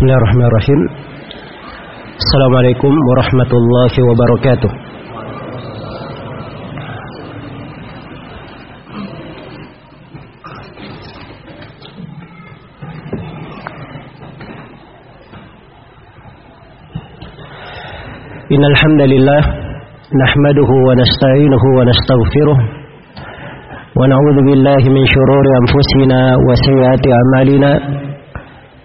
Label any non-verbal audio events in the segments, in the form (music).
Bismillahirrahmanirrahim Assalamualaikum warahmatullahi wabarakatuh إن الحمد لله نحمده ونستعينه ونستغفره ونعوذ بالله من شرور أنفسنا وسيئات أعمالنا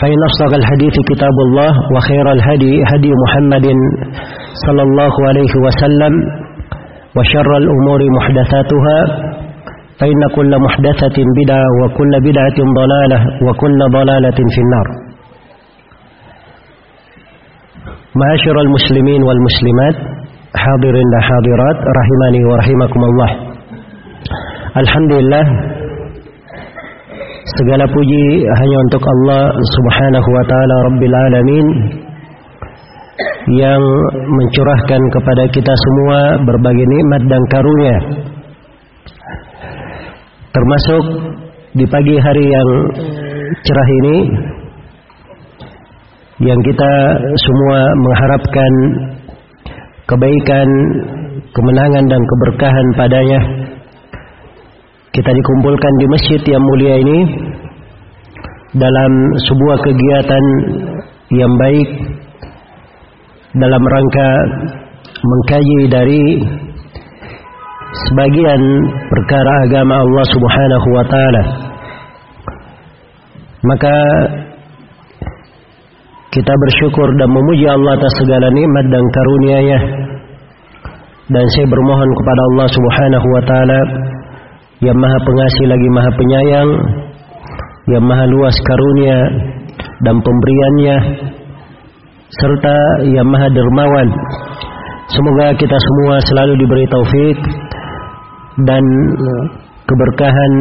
فإن أصدق الحديث كتاب الله وخير الهدي هدي محمد صلى الله عليه وسلم وشر الأمور محدثاتها فإن كل محدثة بدعة وكل بدعة ضلالة وكل ضلالة في النار. معاشر المسلمين والمسلمات حاضرين حاضرات رحمني ورحمكم الله. Alhamdulillah Segala puji hanya untuk Allah Subhanahu wa taala Rabbil alamin yang mencurahkan kepada kita semua berbagai nikmat dan karunia. Termasuk di pagi hari yang cerah ini yang kita semua mengharapkan kebaikan, kemenangan dan keberkahan padanya. Kita dikumpulkan di masjid yang mulia ini dalam sebuah kegiatan yang baik dalam rangka mengkaji dari sebagian perkara agama Allah Subhanahu wa taala. Maka kita bersyukur dan memuji Allah atas segala nikmat dan karunia-Nya. Dan saya bermohon kepada Allah Subhanahu wa taala yang Maha Pengasih lagi Maha Penyayang, yang Maha luas karunia dan pemberiannya. Serta yang Maha Dermawan. Semoga kita semua selalu diberi taufik dan keberkahan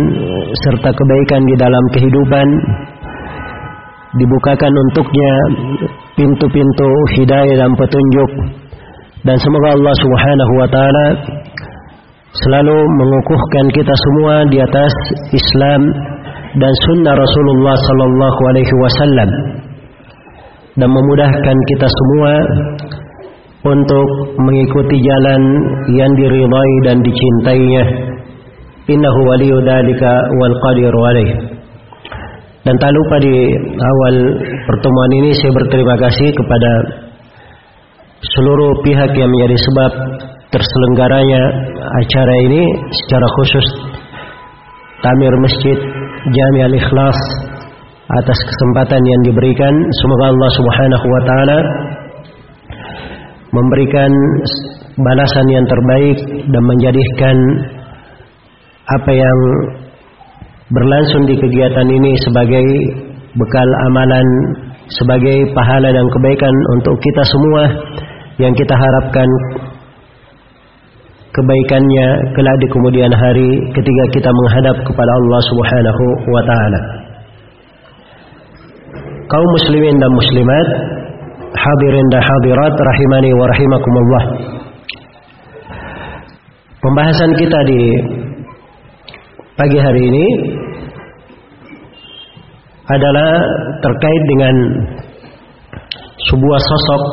serta kebaikan di dalam kehidupan. Dibukakan untuknya pintu-pintu hidayah dan petunjuk. Dan semoga Allah Subhanahu wa taala selalu mengukuhkan kita semua di atas Islam dan sunnah Rasulullah sallallahu alaihi wasallam dan memudahkan kita semua untuk mengikuti jalan yang diridhai dan dicintainya. Innahu waliyyu dzalika wal qadiru alaihi. Dan tak lupa di awal pertemuan ini saya berterima kasih kepada seluruh pihak yang menjadi sebab terselenggaranya acara ini secara khusus Tamir Masjid Jami Al-Ikhlas atas kesempatan yang diberikan. Semoga Allah Subhanahu wa taala memberikan balasan yang terbaik dan menjadikan apa yang berlangsung di kegiatan ini sebagai bekal amalan sebagai pahala dan kebaikan untuk kita semua yang kita harapkan kebaikannya kelak di kemudian hari ketika kita menghadap kepada Allah Subhanahu wa taala. Kaum muslimin dan muslimat, hadirin dan hadirat rahimani wa rahimakumullah. Pembahasan kita di pagi hari ini adalah terkait dengan sebuah sosok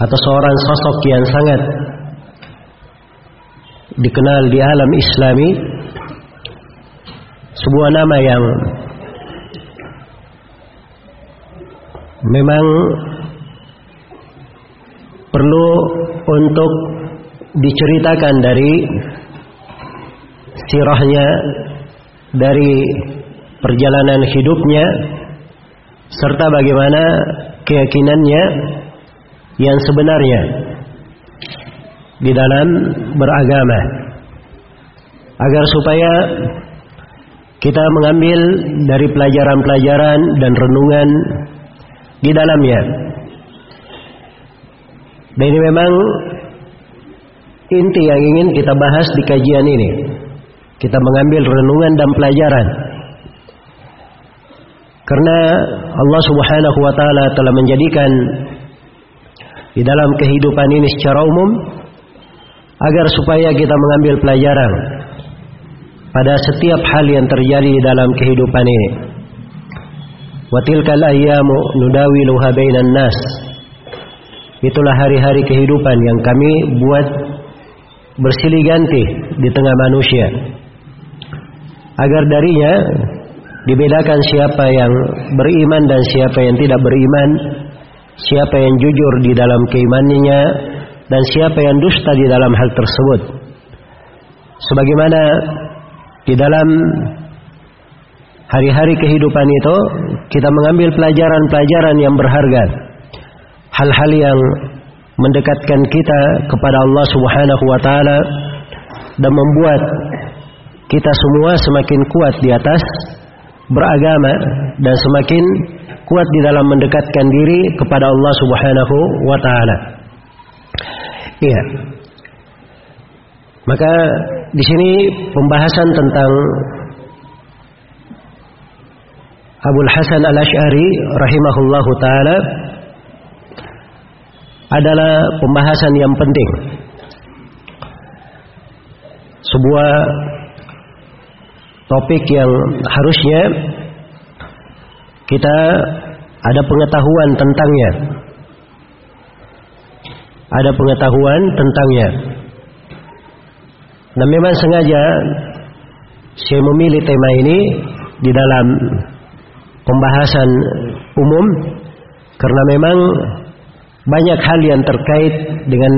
atau seorang sosok yang sangat dikenal di alam Islami sebuah nama yang memang perlu untuk diceritakan dari sirahnya dari perjalanan hidupnya serta bagaimana keyakinannya yang sebenarnya di dalam beragama agar supaya kita mengambil dari pelajaran-pelajaran dan renungan di dalamnya. Dan ini memang inti yang ingin kita bahas di kajian ini. Kita mengambil renungan dan pelajaran. Karena Allah Subhanahu wa taala telah menjadikan di dalam kehidupan ini secara umum agar supaya kita mengambil pelajaran pada setiap hal yang terjadi dalam kehidupan ini. Wa tilkal ayyamu nudawiluha bainan nas. Itulah hari-hari kehidupan yang kami buat bersilih ganti di tengah manusia. Agar darinya dibedakan siapa yang beriman dan siapa yang tidak beriman, siapa yang jujur di dalam keimanannya dan siapa yang dusta di dalam hal tersebut. Sebagaimana di dalam hari-hari kehidupan itu kita mengambil pelajaran-pelajaran yang berharga. Hal-hal yang mendekatkan kita kepada Allah Subhanahu wa taala dan membuat kita semua semakin kuat di atas beragama dan semakin kuat di dalam mendekatkan diri kepada Allah Subhanahu wa taala. Iya. Maka di sini pembahasan tentang Abul Hasan Al-Asy'ari rahimahullahu taala adalah pembahasan yang penting. Sebuah topik yang harusnya kita ada pengetahuan tentangnya. Ada pengetahuan tentangnya. Dan memang sengaja saya memilih tema ini di dalam pembahasan umum karena memang banyak hal yang terkait dengan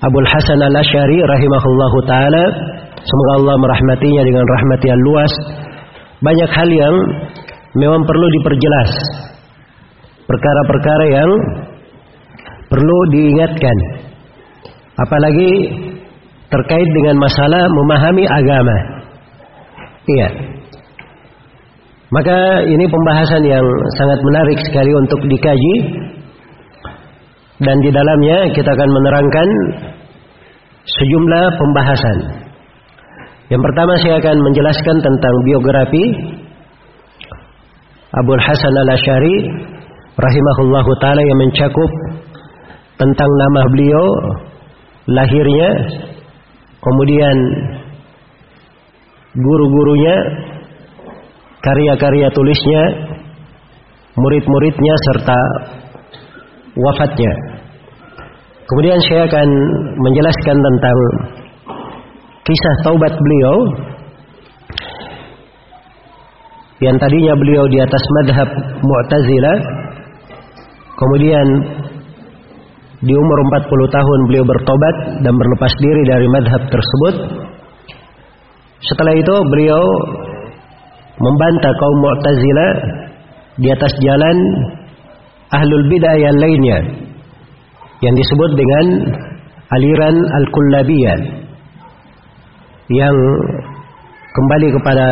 Abul Hasan Al-Asy'ari rahimahullahu taala semoga Allah merahmatinya dengan rahmat yang luas banyak hal yang memang perlu diperjelas perkara-perkara yang perlu diingatkan apalagi terkait dengan masalah memahami agama. Iya. Maka ini pembahasan yang sangat menarik sekali untuk dikaji dan di dalamnya kita akan menerangkan sejumlah pembahasan. Yang pertama saya akan menjelaskan tentang biografi Abu Hasan Al-Asy'ari rahimahullahu taala yang mencakup tentang nama beliau, lahirnya, kemudian guru-gurunya, karya-karya tulisnya, murid-muridnya serta wafatnya. Kemudian saya akan menjelaskan tentang kisah taubat beliau. Yang tadinya beliau di atas madhab Mu'tazilah kemudian di umur 40 tahun beliau bertobat dan berlepas diri dari madhab tersebut. Setelah itu beliau membantah kaum Mu'tazilah di atas jalan ahlul bidah yang lainnya yang disebut dengan aliran al-kullabiyah yang kembali kepada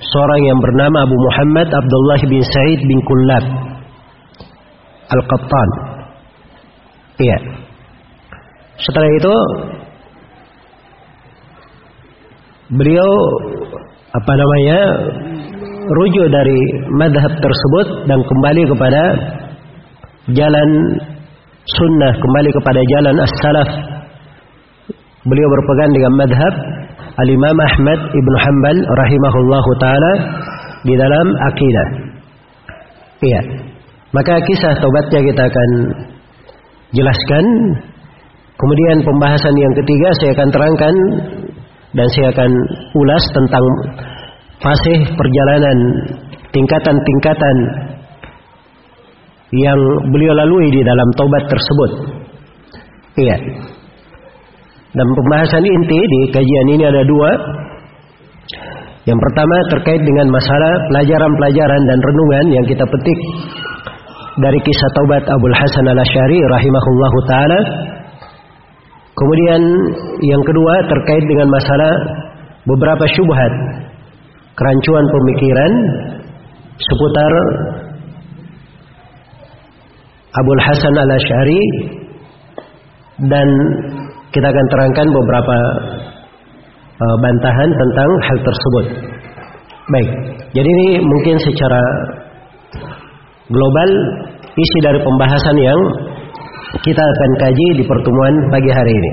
seorang yang bernama Abu Muhammad Abdullah bin Said bin Kullab Al-Qattan Iya. Setelah itu beliau apa namanya rujuk dari madhab tersebut dan kembali kepada jalan sunnah kembali kepada jalan as-salaf beliau berpegang dengan madhab al-imam Ahmad ibn Hanbal rahimahullahu taala di dalam akidah iya maka kisah tobatnya kita akan jelaskan. Kemudian pembahasan yang ketiga saya akan terangkan dan saya akan ulas tentang fase perjalanan tingkatan-tingkatan yang beliau lalui di dalam taubat tersebut. Iya. Dan pembahasan inti di kajian ini ada dua. Yang pertama terkait dengan masalah pelajaran-pelajaran dan renungan yang kita petik dari kisah taubat Abdul Hasan al-Asy'ari rahimahullahu taala. Kemudian yang kedua terkait dengan masalah beberapa syubhat kerancuan pemikiran seputar Abdul Hasan al-Asy'ari dan kita akan terangkan beberapa uh, bantahan tentang hal tersebut. Baik, jadi ini mungkin secara global isi dari pembahasan yang kita akan kaji di pertemuan pagi hari ini.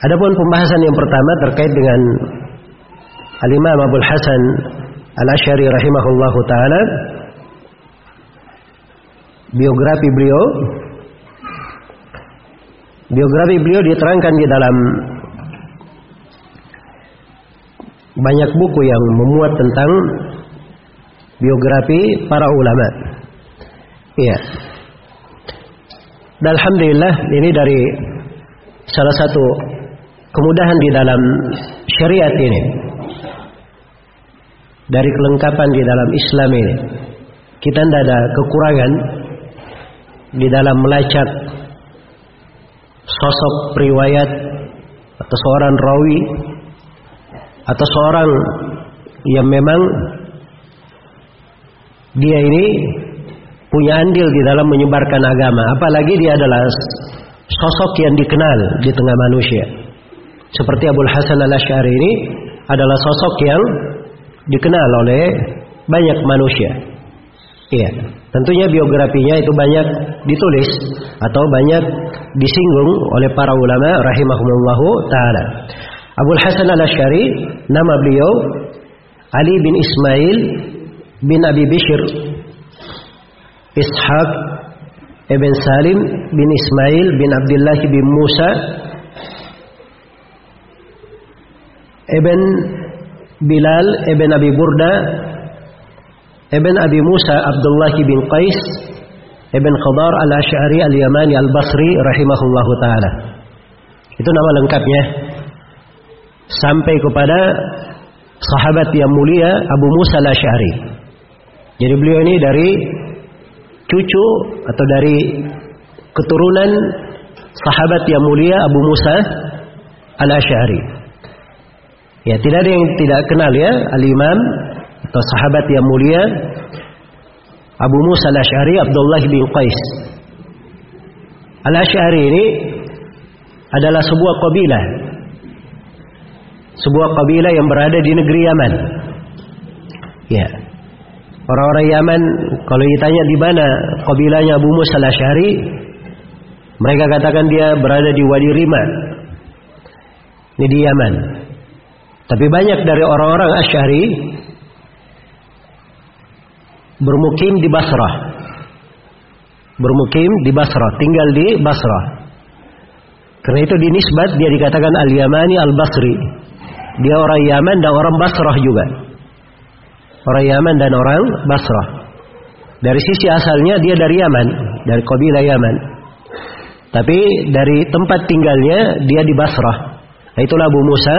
Adapun pembahasan yang pertama terkait dengan Al-Imam Hasan Al-Asy'ari rahimahullahu taala biografi beliau biografi beliau diterangkan di dalam banyak buku yang memuat tentang biografi para ulama. Iya. Dan alhamdulillah ini dari salah satu kemudahan di dalam syariat ini. Dari kelengkapan di dalam Islam ini. Kita tidak ada kekurangan di dalam melacak sosok riwayat atau seorang rawi atau seorang yang memang dia ini punya andil di dalam menyebarkan agama. Apalagi dia adalah sosok yang dikenal di tengah manusia. Seperti Abdul Hasan al-Asy'ari ini adalah sosok yang dikenal oleh banyak manusia iya. Tentunya biografinya itu banyak ditulis atau banyak disinggung oleh para ulama rahimahumullahu taala. Abdul Hasan al-Asy'ari nama beliau Ali bin Ismail bin Abi Bishr Ishaq ibn Salim bin Ismail bin Abdullah bin Musa ibn Bilal ibn Abi Burda ibn Abi Musa Abdullah bin Qais ibn Khadar al-Ash'ari al-Yamani al-Basri rahimahullahu taala. Itu nama lengkapnya. Sampai kepada sahabat yang mulia Abu Musa al-Ash'ari. Jadi beliau ini dari cucu atau dari keturunan sahabat yang mulia Abu Musa al-Ash'ari. Ya, tidak ada yang tidak kenal ya al-Imam atau sahabat yang mulia Abu Musa al-Ash'ari Abdullah bin Qais. Al-Ash'ari ini adalah sebuah kabilah sebuah kabilah yang berada di negeri Yaman. Ya. Orang-orang Yaman kalau ditanya di mana kabilahnya Abu Musa al-Asy'ari, mereka katakan dia berada di Wadi Rima. Ini di Yaman. Tapi banyak dari orang-orang Asy'ari bermukim di Basrah. Bermukim di Basrah, tinggal di Basrah. Karena itu dinisbat dia dikatakan Al-Yamani Al-Basri. Dia orang Yaman dan orang Basrah juga. Orang Yaman dan orang Basrah. Dari sisi asalnya dia dari Yaman, dari kabilah Yaman. Tapi dari tempat tinggalnya dia di Basrah. Nah, itulah Abu Musa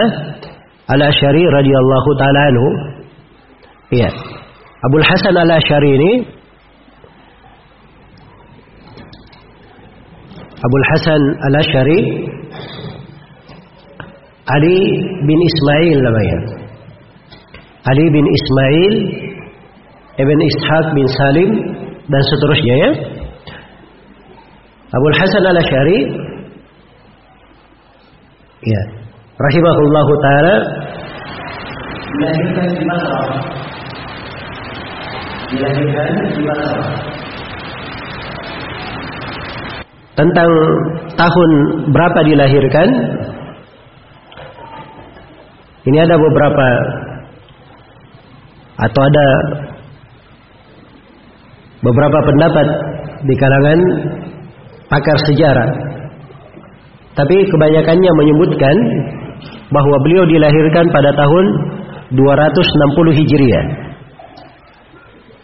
Al-Asy'ari radhiyallahu taala anhu. Iya. أبو الحسن الأشعريني أبو الحسن الأشعري علي بن إسماعيل لمايا علي بن إسماعيل ابن إسحاق بن سالم dan seterusnya ya. Abu Hasan al Ashari, ya, rahimahullahu taala. Dilahirkan di Basra. Tentang tahun berapa dilahirkan ini ada beberapa atau ada beberapa pendapat di kalangan pakar sejarah. Tapi kebanyakannya menyebutkan bahwa beliau dilahirkan pada tahun 260 Hijriah.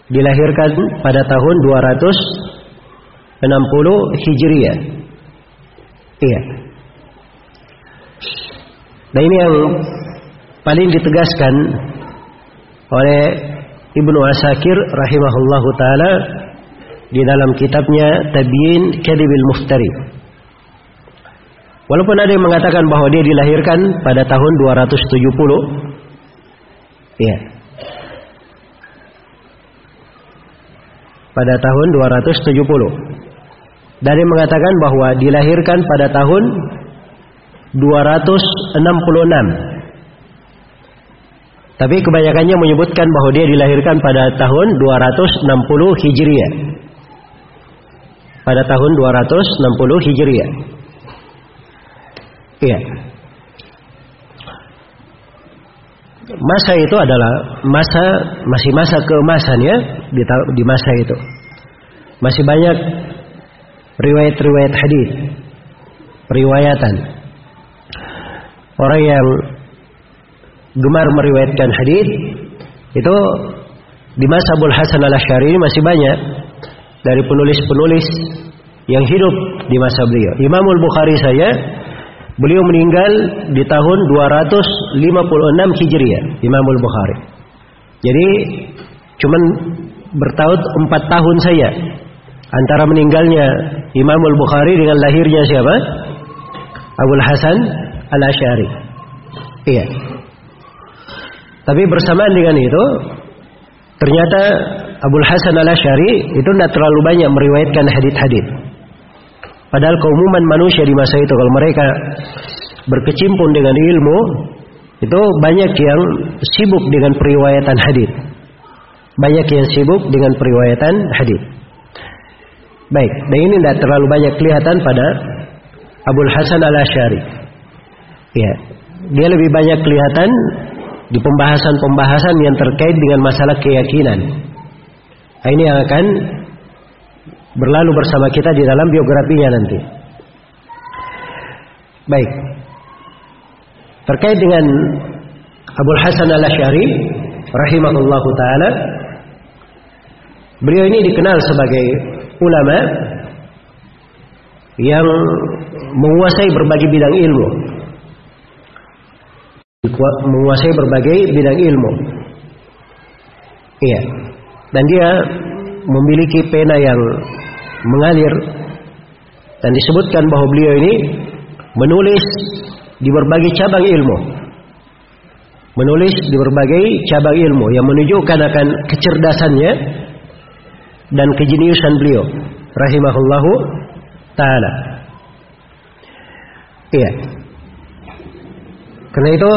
Dilahirkan pada tahun 260 Hijriah. Iya. Nah ini yang paling ditegaskan oleh Ibnu Asakir rahimahullahu taala di dalam kitabnya Tabyin Kadibil Muftari. Walaupun ada yang mengatakan bahwa dia dilahirkan pada tahun 270. Iya. Pada tahun 270. Dan yang mengatakan bahwa dilahirkan pada tahun 266. Tapi kebanyakannya menyebutkan bahwa dia dilahirkan pada tahun 260 Hijriah. Pada tahun 260 Hijriah. Iya. Masa itu adalah masa masih masa keemasan ya di, di masa itu. Masih banyak riwayat-riwayat hadis, riwayatan. Orang yang gemar meriwayatkan hadis itu di masa Abdul Hasan al Ashari ini masih banyak dari penulis-penulis yang hidup di masa beliau. Imamul Bukhari saya beliau meninggal di tahun 256 Hijriah, Imamul Bukhari. Jadi cuman bertaut empat tahun saya antara meninggalnya Imamul Bukhari dengan lahirnya siapa? Abdul Hasan al Ashari. Iya. Tapi bersamaan dengan itu, ternyata Abu Hasan al Ashari itu tidak terlalu banyak meriwayatkan hadit-hadit. Padahal keumuman manusia di masa itu kalau mereka berkecimpung dengan ilmu, itu banyak yang sibuk dengan periwayatan hadit. Banyak yang sibuk dengan periwayatan hadit. Baik, dan ini tidak terlalu banyak kelihatan pada Abu Hasan al Ashari. Ya, dia lebih banyak kelihatan di pembahasan-pembahasan yang terkait dengan masalah keyakinan. Nah, ini yang akan berlalu bersama kita di dalam biografinya nanti. Baik. Terkait dengan Abu Hasan al-Asy'ari rahimahullah taala beliau ini dikenal sebagai ulama yang menguasai berbagai bidang ilmu menguasai berbagai bidang ilmu. Iya. Dan dia memiliki pena yang mengalir dan disebutkan bahwa beliau ini menulis di berbagai cabang ilmu. Menulis di berbagai cabang ilmu yang menunjukkan akan kecerdasannya dan kejeniusan beliau rahimahullahu taala. Iya. Karena itu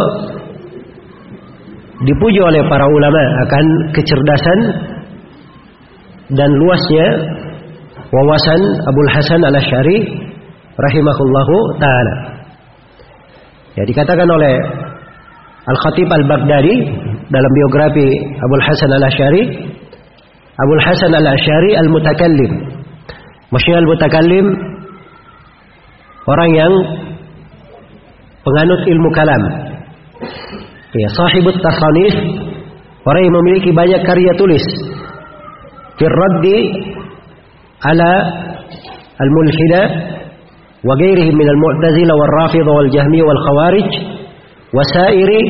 dipuji oleh para ulama akan kecerdasan dan luasnya wawasan Abdul Hasan al Ashari rahimahullahu taala. Ya dikatakan oleh Al Khatib Al Baghdadi dalam biografi Abdul Hasan al Ashari, Abdul Hasan al Ashari al Mutakallim. Maksudnya al Mutakallim orang yang penganut ilmu kalam. Ya, sahibut tasanif orang yang memiliki banyak karya tulis. Firraddi al-mu'tazilah wal rafidhah wal jahmiyah wal khawarij wa sairi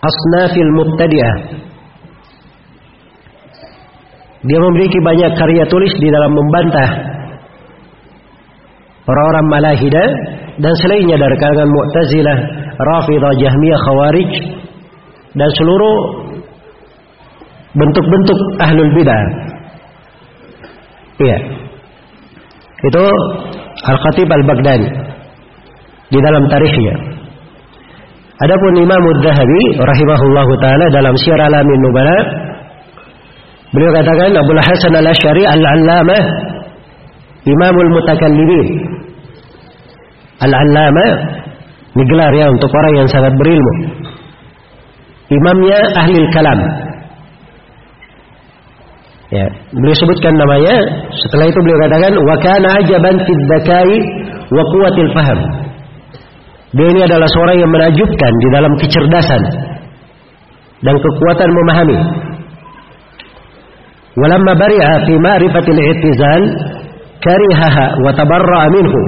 asnafil mubtadi'ah. Dia memiliki banyak karya tulis di dalam membantah orang-orang Malahidah dan selainnya dari kalangan Mu'tazilah, Rafidah, Jahmiyah, Khawarij dan seluruh bentuk-bentuk ahlul bidah. Iya. Itu Al-Khatib Al-Baghdadi di dalam tarikhnya. Adapun Imam Ad-Dhahabi rahimahullahu taala dalam Syiar Alamin Nubala beliau katakan Abu Hasan Al-Asy'ari Al-Allamah Imamul Mutakallimin Al-Allama ini gelar ya untuk orang yang sangat berilmu. Imamnya ahli kalam. Ya, beliau sebutkan namanya. Setelah itu beliau katakan wa kana ajaban fid dzakai wa quwwatil faham. Dia ini adalah seorang yang menajubkan di dalam kecerdasan dan kekuatan memahami. Walamma bari'a fi ma'rifatil i'tizal karihaha wa tabarra'a minhu.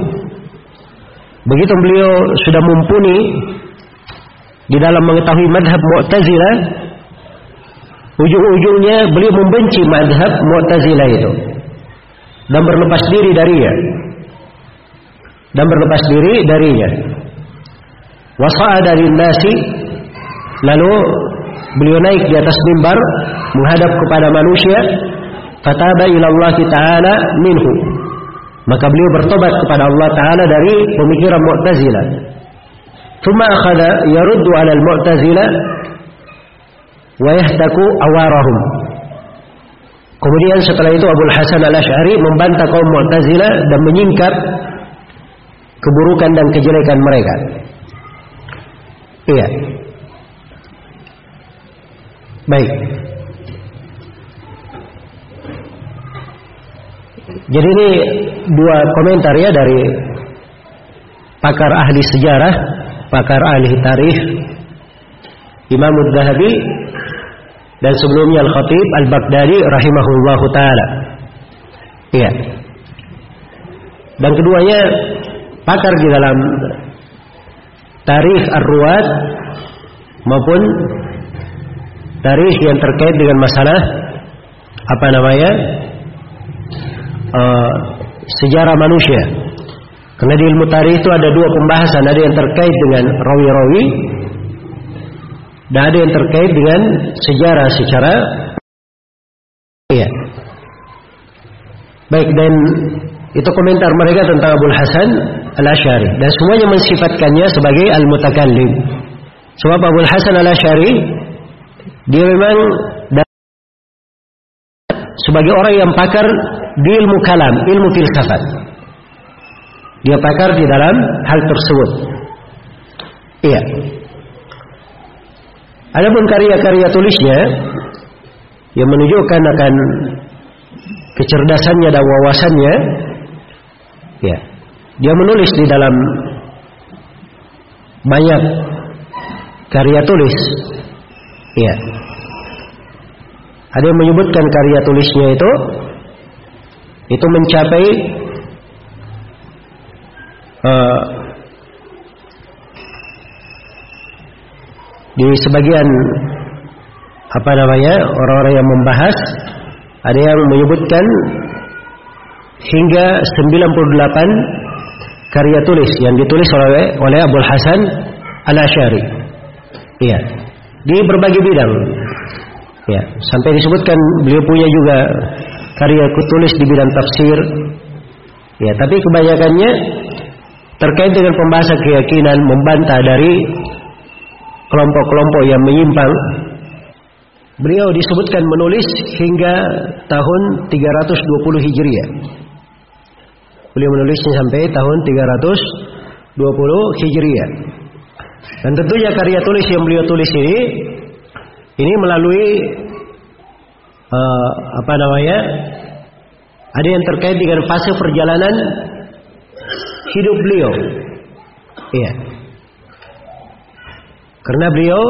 Begitu beliau sudah mumpuni di dalam mengetahui madhab Mu'tazilah, ujung-ujungnya beliau membenci madhab Mu'tazilah itu. Dan berlepas diri darinya. Dan berlepas diri darinya. Wasa'ada nasi lalu beliau naik di atas mimbar menghadap kepada manusia. Fataba ila Allah taala minhu. Maka beliau bertobat kepada Allah taala dari pemikiran Mu'tazilah thumma akhadha yaruddu 'ala al-Mu'tazilah wa yahtaku awarahum kemudian setelah itu Abu Hasan Al-Asy'ari membantah kaum Mu'tazilah dan menyingkap keburukan dan kejelekan mereka. Iya. Baik. Jadi ini dua komentar ya dari pakar ahli sejarah, pakar ahli tarikh, Imam Zahabi dan sebelumnya Al-Khatib Al-Baghdadi rahimahullahu taala. Iya. Dan keduanya pakar di dalam tarikh ar-ruwat maupun tarikh yang terkait dengan masalah apa namanya uh, sejarah manusia. Karena di ilmu tarikh itu ada dua pembahasan, ada yang terkait dengan rawi-rawi dan ada yang terkait dengan sejarah secara iya. Baik dan itu komentar mereka tentang Abu Hasan Al-Asy'ari dan semuanya mensifatkannya sebagai al-mutakallim. Sebab Abu Hasan Al-Asy'ari dia memang sebagai orang yang pakar di ilmu kalam, ilmu filsafat. Dia pakar di dalam hal tersebut. Iya. Adapun karya-karya tulisnya yang menunjukkan akan kecerdasannya dan wawasannya, ya, dia menulis di dalam banyak karya tulis Iya. Ada yang menyebutkan karya tulisnya itu itu mencapai uh, di sebagian apa namanya orang-orang yang membahas ada yang menyebutkan hingga 98 karya tulis yang ditulis oleh oleh Abdul Hasan Al Ashari. Iya di berbagai bidang. Ya, sampai disebutkan beliau punya juga karya tulis di bidang tafsir. Ya, tapi kebanyakannya terkait dengan pembahasan keyakinan membantah dari kelompok-kelompok yang menyimpang. Beliau disebutkan menulis hingga tahun 320 Hijriah. Beliau menulisnya sampai tahun 320 Hijriah. Dan tentunya karya tulis yang beliau tulis ini ini melalui uh, apa namanya? Ada yang terkait dengan fase perjalanan hidup beliau. Iya. Karena beliau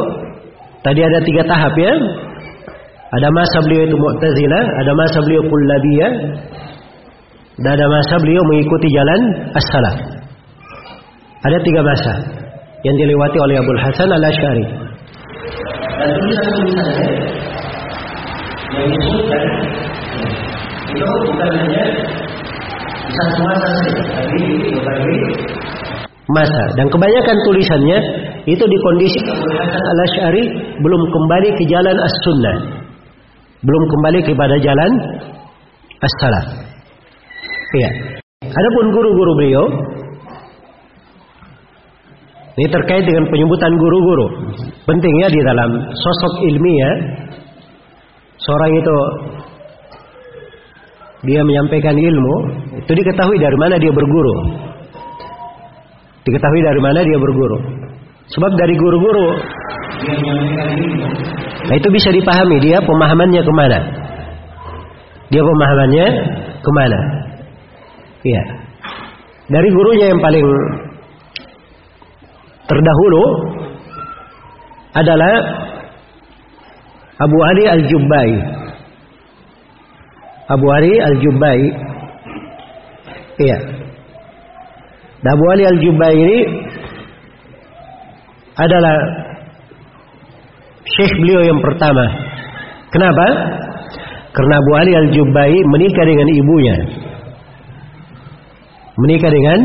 tadi ada tiga tahap ya. Ada masa beliau itu Mu'tazilah, ada masa beliau Kullabiyah, dan ada masa beliau mengikuti jalan as-salaf. Ada tiga masa yang dilewati oleh Abdul Hasan al Ashari. Dan tulisan-tulisannya yang disebutkan itu bukan hanya di satu masa saja, tapi di berbagai masa. Dan kebanyakan tulisannya itu di kondisi al Ashari belum kembali ke jalan as-sunnah, belum kembali kepada jalan as-salaf. Iya. Adapun guru-guru beliau ini terkait dengan penyebutan guru-guru. Pentingnya di dalam sosok ilmiah seorang itu dia menyampaikan ilmu, itu diketahui dari mana dia berguru. Diketahui dari mana dia berguru. Sebab dari guru-guru Nah itu bisa dipahami dia pemahamannya ke mana. Dia pemahamannya ke mana. Iya. Dari gurunya yang paling terdahulu adalah Abu Ali Al-Jubbai. Abu Ali Al-Jubai. Iya. Dan Abu Ali Al-Jubai ini adalah syekh beliau yang pertama. Kenapa? Karena Abu Ali Al-Jubai menikah dengan ibunya. Menikah dengan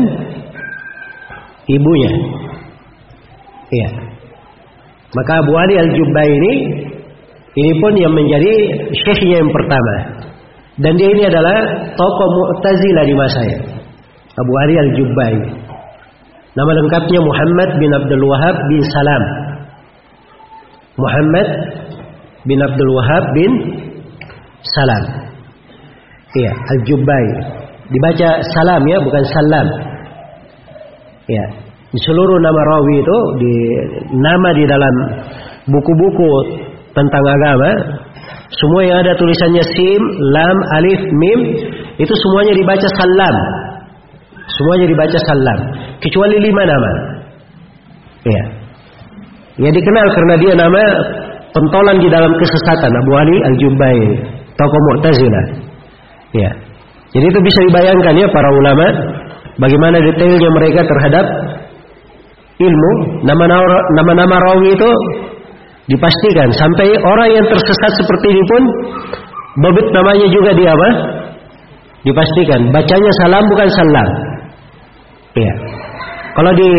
ibunya. Iya. Maka Abu Ali Al-Jubai ini ini pun yang menjadi syekhnya yang pertama. Dan dia ini adalah tokoh Mu'tazilah di masanya. Abu Ali Al-Jubai. Nama lengkapnya Muhammad bin Abdul Wahab bin Salam. Muhammad bin Abdul Wahab bin Salam. Iya, Al-Jubai. Dibaca salam ya, bukan salam. Ya, di seluruh nama rawi itu di nama di dalam buku-buku tentang agama semua yang ada tulisannya sim, lam, alif, mim itu semuanya dibaca salam. Semuanya dibaca salam kecuali lima nama. Ya. Ya dikenal karena dia nama pentolan di dalam kesesatan Abu Ali Al-Jubai, tokoh Mu'tazilah. Ya. Jadi itu bisa dibayangkan ya para ulama bagaimana detailnya mereka terhadap ilmu nama-nama rawi itu dipastikan sampai orang yang tersesat seperti ini pun babit namanya juga dia apa? Dipastikan bacanya salam bukan salam. Ya. Kalau di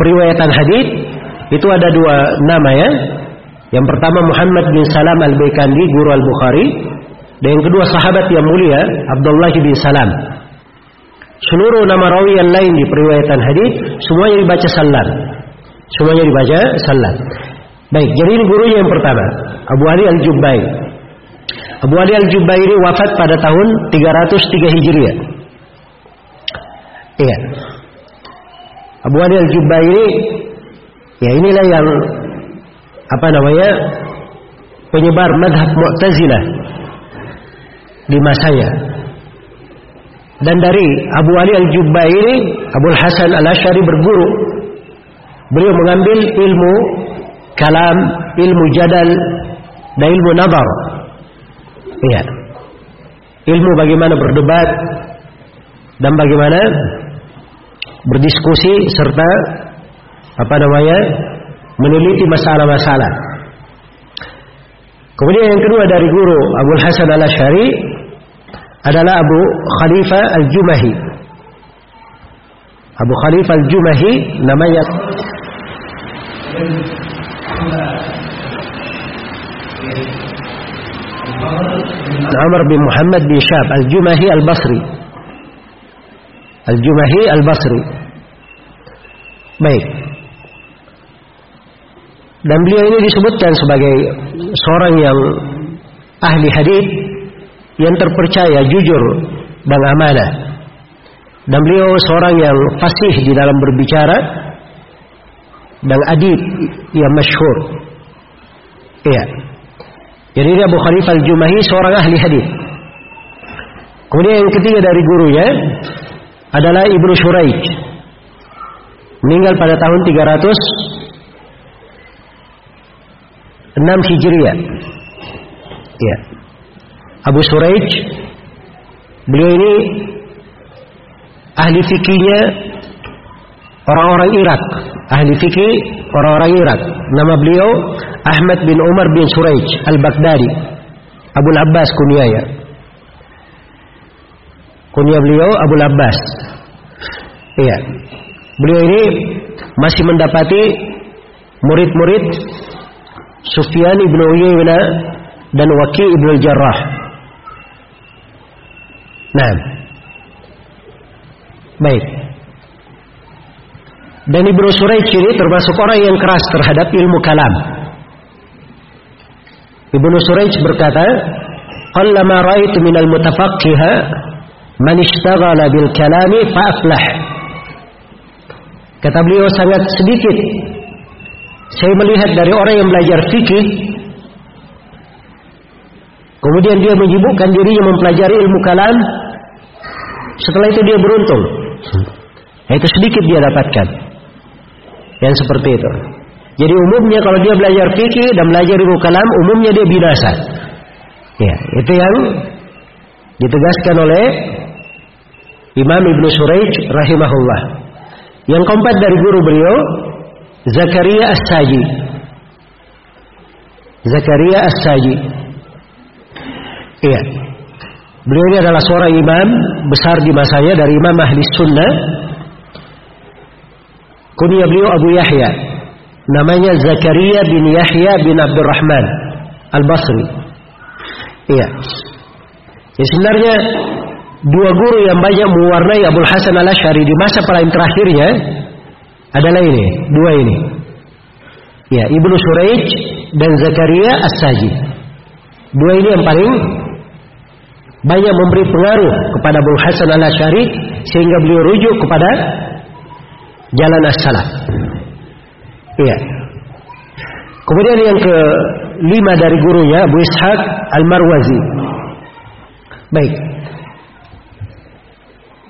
periwayatan hadis itu ada dua nama ya. Yang pertama Muhammad bin Salam al-Baikandi guru al-Bukhari dan yang kedua sahabat yang mulia Abdullah bin Salam. Seluruh nama rawi yang lain di periwayatan hadis semuanya dibaca salam. Semuanya dibaca salam. Baik, jadi ini gurunya yang pertama, Abu Ali Al-Jubai. Abu Ali Al-Jubai ini wafat pada tahun 303 Hijriah. Iya. Abu Ali Al-Jubai ini ya inilah yang apa namanya? penyebar madhab Mu'tazilah di masanya. Dan dari Abu Ali Al-Jubai ini Abu Hasan Al-Asy'ari berguru. Beliau mengambil ilmu kalam, ilmu jadal, dan ilmu nazar. Iya. Ilmu bagaimana berdebat dan bagaimana berdiskusi serta apa namanya meneliti masalah-masalah. Kemudian yang kedua dari guru Abu Hasan al Ashari adalah Abu Khalifah al Jumahi. Abu Khalifah al Jumahi namanya Amr bin Muhammad bin Syab Al-Jumahi Al-Basri Al-Jumahi Al-Basri. Baik. Dan beliau ini disebutkan sebagai Seorang yang Ahli hadis Yang terpercaya, jujur Dan amanah. Dan beliau seorang yang fasih Di dalam berbicara Dan adib Yang masyhur. Iya. Jadi Abu Khalifah Al-Jumahi seorang ahli hadis. Kemudian yang ketiga dari gurunya adalah Ibnu Shuraij. Meninggal pada tahun 306 Hijriah. Ya. Abu Shuraij beliau ini ahli fikihnya orang-orang Irak, ahli fikih orang-orang Irak. Nama beliau Ahmad bin Umar bin Suraij Al-Baghdadi. Abu Abbas kunyanya. Kunya beliau Abu Abbas. Iya. Beliau ini masih mendapati murid-murid Sufyan ibnu Uyainah dan Waki ibnu Jarrah. Nah, baik. Dan Ibnu Suraij ini termasuk orang yang keras terhadap ilmu kalam. Ibnu Suraij berkata, "Qallama ra'aitu minal mutafaqqiha man ishtaghala bil kalami fa aflah." Kata beliau sangat sedikit saya melihat dari orang yang belajar fikih kemudian dia menyibukkan dirinya mempelajari ilmu kalam setelah itu dia beruntung. Itu sedikit dia dapatkan. Yang seperti itu. Jadi umumnya kalau dia belajar fikih dan belajar ilmu kalam, umumnya dia binasa. Ya, itu yang Ditegaskan oleh Imam Ibnu Suraij rahimahullah. Yang keempat dari guru beliau Zakaria As-Saji. Zakaria As-Saji. Iya. Beliau ini adalah seorang imam besar di masanya dari imam ahli sunnah. Kunia beliau Abu Yahya. Namanya Zakaria bin Yahya bin Abdurrahman Al-Basri. Iya. Ya sebenarnya dua guru yang banyak mewarnai Abdul Hasan al Ashari di masa paling terakhirnya adalah ini, dua ini. Ya, Ibnu Suraij dan Zakaria As-Saji. Dua ini yang paling banyak memberi pengaruh kepada Abu Hasan al Ashari sehingga beliau rujuk kepada jalan as-salaf. Iya. Kemudian yang kelima dari gurunya Abu Ishaq Al-Marwazi. Baik.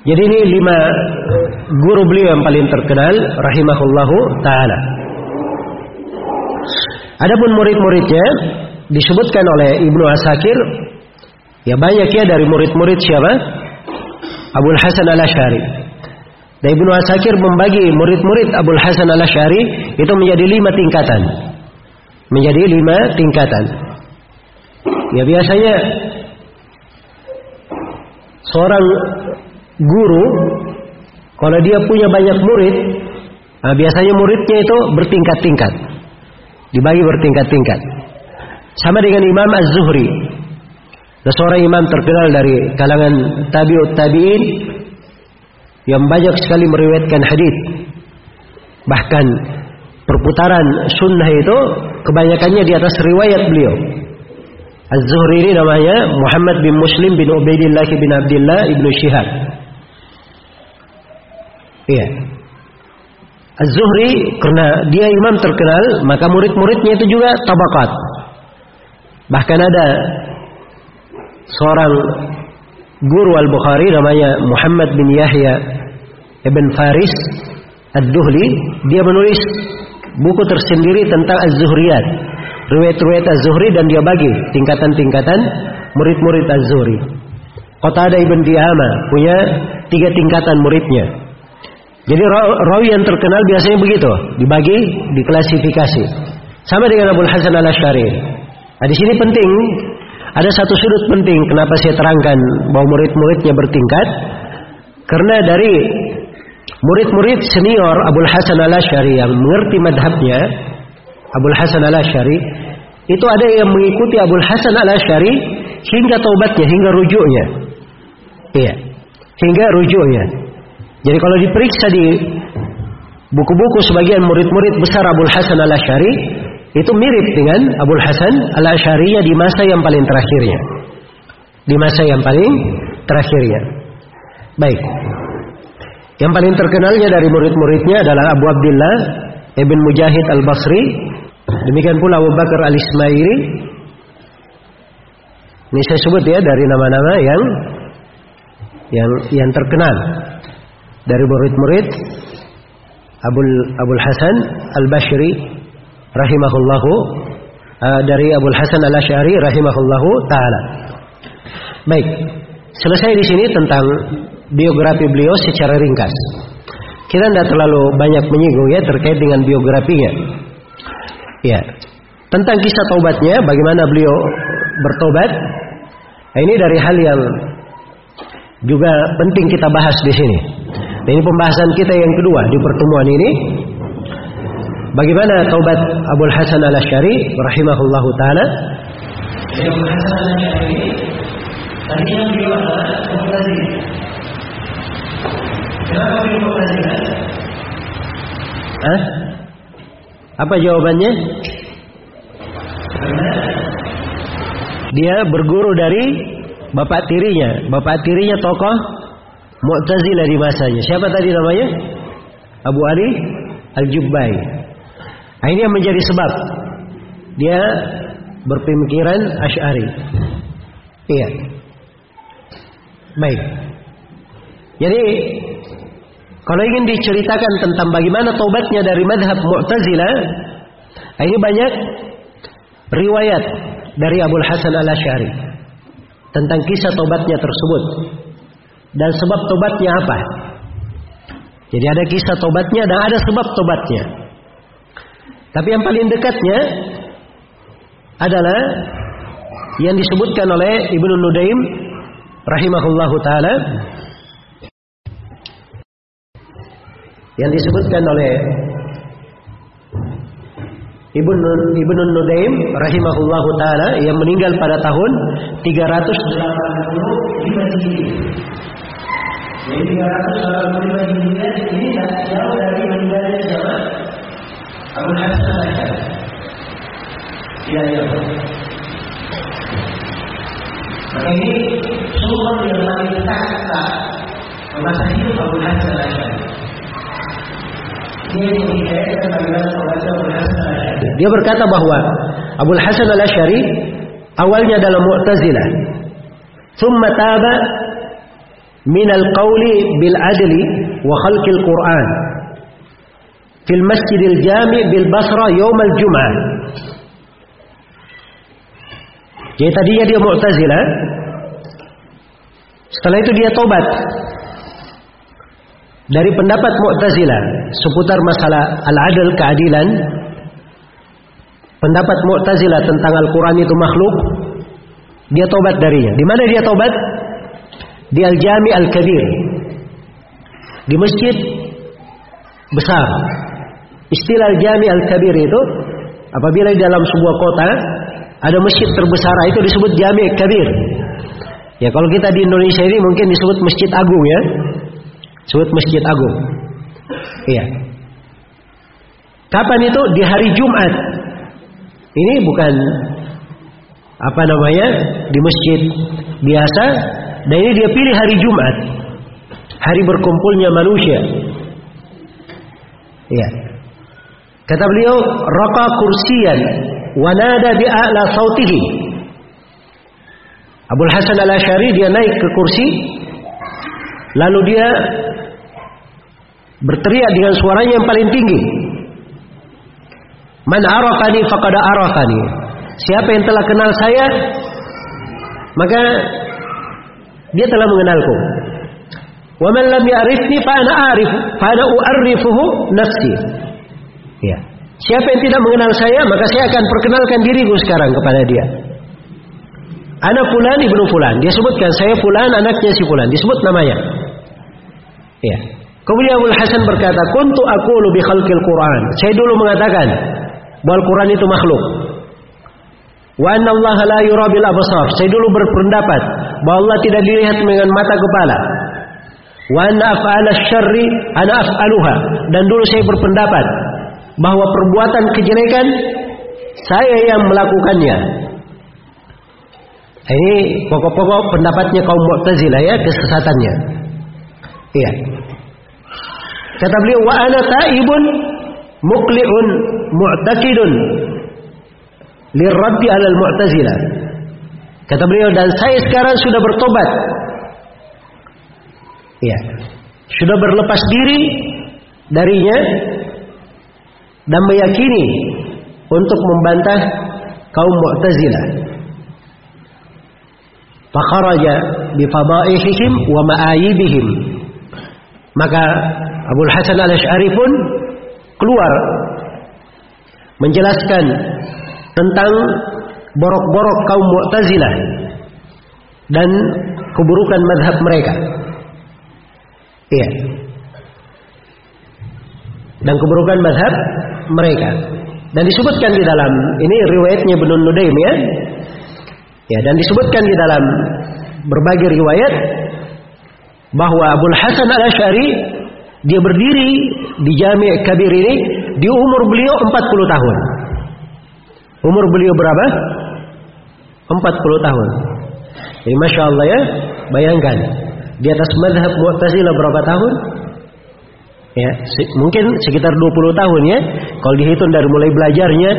Jadi ini lima guru beliau yang paling terkenal rahimahullahu taala. Adapun murid-muridnya disebutkan oleh Ibnu Asakir ya banyak ya dari murid-murid siapa? Abdul Hasan Al-Asy'ari. Dan Ibnu Asakir membagi murid-murid Abdul Hasan Al-Asy'ari itu menjadi lima tingkatan. Menjadi lima tingkatan. Ya biasanya seorang guru kalau dia punya banyak murid, nah biasanya muridnya itu bertingkat-tingkat. Dibagi bertingkat-tingkat. Sama dengan Imam Az-Zuhri. Seorang imam terkenal dari kalangan tabi'ut tabi'in yang banyak sekali meriwayatkan hadis. Bahkan perputaran sunnah itu kebanyakannya di atas riwayat beliau. Az-Zuhri ini namanya Muhammad bin Muslim bin Ubaidillah bin Abdullah ibnu Syihab. Iya. Az-Zuhri karena dia imam terkenal, maka murid-muridnya itu juga tabakat. Bahkan ada seorang guru Al-Bukhari namanya Muhammad bin Yahya Ibn Faris Ad-Duhli, dia menulis buku tersendiri tentang Az-Zuhriyat. Riwayat-riwayat Az-Zuhri dan dia bagi tingkatan-tingkatan murid-murid Az-Zuhri. Kota ada Ibn Diyama punya tiga tingkatan muridnya. Jadi rawi yang terkenal biasanya begitu, dibagi, diklasifikasi. Sama dengan Abu Hasan al Ashari. Nah, di sini penting, ada satu sudut penting kenapa saya terangkan bahwa murid-muridnya bertingkat. Karena dari murid-murid senior Abu Hasan al Ashari yang mengerti madhabnya, Abu Hasan al Ashari, itu ada yang mengikuti Abu Hasan al Ashari hingga taubatnya, hingga rujuknya. Iya, hingga rujuknya. Jadi kalau diperiksa di buku-buku sebagian murid-murid besar Abdul Hasan al Ashari itu mirip dengan Abdul Hasan al Ashari di masa yang paling terakhirnya. Di masa yang paling terakhirnya. Baik. Yang paling terkenalnya dari murid-muridnya adalah Abu Abdullah Ibn Mujahid al Basri. Demikian pula Abu Bakar al Ismaili. Ini saya sebut ya dari nama-nama yang yang yang terkenal dari murid-murid Abul Abul Hasan Al Bashri rahimahullahu uh, dari Abul Hasan Al Ashari rahimahullahu taala. Baik, selesai di sini tentang biografi beliau secara ringkas. Kita tidak terlalu banyak menyinggung ya terkait dengan biografinya. Ya, tentang kisah taubatnya, bagaimana beliau bertobat. Nah, ini dari hal yang juga penting kita bahas di sini. Ini pembahasan kita yang kedua di pertemuan ini. Bagaimana taubat Abu Hasan al Ashari rahimahullahu taala? Abu Hasan al Ashari tadinya beliau adalah Mu'tazilah. Kenapa beliau Mu'tazilah? Hah? Apa jawabannya? Dia berguru dari bapak tirinya. Bapak tirinya tokoh Mu'tazilah di masanya. Siapa tadi namanya? Abu Ali Al-Jubbai. Nah, ini yang menjadi sebab dia berpemikiran Asy'ari. Iya. Baik. Jadi kalau ingin diceritakan tentang bagaimana taubatnya dari madhab Mu'tazilah, nah, ini banyak riwayat dari Abu Hasan Al Asy'ari. tentang kisah tobatnya tersebut dan sebab tobatnya apa. Jadi ada kisah tobatnya dan ada sebab tobatnya. Tapi yang paling dekatnya adalah yang disebutkan oleh Ibnu Nudaim rahimahullahu taala yang disebutkan oleh Ibnu Ibnu Nudaim rahimahullahu taala yang meninggal pada tahun 385 Hijriah. Jadi 385 Hijriah ini tak jauh dari meninggalnya siapa? Abu Hasan. Tidak jauh. Maka ini sumber yang paling masa hidup Abu Hasan Asy'ari. Dia berkata bahwa Abu Hasan al Ashari awalnya dalam Mu'tazilah. Thumma taba min al-qawli bil adli wa khalqil Qur'an. Fil Masjidil Jami' bil. Jadi tadinya dia Mu'tazilah. Setelah itu dia tobat dari pendapat Mu'tazilah seputar masalah al-adl keadilan. Pendapat Mu'tazilah tentang Al-Qur'an itu makhluk. Dia tobat darinya. Di mana dia tobat di Al-Jami Al-Kabir di masjid besar istilah Al-Jami Al-Kabir itu apabila di dalam sebuah kota ada masjid terbesar itu disebut Jami Kabir ya kalau kita di Indonesia ini mungkin disebut masjid agung ya Sebut Masjid Agung. Iya. Kapan itu? Di hari Jumat. Ini bukan apa namanya di masjid biasa. Dan ini dia pilih hari Jumat. Hari berkumpulnya manusia. Iya. Kata beliau, raka kursiyan wanada bi a'la sautihi. Abdul Hasan al-Asy'ari dia naik ke kursi lalu dia berteriak dengan suaranya yang paling tinggi. Man arafani faqad arafani. Siapa yang telah kenal saya, maka dia telah mengenalku. Wa man lam ya'rifni fa ana a'rif, fa ana u'arrifuhu nafsi. Ya. Siapa yang tidak mengenal saya, maka saya akan perkenalkan diriku sekarang kepada dia. Anak fulan ibnu fulan. Dia sebutkan saya fulan anaknya si fulan. Disebut namanya. Ya. Kemudian Abu Hasan berkata, "Kuntu aku lebih khalqil Quran." Saya dulu mengatakan bahwa Al-Quran itu makhluk. Wa anna Allah la yura bil absar. Saya dulu berpendapat bahwa Allah tidak dilihat dengan mata kepala. Wa anna af'ala syarri ana af'aluha. Dan dulu saya berpendapat bahwa perbuatan kejelekan saya yang melakukannya. Ini pokok-pokok pendapatnya kaum Mu'tazilah ya, kesesatannya. Iya. Kata beliau wa ana taibun muqli'un mu'taqidun lirraddi 'alal mu'tazilah. Kata beliau dan saya sekarang sudah bertobat. Iya. Sudah berlepas diri darinya dan meyakini untuk membantah kaum Mu'tazilah. Fakharaja bi fadaihihim wa ma'ayibihim. Maka Abdul Hasan Al-Asy'ari pun keluar menjelaskan tentang borok-borok kaum Mu'tazilah dan keburukan madhab mereka. Iya. Dan keburukan madhab mereka. Dan disebutkan di dalam ini riwayatnya Ibnu Nudaim ya. Ya, dan disebutkan di dalam berbagai riwayat bahwa Abdul Hasan Al-Asy'ari dia berdiri di Jami' Kabir ini di umur beliau 40 tahun. Umur beliau berapa? 40 tahun. Jadi Masya Allah ya, bayangkan di atas madhab Mu'tazilah berapa tahun? Ya, mungkin sekitar 20 tahun ya. Kalau dihitung dari mulai belajarnya,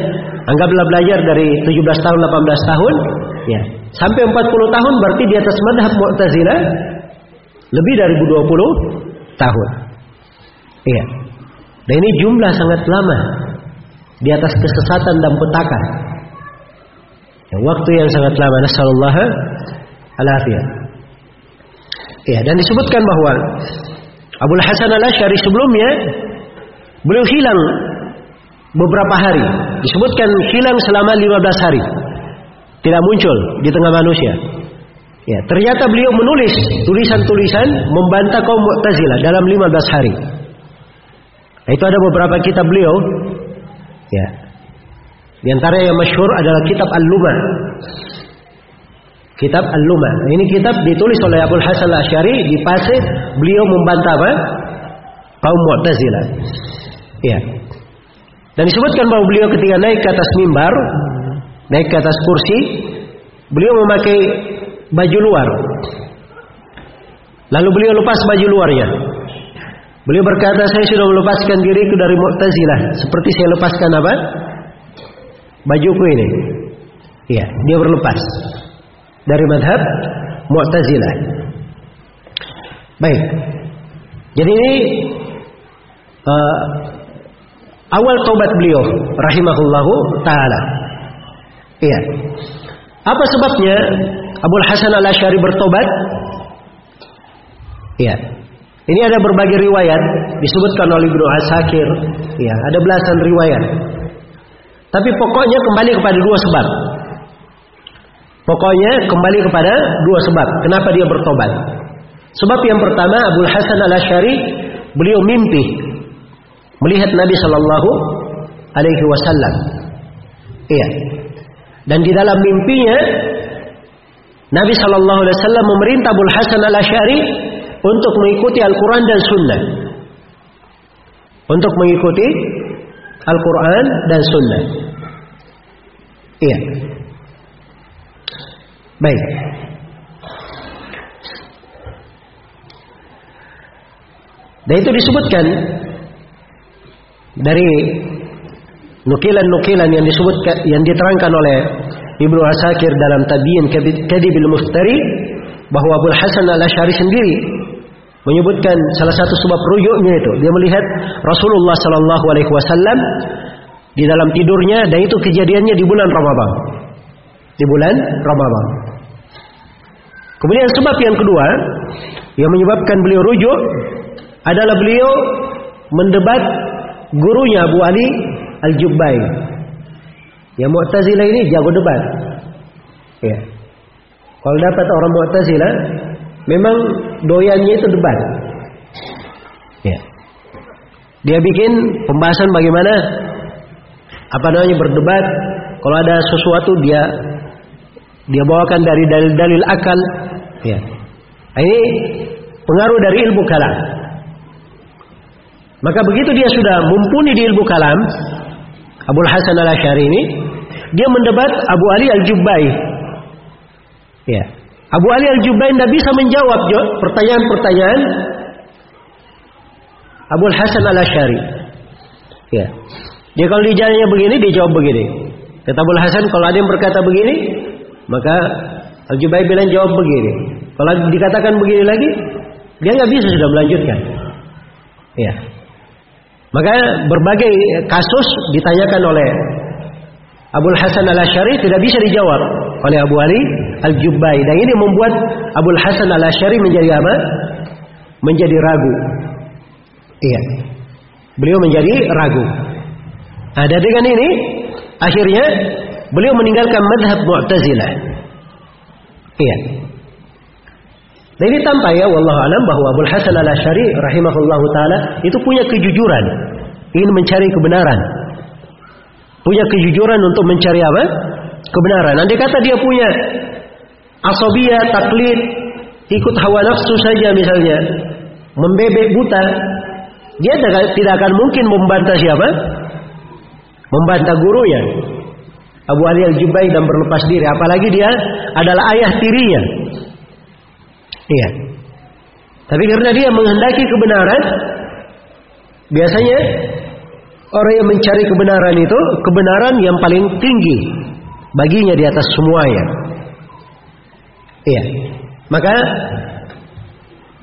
anggaplah belajar dari 17 tahun, 18 tahun, ya. Sampai 40 tahun berarti di atas madhab Mu'tazilah lebih dari 20 tahun. Iya. Dan ini jumlah sangat lama di atas kesesatan dan petaka. Ya, waktu yang sangat lama. Nasallallahu Al-Afiyah. Ya, dan disebutkan bahwa Abu Hasan Al-Asy'ari sebelumnya beliau hilang beberapa hari. Disebutkan hilang selama 15 hari. Tidak muncul di tengah manusia. Ya, ternyata beliau menulis tulisan-tulisan membantah kaum Mu'tazilah dalam 15 hari. Nah, itu ada beberapa kitab beliau. Ya. Di antara yang masyhur adalah kitab Al-Luma. Kitab Al-Luma. Nah, ini kitab ditulis oleh Abu Hasan Al-Asy'ari di pasir beliau membantah apa? kaum Mu'tazilah. Ya. Dan disebutkan bahwa beliau ketika naik ke atas mimbar, naik ke atas kursi, beliau memakai baju luar. Lalu beliau lepas baju luarnya. Beliau berkata, saya sudah melepaskan diriku dari Mu'tazilah. Seperti saya lepaskan apa? Bajuku ini. Iya, dia berlepas. Dari madhab Mu'tazilah. Baik. Jadi ini uh, awal taubat beliau rahimahullahu taala. Iya. Apa sebabnya Abu Hasan Al Asy'ari bertobat? Iya. Ini ada berbagai riwayat disebutkan oleh Ibnu Asakir. Iya, ada belasan riwayat. Tapi pokoknya kembali kepada dua sebab. Pokoknya kembali kepada dua sebab. Kenapa dia bertobat? Sebab yang pertama Abu Hasan Al Asy'ari beliau mimpi melihat Nabi Shallallahu Alaihi Wasallam. Iya. Dan di dalam mimpinya Nabi Shallallahu Alaihi Wasallam memerintah Abu Hasan Al Ashari untuk mengikuti Al-Quran dan Sunnah. Untuk mengikuti Al-Quran dan Sunnah. Iya. Baik. Dan itu disebutkan dari nukilan-nukilan yang disebut yang diterangkan oleh Ibnu Asakir dalam Tabiin Kadibil Muftari bahwa Abu Hasan al Ashari sendiri menyebutkan salah satu sebab rujuknya itu dia melihat Rasulullah Sallallahu Alaihi Wasallam di dalam tidurnya dan itu kejadiannya di bulan Ramadan di bulan Ramadan kemudian sebab yang kedua yang menyebabkan beliau rujuk adalah beliau mendebat gurunya Abu Ali Al-Jubbai. Yang Mu'tazilah ini jago debat. Ya. Kalau dapat orang Mu'tazilah, memang doyannya itu debat. Ya. Dia bikin pembahasan bagaimana apa namanya berdebat. Kalau ada sesuatu dia dia bawakan dari dalil-dalil akal. Ya. Ini pengaruh dari ilmu kalam. Maka begitu dia sudah mumpuni di ilmu kalam, Abu Hasan al Ashari ini, dia mendebat Abu Ali al Jubbai. Ya. Abu Ali al Jubbai tidak bisa menjawab pertanyaan-pertanyaan Abu Hasan al Ashari. Ya. Dia kalau dijawabnya begini, dia jawab begini. Kata Abu Hasan, kalau ada yang berkata begini, maka al Jubbai bilang jawab begini. Kalau dikatakan begini lagi, dia nggak bisa sudah melanjutkan. Ya. Maka berbagai kasus ditanyakan oleh Abu Hasan al Ashari tidak bisa dijawab oleh Abu Ali al Jubbai dan ini membuat Abu Hasan al Ashari menjadi apa? Menjadi ragu. Iya. Beliau menjadi ragu. Ada dengan ini akhirnya beliau meninggalkan madhab Mu'tazilah. Iya. Nah ini tampak ya wallahu alam bahwa Abu Hasan al Ashari rahimahullahu taala itu punya kejujuran, ingin mencari kebenaran. Punya kejujuran untuk mencari apa? Kebenaran. Nanti kata dia punya asobia, taklid, ikut hawa nafsu saja misalnya, membebek buta, dia tidak akan mungkin membantah siapa? Membantah gurunya. Abu Ali al-Jubai dan berlepas diri. Apalagi dia adalah ayah tirinya. Iya. Tapi karena dia menghendaki kebenaran, biasanya orang yang mencari kebenaran itu kebenaran yang paling tinggi baginya di atas semuanya. Iya. Maka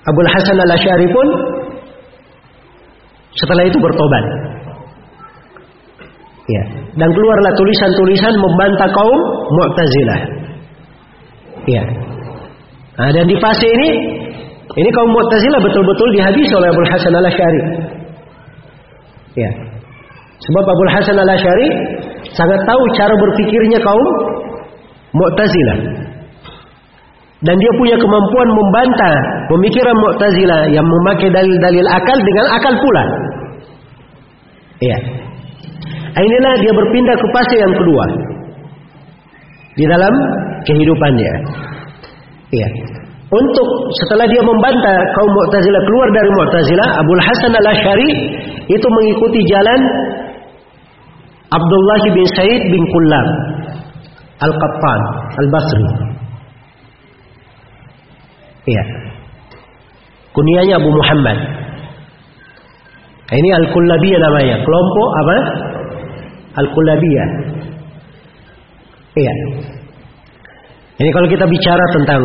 Abu Hasan al Ashari pun setelah itu bertobat. Ya, dan keluarlah tulisan-tulisan membantah kaum Mu'tazilah. Ya. Nah, dan di fase ini ini kaum Mu'tazilah betul-betul dihabisi oleh Abu Hasan al Ashari. Ya. Sebab Abu Hasan al Ashari sangat tahu cara berpikirnya kaum Mu'tazilah. Dan dia punya kemampuan membantah pemikiran Mu'tazilah yang memakai dalil-dalil akal dengan akal pula. Iya. Inilah dia berpindah ke fase yang kedua. Di dalam kehidupannya. Iya. Untuk setelah dia membantah kaum Mu'tazilah keluar dari Mu'tazilah, Abu Hasan Al-Asy'ari itu mengikuti jalan Abdullah bin Said bin Kullab Al-Qattan Al-Basri. Iya. Kunianya Abu Muhammad. Ini Al-Kullabiyah namanya. Kelompok apa? Al-Kullabiyah. Iya. Ini kalau kita bicara tentang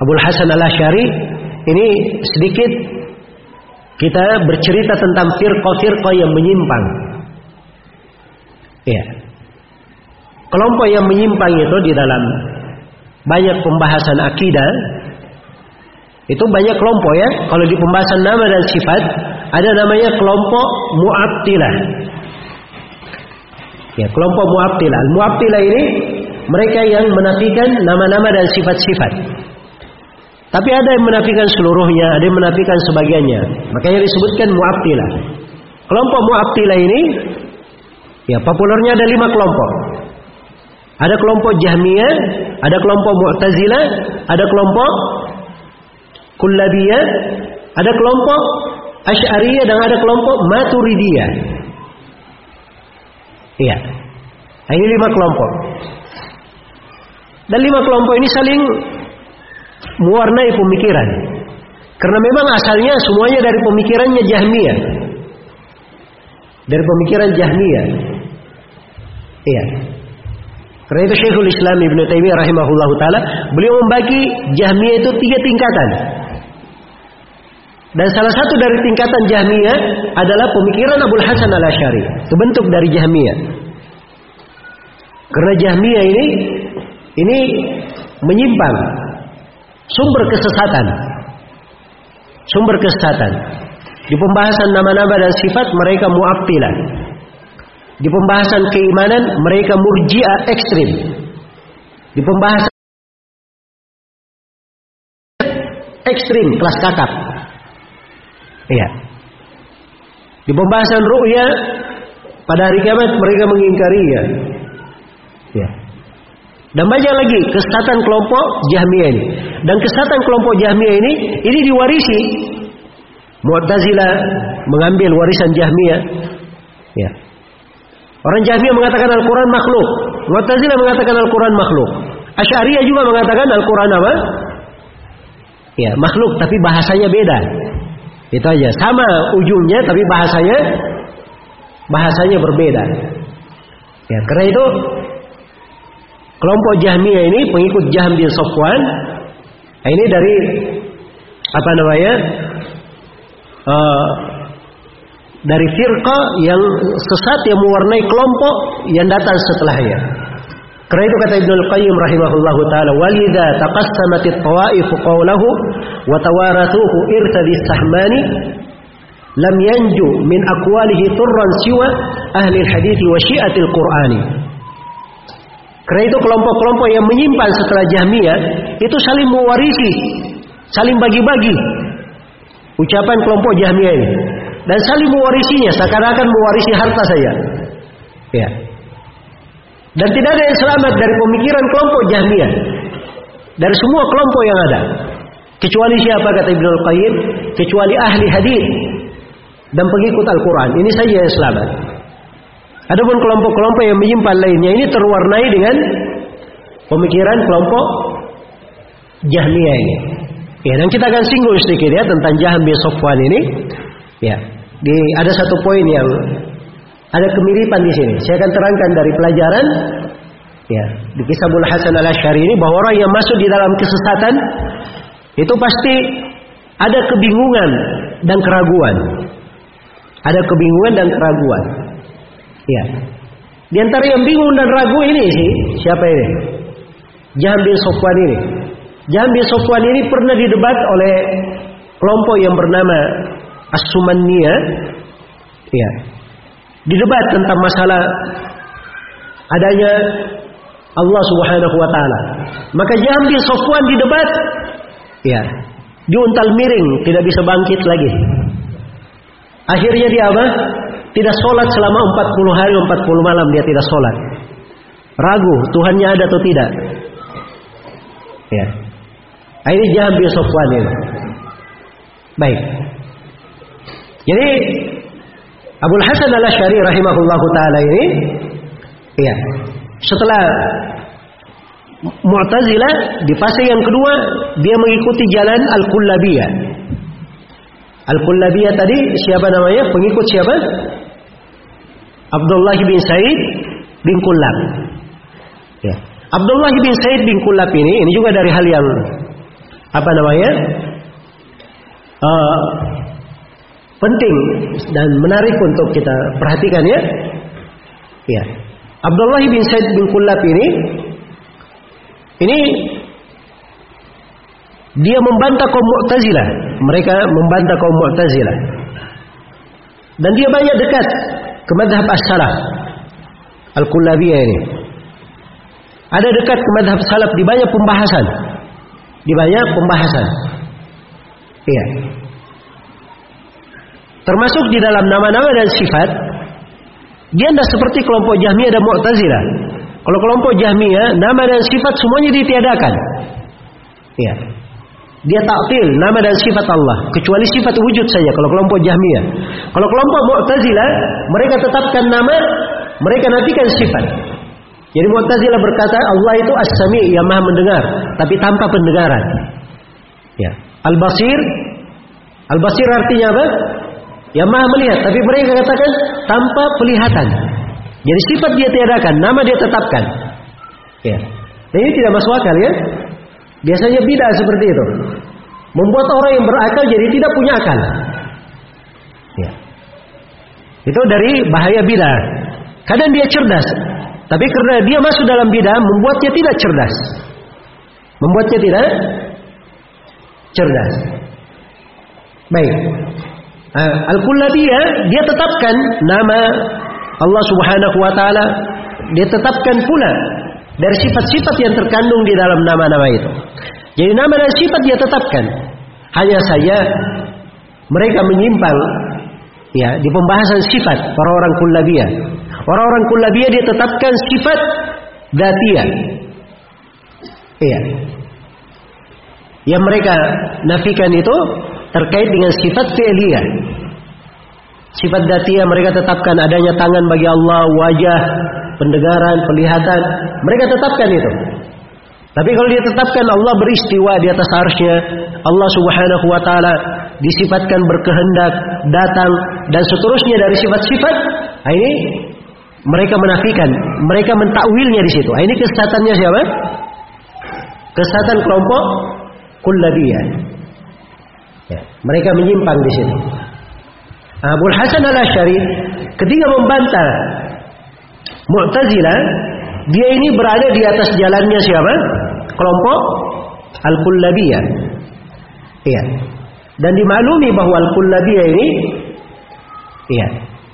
Abdul Hasan al-Ashari, ini sedikit kita bercerita tentang firqa-firqa yang menyimpang. Iya. Kelompok yang menyimpang itu di dalam banyak pembahasan akidah itu banyak kelompok ya. Kalau di pembahasan nama dan sifat ada namanya kelompok Mu'attilah. Ya, kelompok Mu'attilah. Mu'attilah ini mereka yang menafikan nama-nama dan sifat-sifat. Tapi ada yang menafikan seluruhnya, ada yang menafikan sebagiannya. Makanya disebutkan Mu'attilah. Kelompok Mu'attilah ini ya populernya ada lima kelompok. Ada kelompok Jahmiyah, ada kelompok Mu'tazilah, ada kelompok Kullabiyah, ada kelompok Asy'ariyah dan ada kelompok Maturidiyah. Iya. Nah, ini lima kelompok. Dan lima kelompok ini saling mewarnai pemikiran. Karena memang asalnya semuanya dari pemikirannya Jahmiyah. Dari pemikiran Jahmiyah. Iya. Karena itu Syekhul Islam Ibn Taimiyah rahimahullahu taala beliau membagi Jahmiyah itu tiga tingkatan. Dan salah satu dari tingkatan Jahmiyah adalah pemikiran Abdul Hasan al Ashari. Itu bentuk dari Jahmiyah. Karena Jahmiyah ini ini menyimpang sumber kesesatan. Sumber kesesatan. Di pembahasan nama-nama dan sifat mereka mu'abtilah. Di pembahasan keimanan mereka murjiah ekstrim. Di pembahasan ekstrim kelas kakap. Iya. Di pembahasan ru'ya pada hari kiamat mereka mengingkarinya. Ya. Dan banyak lagi kesesatan kelompok Jahmiyah ini. Dan kesesatan kelompok Jahmiyah ini ini diwarisi. Mu'tazilah mengambil warisan Jahmiyah. Ya. Orang Jahmiyah mengatakan Al-Quran makhluk. Mu'tazilah mengatakan Al-Quran makhluk. Asy'ariyah juga mengatakan Al-Quran apa? Ya, makhluk tapi bahasanya beda. Itu aja. Sama ujungnya tapi bahasanya bahasanya berbeda. Ya, karena itu kelompok Jahmiyah ini pengikut Jahm bin Sofwan ini dari apa namanya? Uh, dari firqa yang sesat yang mewarnai kelompok yang datang setelahnya. Karena itu kata Ibnu Al-Qayyim rahimahullahu taala, "Walidza taqassamat at-tawa'if qawlahu wa tawarathuhu irtadi sahmani lam yanju min aqwalihi turran siwa ahli al-hadits wa syi'atil Qur'ani." Karena itu kelompok-kelompok yang menyimpan setelah Jahmiyah itu saling mewarisi, saling bagi-bagi ucapan kelompok Jahmiyah ini dan saling mewarisinya seakan-akan mewarisi harta saya. Ya. Dan tidak ada yang selamat dari pemikiran kelompok Jahmiyah. Dari semua kelompok yang ada. Kecuali siapa kata Ibnu Al-Qayyim? Kecuali ahli hadis dan pengikut Al-Quran. Ini saja yang selamat. Adapun kelompok-kelompok yang menyimpan lainnya ini terwarnai dengan pemikiran kelompok Jahmiyah ini. Ya, dan kita akan singgung sedikit ya tentang Jahm bin Sofwan ini. Ya, di ada satu poin yang ada kemiripan di sini. Saya akan terangkan dari pelajaran ya di kisah Abdul Hasan al Ashari ini bahwa orang yang masuk di dalam kesesatan itu pasti ada kebingungan dan keraguan. Ada kebingungan dan keraguan. Ya. Di antara yang bingung dan ragu ini sih siapa ini? Jahm bin Sofwan ini. Jahm bin Sofwan ini pernah didebat oleh kelompok yang bernama As-Sumanniyah. Ya. Didebat tentang masalah adanya Allah Subhanahu wa taala. Maka bin Sofwan didebat ya, diuntal miring, tidak bisa bangkit lagi. Akhirnya dia apa? Tidak sholat selama 40 hari 40 malam dia tidak sholat. Ragu Tuhannya ada atau tidak. Ya. Ini Jahm bin Sofwan ini. Baik. Jadi Abu Hasan al Ashari rahimahullahu taala ini ya, setelah Mu'tazilah di fase yang kedua dia mengikuti jalan Al-Kullabiyah. Al-Kullabiyah tadi siapa namanya? Pengikut siapa? Abdullah bin Said bin Kullab. Ya. Abdullah bin Said bin Kullab ini ini juga dari hal yang apa namanya? Uh, penting dan menarik untuk kita perhatikan ya. Ya. Abdullah bin Said bin Kullab ini ini dia membantah kaum Mu'tazilah. Mereka membantah kaum Mu'tazilah. Dan dia banyak dekat ke madhab as-salaf. Al-Kullabiyah ini. Ada dekat ke madhab salaf di banyak pembahasan. Di banyak pembahasan. Iya. Termasuk di dalam nama-nama dan sifat. Dia tidak seperti kelompok Jahmiyah dan Mu'tazilah. Kalau kelompok Jahmiyah, nama dan sifat semuanya ditiadakan. Iya. Dia taktil nama dan sifat Allah, kecuali sifat wujud saja kalau kelompok Jahmiyah. Kalau kelompok Mu'tazilah, mereka tetapkan nama, mereka nafikan sifat. Jadi Mu'tazilah berkata Allah itu As-Sami yang Maha mendengar, tapi tanpa pendengaran. Ya. Al-Basir Al-Basir artinya apa? Yang Maha melihat, tapi mereka katakan tanpa pelihatan. Jadi sifat dia tiadakan, nama dia tetapkan. Ya. Dan ini tidak masuk akal ya. Biasanya bidah seperti itu. Membuat orang yang berakal jadi tidak punya akal. Ya. Itu dari bahaya bidah. Kadang dia cerdas, tapi karena dia masuk dalam bidah membuatnya tidak cerdas. Membuatnya tidak cerdas. Baik. Uh, Al-Kullabiyah dia tetapkan nama Allah Subhanahu wa taala dia tetapkan pula dari sifat-sifat yang terkandung di dalam nama-nama itu. Jadi nama dan sifat dia tetapkan. Hanya saja mereka menyimpang ya di pembahasan sifat para orang kullabiyah. Orang-orang kullabiyah dia tetapkan sifat datia. Iya. Yang mereka nafikan itu terkait dengan sifat fi'liyah. Sifat datia mereka tetapkan adanya tangan bagi Allah, wajah, pendengaran, penglihatan. Mereka tetapkan itu. Tapi kalau dia tetapkan Allah beristiwa di atas arsnya, Allah subhanahu wa ta'ala disifatkan berkehendak, datang, dan seterusnya dari sifat-sifat, nah ini mereka menafikan, mereka mentakwilnya di situ. Nah ini kesesatannya siapa? Kesesatan kelompok kullabiyah. Ya, mereka menyimpang di situ. Abu Hasan al Ashari ketika membantah Mu'tazilah, dia ini berada di atas jalannya siapa? Kelompok Al-Kullabiyah. Iya. Dan dimaklumi bahwa Al-Kullabiyah ini iya,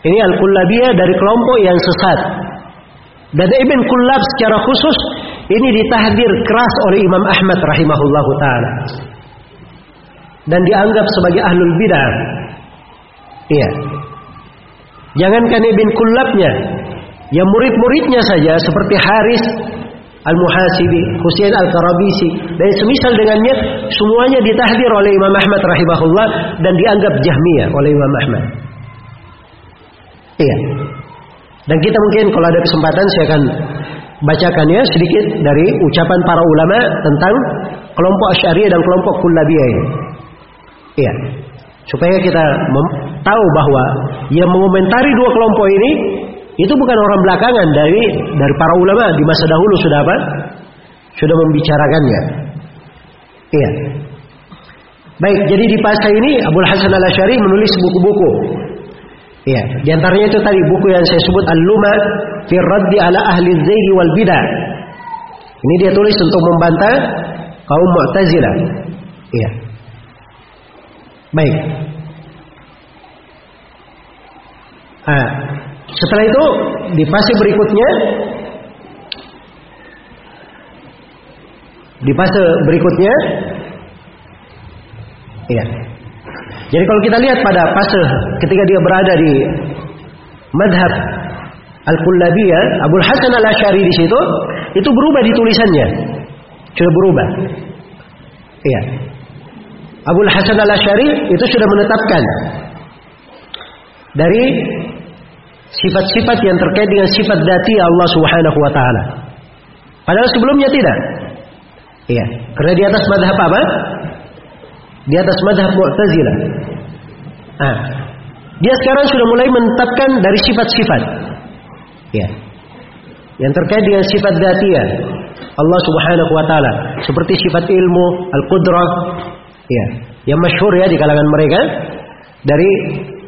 ini Al-Kullabiyah dari kelompok yang sesat. Dan Ibn Kullab secara khusus ini ditahdir keras oleh Imam Ahmad rahimahullahu taala. Dan dianggap sebagai ahlul bidah. Iya. Jangankan Ibn Kullabnya, yang murid-muridnya saja seperti Haris Al-Muhasibi, Husain Al-Karabisi dan semisal dengannya semuanya ditahdir oleh Imam Ahmad rahimahullah dan dianggap jahmiyah oleh Imam Ahmad. Iya. Dan kita mungkin kalau ada kesempatan saya akan bacakan ya sedikit dari ucapan para ulama tentang kelompok Asy'ariyah dan kelompok Kullabiyah ini. Iya. Supaya kita tahu bahwa yang mengomentari dua kelompok ini itu bukan orang belakangan dari dari para ulama di masa dahulu sudah apa? Sudah membicarakannya. Iya. Baik, jadi di pasal ini Abu Hasan Al Asyari menulis buku-buku. Iya, di antaranya itu tadi buku yang saya sebut Al-Luma fi Raddi ala Ahli Zaidi wal Bidah. Ini dia tulis untuk membantah kaum Mu'tazilah. Iya. Baik. Ah, setelah itu di fase berikutnya di fase berikutnya iya. Jadi kalau kita lihat pada fase ketika dia berada di madhab Al-Kullabiyah, Abu Hasan Al-Asy'ari di situ itu berubah di tulisannya. Sudah berubah. Iya. Abu Hasan Al-Asy'ari itu sudah menetapkan dari sifat-sifat yang terkait dengan sifat dati Allah Subhanahu wa taala. Padahal sebelumnya tidak. Iya, karena di atas madhab apa? Di atas madhab Mu'tazilah. Nah, dia sekarang sudah mulai menetapkan dari sifat-sifat. Ya. Yang terkait dengan sifat datiyah Allah Subhanahu wa taala, seperti sifat ilmu, al-qudrah, ya, yang masyhur ya di kalangan mereka dari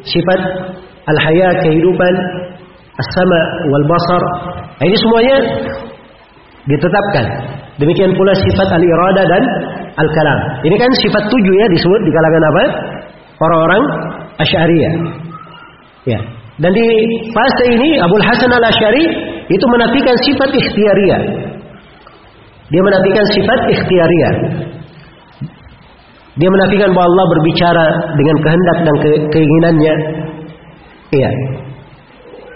sifat al-haya kehidupan, as-sama wal basar. Nah, ini semuanya ditetapkan. Demikian pula sifat al-irada dan al-kalam. Ini kan sifat tujuh ya disebut di kalangan apa? Orang-orang Asy'ariyah. Ya. Dan di fase ini Abu Hasan al Ashari itu menafikan sifat ikhtiariyah. Dia menafikan sifat ikhtiariyah. Dia menafikan bahwa Allah berbicara dengan kehendak dan ke keinginannya. Iya.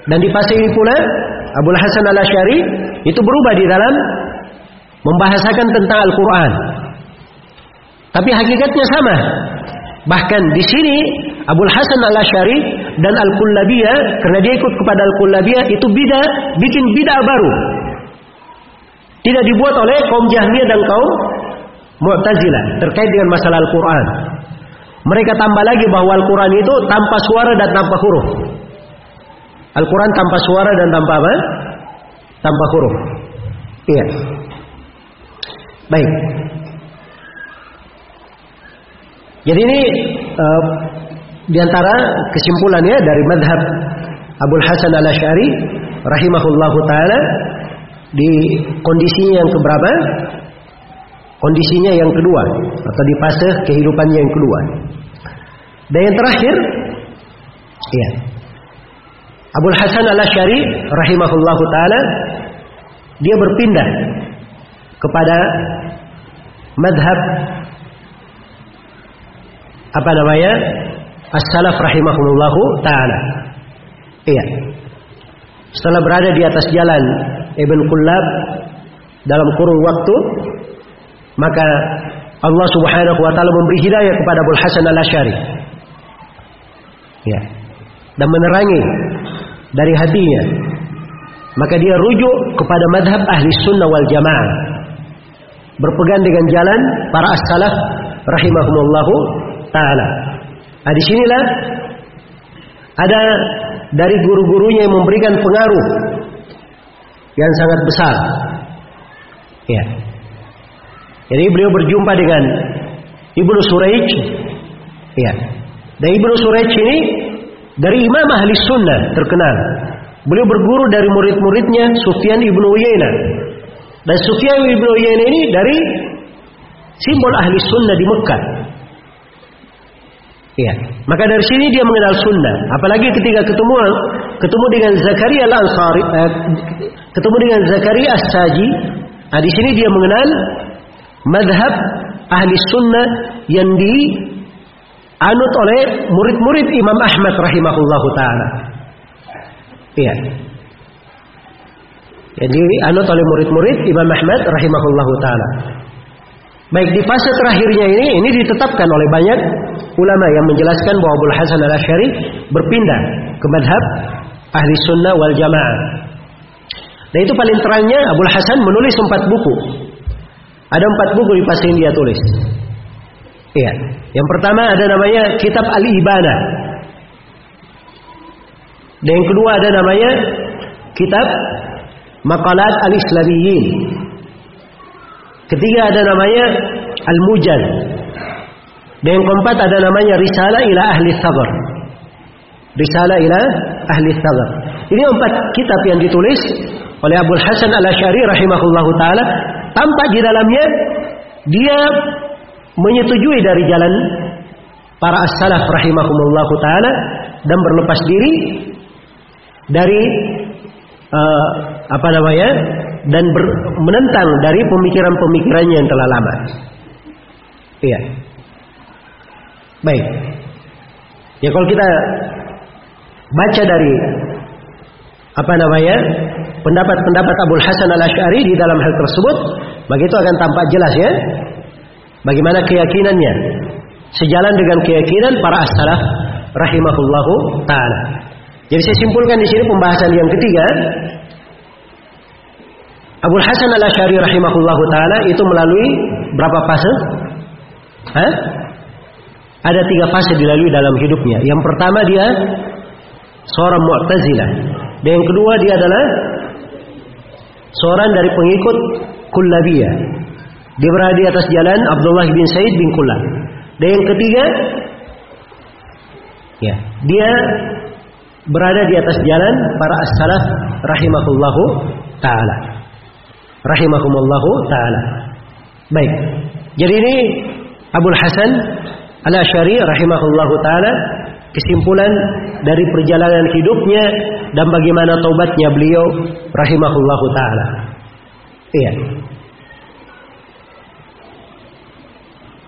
Dan di fase ini pula Abu Hasan al Ashari itu berubah di dalam membahasakan tentang Al-Quran. Tapi hakikatnya sama. Bahkan di sini Abu Hasan al Ashari dan al Kullabiyah karena dia ikut kepada al Kullabiyah itu bida bikin bid'ah baru. Tidak dibuat oleh kaum Jahmiyah dan kaum Mu'tazilah terkait dengan masalah Al-Qur'an. Mereka tambah lagi bahwa Al-Qur'an itu tanpa suara dan tanpa huruf. Al-Qur'an tanpa suara dan tanpa apa? Tanpa huruf. Iya. Baik. Jadi ini uh, di antara kesimpulannya dari madhab Abu Hasan al Ashari rahimahullahu taala di kondisinya yang keberapa? Kondisinya yang kedua atau di fase kehidupannya yang kedua. Dan yang terakhir, ya. Abu Hasan al Ashari rahimahullahu taala dia berpindah kepada madhab apa namanya as-salaf rahimahullahu taala. Iya. Setelah berada di atas jalan Ibn Kullab dalam kurun waktu, maka Allah Subhanahu wa taala memberi hidayah kepada Abu Hasan Al-Asy'ari. Ya. Dan menerangi dari hatinya. Maka dia rujuk kepada madhab ahli sunnah wal jamaah. Berpegang dengan jalan para as-salaf rahimahumullahu taala. Nah, di sinilah ada dari guru-gurunya yang memberikan pengaruh yang sangat besar. Ya. Jadi beliau berjumpa dengan Ibnu Suraij. Ya. Dan Ibnu Suraij ini dari imam ahli sunnah terkenal. Beliau berguru dari murid-muridnya Sufyan ibnu Uyainah. Dan Sufyan ibnu Uyainah ini dari simbol ahli sunnah di Mekah. Iya. Maka dari sini dia mengenal sunnah. Apalagi ketika ketemu ketemu dengan Zakaria al-Ansari, eh, ketemu dengan Zakaria as-Saji. Nah, di sini dia mengenal madhab ahli sunnah yang dianut oleh murid-murid Imam Ahmad rahimahullahu taala. Iya. Jadi anut oleh murid-murid Imam Ahmad rahimahullahu taala. Baik di fase terakhirnya ini ini ditetapkan oleh banyak ulama yang menjelaskan bahwa Abu Hasan al Ashari berpindah ke madhab ahli sunnah wal jamaah. Dan itu paling terangnya Abu Hasan menulis empat buku. Ada empat buku di yang dia tulis. Iya. Yang pertama ada namanya Kitab Al-Ibana. Dan yang kedua ada namanya Kitab Maqalat Al-Islamiyyin. Ketiga ada namanya Al-Mujad. Dan yang keempat ada namanya Risalah ila Ahli Sabar. Risalah ila Ahli Sabar. Ini empat kitab yang ditulis oleh Abu Hasan Al-Asy'ari rahimahullahu taala tampak di dalamnya dia menyetujui dari jalan para as-salaf rahimahumullah taala dan berlepas diri dari uh, apa namanya dan ber, menentang dari pemikiran-pemikirannya yang telah lama. Iya. Baik. Ya kalau kita baca dari apa namanya pendapat-pendapat Abu Hasan al Ashari di dalam hal tersebut, maka itu akan tampak jelas ya bagaimana keyakinannya sejalan dengan keyakinan para as-salaf rahimahullahu taala. Jadi saya simpulkan di sini pembahasan yang ketiga Abu Hasan al Ashari rahimahullahu taala itu melalui berapa fase? Hah? Ada tiga fase dilalui dalam hidupnya. Yang pertama dia seorang Mu'tazilah. Dan yang kedua dia adalah seorang dari pengikut Kullabiyah. Dia berada di atas jalan Abdullah bin Said bin Kullab. Dan yang ketiga ya, dia berada di atas jalan para as-salaf rahimahullahu taala. Rahimahumullahu taala. Baik. Jadi ini Abdul Hasan Al-Asy'ari rahimahullahu taala kesimpulan dari perjalanan hidupnya dan bagaimana taubatnya beliau rahimahullahu taala. Iya.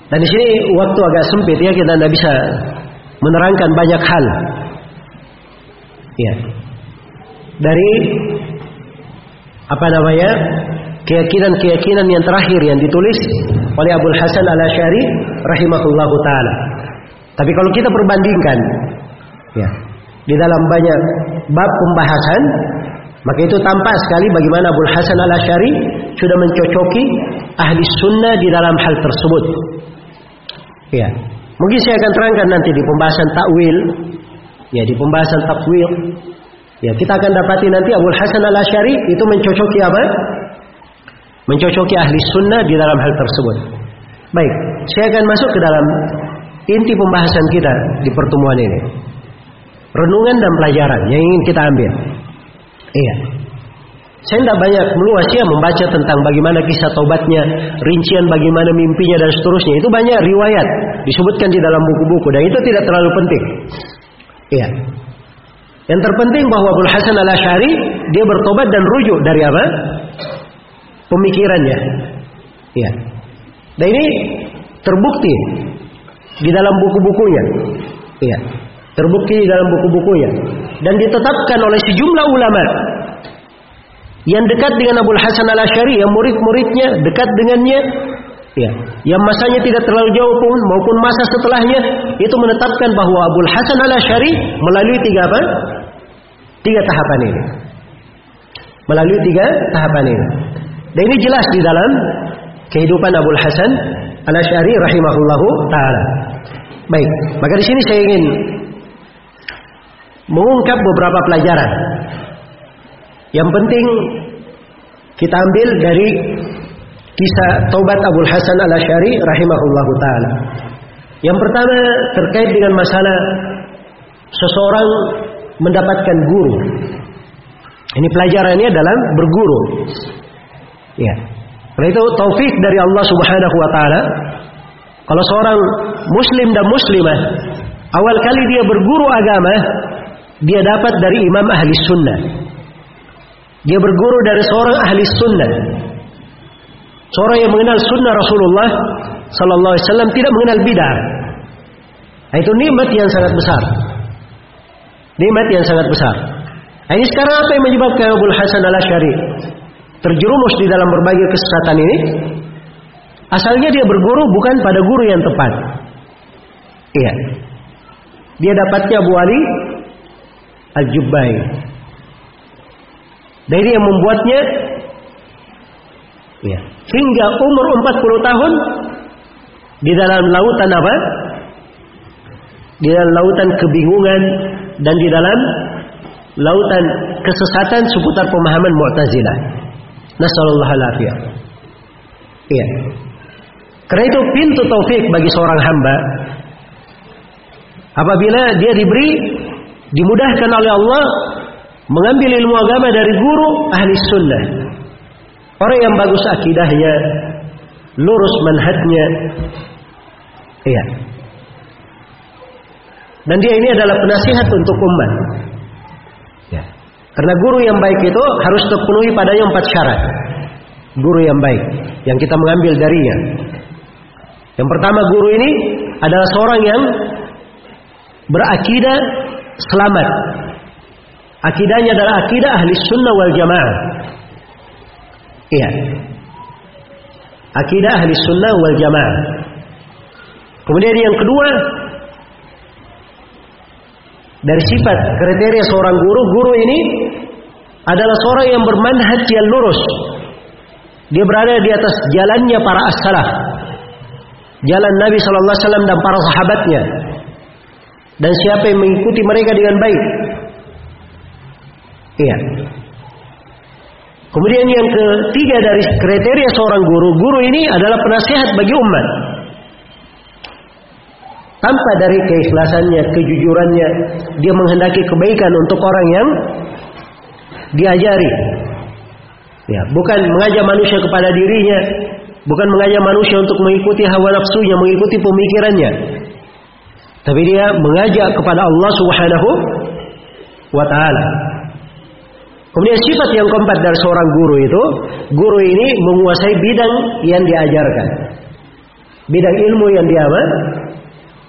Dan di sini waktu agak sempit ya kita tidak bisa menerangkan banyak hal. Iya. Dari apa namanya keyakinan-keyakinan yang terakhir yang ditulis oleh Abu Hasan al Ashari rahimahullahu taala. Tapi kalau kita perbandingkan ya di dalam banyak bab pembahasan maka itu tampak sekali bagaimana Abu Hasan al sudah mencocoki ahli sunnah di dalam hal tersebut. Ya, mungkin saya akan terangkan nanti di pembahasan takwil, ya di pembahasan takwil. Ya, kita akan dapati nanti Abu Hasan al itu mencocoki apa? mencocoki ahli sunnah di dalam hal tersebut. Baik, saya akan masuk ke dalam inti pembahasan kita di pertemuan ini. Renungan dan pelajaran yang ingin kita ambil. Iya. Saya tidak banyak meluas ya membaca tentang bagaimana kisah taubatnya, rincian bagaimana mimpinya dan seterusnya. Itu banyak riwayat disebutkan di dalam buku-buku dan itu tidak terlalu penting. Iya. Yang terpenting bahwa Abu Hasan al Ashari dia bertobat dan rujuk dari apa? pemikirannya. Ya. Dan ini terbukti di dalam buku-bukunya. Ya. Terbukti di dalam buku-bukunya dan ditetapkan oleh sejumlah ulama yang dekat dengan Abu Hasan Al Ashari, yang murid-muridnya dekat dengannya, ya, yang masanya tidak terlalu jauh pun maupun masa setelahnya itu menetapkan bahwa Abu Hasan Al Ashari melalui tiga apa? Tiga tahapan ini. Melalui tiga tahapan ini. Dan ini jelas di dalam kehidupan Abu Hasan Al Ashari rahimahullahu taala. Baik, maka di sini saya ingin mengungkap beberapa pelajaran. Yang penting kita ambil dari kisah taubat Abu Hasan Al Ashari rahimahullahu taala. Yang pertama terkait dengan masalah seseorang mendapatkan guru. Ini pelajarannya dalam berguru. Ya. Karena itu taufik dari Allah Subhanahu wa taala. Kalau seorang muslim dan muslimah awal kali dia berguru agama, dia dapat dari imam ahli sunnah. Dia berguru dari seorang ahli sunnah. Seorang yang mengenal sunnah Rasulullah sallallahu alaihi wasallam tidak mengenal bidah. Nah, itu nikmat yang sangat besar. Nikmat yang sangat besar. Nah, ini sekarang apa yang menyebabkan Abu Hasan al-Asy'ari terjerumus di dalam berbagai kesesatan ini, asalnya dia berguru bukan pada guru yang tepat. Iya. Dia dapatnya Abu Ali Al-Jubbai. Dan ini yang membuatnya ya, hingga umur 40 tahun di dalam lautan apa? Di dalam lautan kebingungan dan di dalam lautan kesesatan seputar pemahaman Mu'tazilah. Nasallallahu alaihi Iya. Karena itu pintu taufik bagi seorang hamba apabila dia diberi dimudahkan oleh Allah mengambil ilmu agama dari guru ahli sunnah. Orang yang bagus akidahnya, lurus manhajnya. Iya. Dan dia ini adalah penasihat untuk umat. Karena guru yang baik itu harus terpenuhi padanya empat syarat. Guru yang baik yang kita mengambil darinya. Yang pertama guru ini adalah seorang yang berakidah selamat. Akidahnya adalah akidah ahli sunnah wal jamaah. Iya. Akidah ahli sunnah wal jamaah. Kemudian yang kedua, dari sifat kriteria seorang guru, guru ini adalah seorang yang bermanhaj yang lurus. Dia berada di atas jalannya para as-salaf. Jalan Nabi sallallahu dan para sahabatnya. Dan siapa yang mengikuti mereka dengan baik. Iya. Kemudian yang ketiga dari kriteria seorang guru, guru ini adalah penasihat bagi umat. Tanpa dari keikhlasannya, kejujurannya, dia menghendaki kebaikan untuk orang yang diajari. Ya, bukan mengajak manusia kepada dirinya, bukan mengajak manusia untuk mengikuti hawa nafsunya, mengikuti pemikirannya. Tapi dia mengajak kepada Allah Subhanahu wa taala. Kemudian sifat yang keempat dari seorang guru itu, guru ini menguasai bidang yang diajarkan. Bidang ilmu yang dia?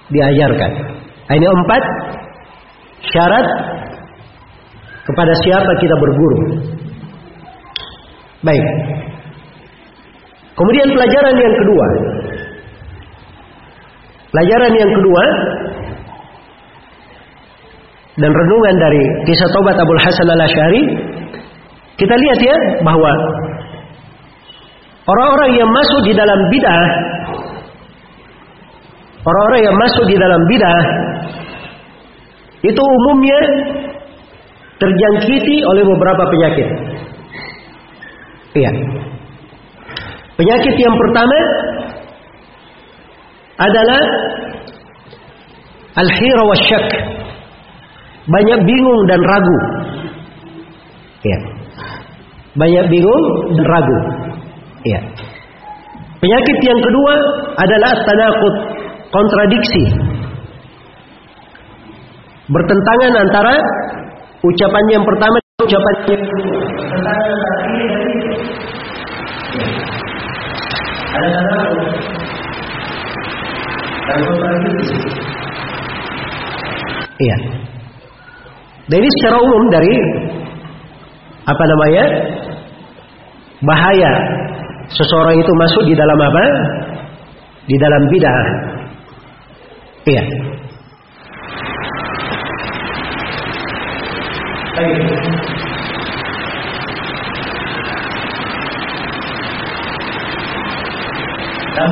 Diajarkan. Ini empat syarat kepada siapa kita berguru. Baik. Kemudian pelajaran yang kedua. Pelajaran yang kedua dan renungan dari kisah tobat Abdul Hasan al Ashari kita lihat ya bahwa orang-orang yang masuk di dalam bidah orang-orang yang masuk di dalam bidah itu umumnya terjangkiti oleh beberapa penyakit. Iya. Penyakit yang pertama adalah al-hira wa. Banyak bingung dan ragu. Iya. Banyak bingung dan ragu. Iya. Penyakit yang kedua adalah tanakut, kontradiksi. Bertentangan antara ucapan yang pertama dan ucapan yang. Iya. Dan ini secara umum dari apa namanya bahaya seseorang itu masuk di dalam apa? Di dalam bid'ah. Iya. Baik. Dan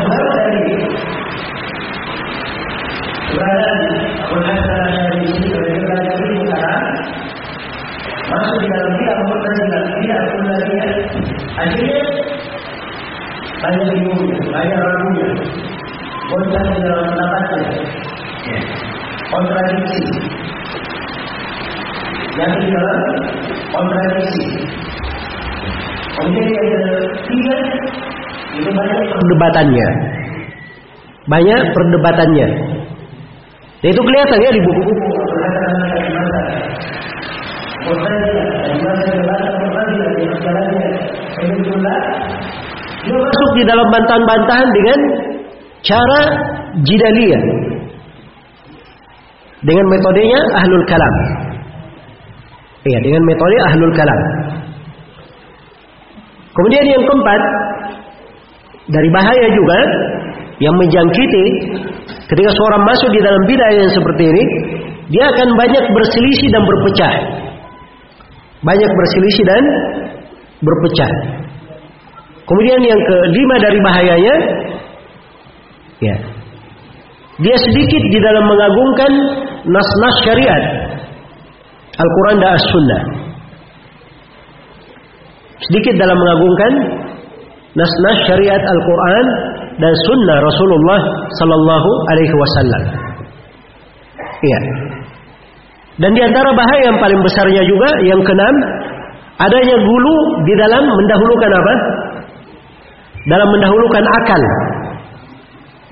keberadaan dari sini utara masuk di dalam dia mempertanyakan tidak dia akhirnya banyak bingungnya, banyak ragunya, di dalam pendapatnya, kontradiksi, yang dalam kontradiksi. Kemudian yang ketiga itu banyak perdebatannya, banyak perdebatannya. Dan itu kelihatan ya di buku-buku dia masuk di dalam bantahan-bantahan dengan cara jidaliyah. Dengan metodenya ahlul kalam. Iya, dengan metode ahlul kalam. Kemudian yang keempat, dari bahaya juga yang menjangkiti ketika seorang masuk di dalam bid'ah yang seperti ini, dia akan banyak berselisih dan berpecah. Banyak berselisih dan berpecah. Kemudian yang kelima dari bahayanya, ya, dia sedikit di dalam mengagungkan nas-nas syariat, Al-Quran dan As-Sunnah. Sedikit dalam mengagungkan nas-nas syariat Al-Quran dan Sunnah Rasulullah Sallallahu Alaihi Wasallam. Iya. Dan di antara bahaya yang paling besarnya juga yang keenam adanya gulu di dalam mendahulukan apa? dalam mendahulukan akal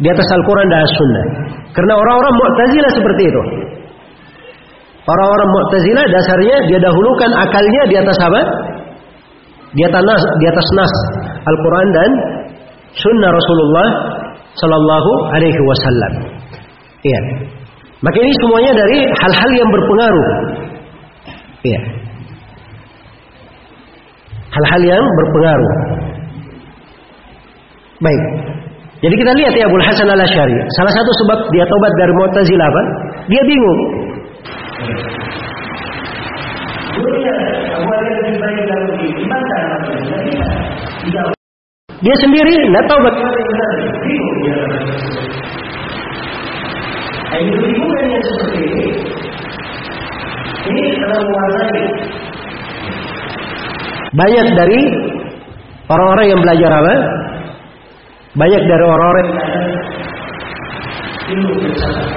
di atas Al-Quran dan As-Sunnah. Karena orang-orang Mu'tazilah seperti itu. Orang-orang Mu'tazilah dasarnya dia dahulukan akalnya di atas apa? Di atas nas, di atas nas Al-Quran dan Sunnah Rasulullah Sallallahu Alaihi Wasallam. Iya. Maka ini semuanya dari hal-hal yang berpengaruh. Iya. Hal-hal yang berpengaruh. Baik. Jadi kita lihat ya Abu Hasan al Ashari. Salah satu sebab dia tobat dari Mu'tazilah apa? Dia bingung. Dia sendiri bingung dia. Ini kebingungan yang seperti ini. Ini telah menguasai banyak dari orang-orang yang belajar apa? Banyak dari orang-orang ilmu filsafat.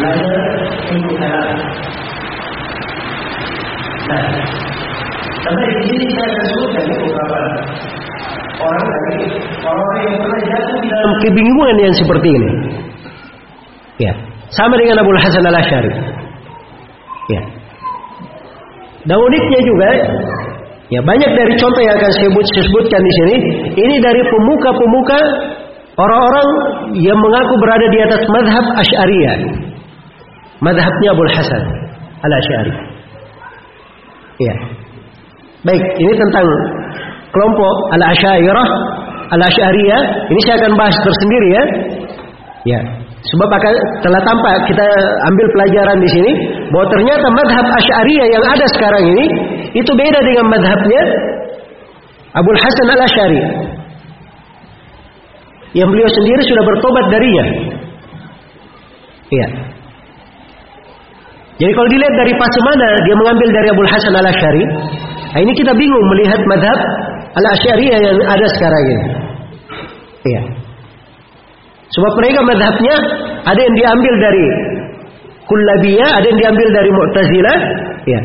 Belajar ilmu kalam. Nah, tapi di sini saya sebutkan beberapa orang dari orang-orang yang pernah jatuh di dalam kebingungan yang seperti ini. Ya, sama dengan Abu Hasan al Ashari. Ya. Dan uniknya juga Ya banyak dari contoh yang akan saya sebutkan di sini. Ini dari pemuka-pemuka orang-orang yang mengaku berada di atas madhab Ash'ariyah. Madhabnya Abu Hasan al-Ash'ari. Ya. Baik, ini tentang kelompok al-Ash'ariyah, al-Ash'ariyah. Ini saya akan bahas tersendiri ya. Ya. Sebab akan telah tampak kita ambil pelajaran di sini bahwa ternyata madhab Asy'ariyah yang ada sekarang ini itu beda dengan madhabnya Abdul Hasan al Ashari yang beliau sendiri sudah bertobat darinya. Iya. Jadi kalau dilihat dari fase mana dia mengambil dari Abdul Hasan al Ashari, nah ini kita bingung melihat madhab al Asy'ariyah yang ada sekarang ini. Iya. Sebab mereka madhabnya ada yang diambil dari Kullabiyah, ada yang diambil dari Mu'tazilah. Ya.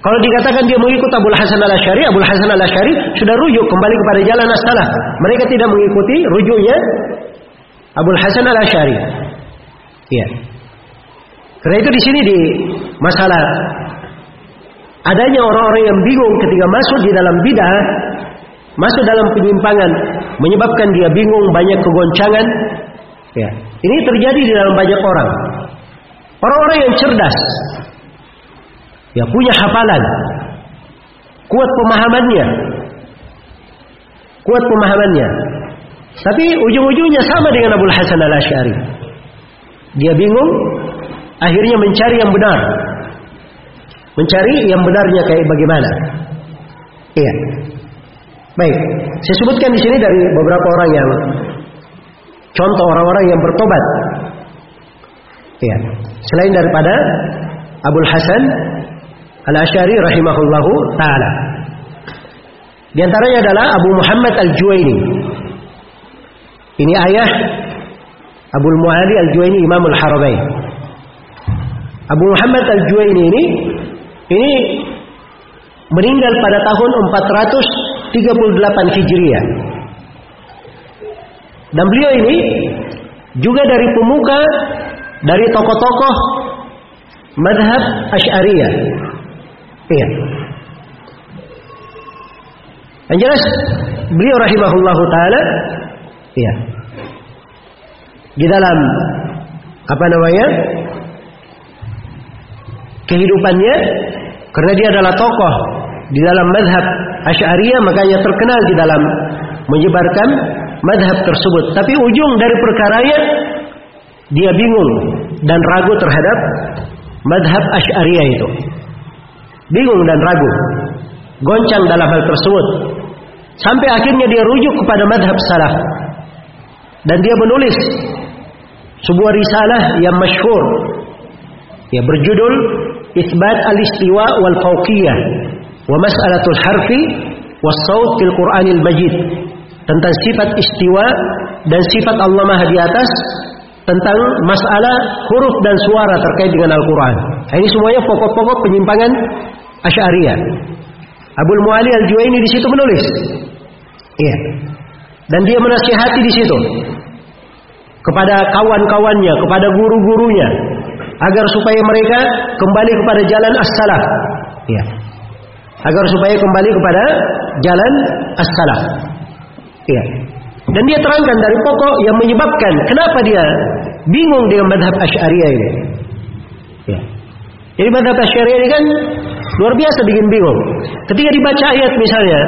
Kalau dikatakan dia mengikut Abu Hasan al Ashari, Abu Hasan al Ashari sudah rujuk kembali kepada jalan as Mereka tidak mengikuti rujuknya Abu Hasan al Ashari. Ya. Karena itu di sini di masalah adanya orang-orang yang bingung ketika masuk di dalam bidah, masuk dalam penyimpangan, menyebabkan dia bingung, banyak kegoncangan, Ya. Ini terjadi di dalam banyak orang. Orang-orang yang cerdas. Ya punya hafalan. Kuat pemahamannya. Kuat pemahamannya. Tapi ujung-ujungnya sama dengan Abu Hasan al-Ash'ari. Dia bingung, akhirnya mencari yang benar. Mencari yang benarnya kayak bagaimana. Iya. Baik, saya sebutkan di sini dari beberapa orang yang Contoh orang-orang yang bertobat. Ya. Selain daripada Abdul Hasan Al-Asy'ari rahimahullahu taala. Di antaranya adalah Abu Muhammad Al-Juwaini. Ini ayah Abu Muali Al-Juwaini Imam Al-Haramain. Abu Muhammad Al-Juwaini ini ini meninggal pada tahun 438 Hijriah. Dan beliau ini juga dari pemuka dari tokoh-tokoh madhab Ash'ariyah. Iya. Yang jelas beliau rahimahullahu taala iya. Di dalam apa namanya? kehidupannya karena dia adalah tokoh di dalam madhab Ash'ariyah makanya terkenal di dalam menyebarkan madhab tersebut. Tapi ujung dari perkaranya dia bingung dan ragu terhadap madhab Ash'ariyah itu. Bingung dan ragu. Goncang dalam hal tersebut. Sampai akhirnya dia rujuk kepada madhab salaf. Dan dia menulis sebuah risalah yang masyhur. Ya berjudul Isbat al-Istiwa wal Fawqiyah wa Mas'alatul Harfi was Saut fil Qur'anil Majid tentang sifat istiwa dan sifat Allah Maha di atas tentang masalah huruf dan suara terkait dengan Al-Quran. Nah, ini semuanya pokok-pokok penyimpangan Asy'ariyah. Abdul Muali Al-Juwaini di situ menulis. Iya. Dan dia menasihati di situ kepada kawan-kawannya, kepada guru-gurunya agar supaya mereka kembali kepada jalan as-salaf. Iya. Agar supaya kembali kepada jalan as-salaf. Iya. Dan dia terangkan dari pokok yang menyebabkan kenapa dia bingung dengan madhab Asy'ariyah ini. Ya. Jadi madhab Asy'ariyah ini kan luar biasa bikin bingung. Ketika dibaca ayat misalnya,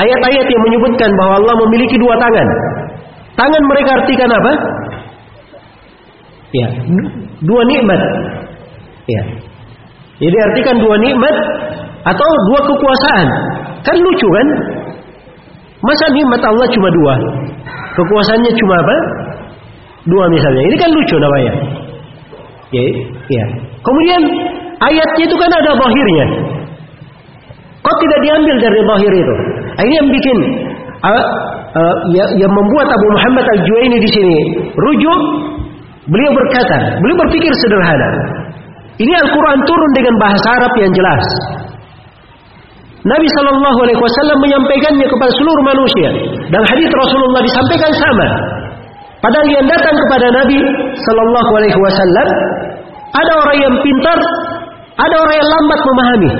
ayat-ayat yang menyebutkan bahwa Allah memiliki dua tangan. Tangan mereka artikan apa? Ya, dua nikmat. Ya. Jadi artikan dua nikmat atau dua kekuasaan. Kan lucu kan? Masa nikmat Allah cuma dua? Kekuasaannya cuma apa? Dua misalnya. Ini kan lucu namanya. Ya, ya. Kemudian ayatnya itu kan ada bahirnya. Kok tidak diambil dari bahir itu? Ini yang bikin uh, uh, ya, yang membuat Abu Muhammad Al-Juwaini di sini rujuk. Beliau berkata, beliau berpikir sederhana. Ini Al-Quran turun dengan bahasa Arab yang jelas. Nabi Shallallahu Alaihi Wasallam menyampaikannya kepada seluruh manusia dan hadis Rasulullah disampaikan sama. Padahal yang datang kepada Nabi Shallallahu Alaihi Wasallam ada orang yang pintar, ada orang yang lambat memahami,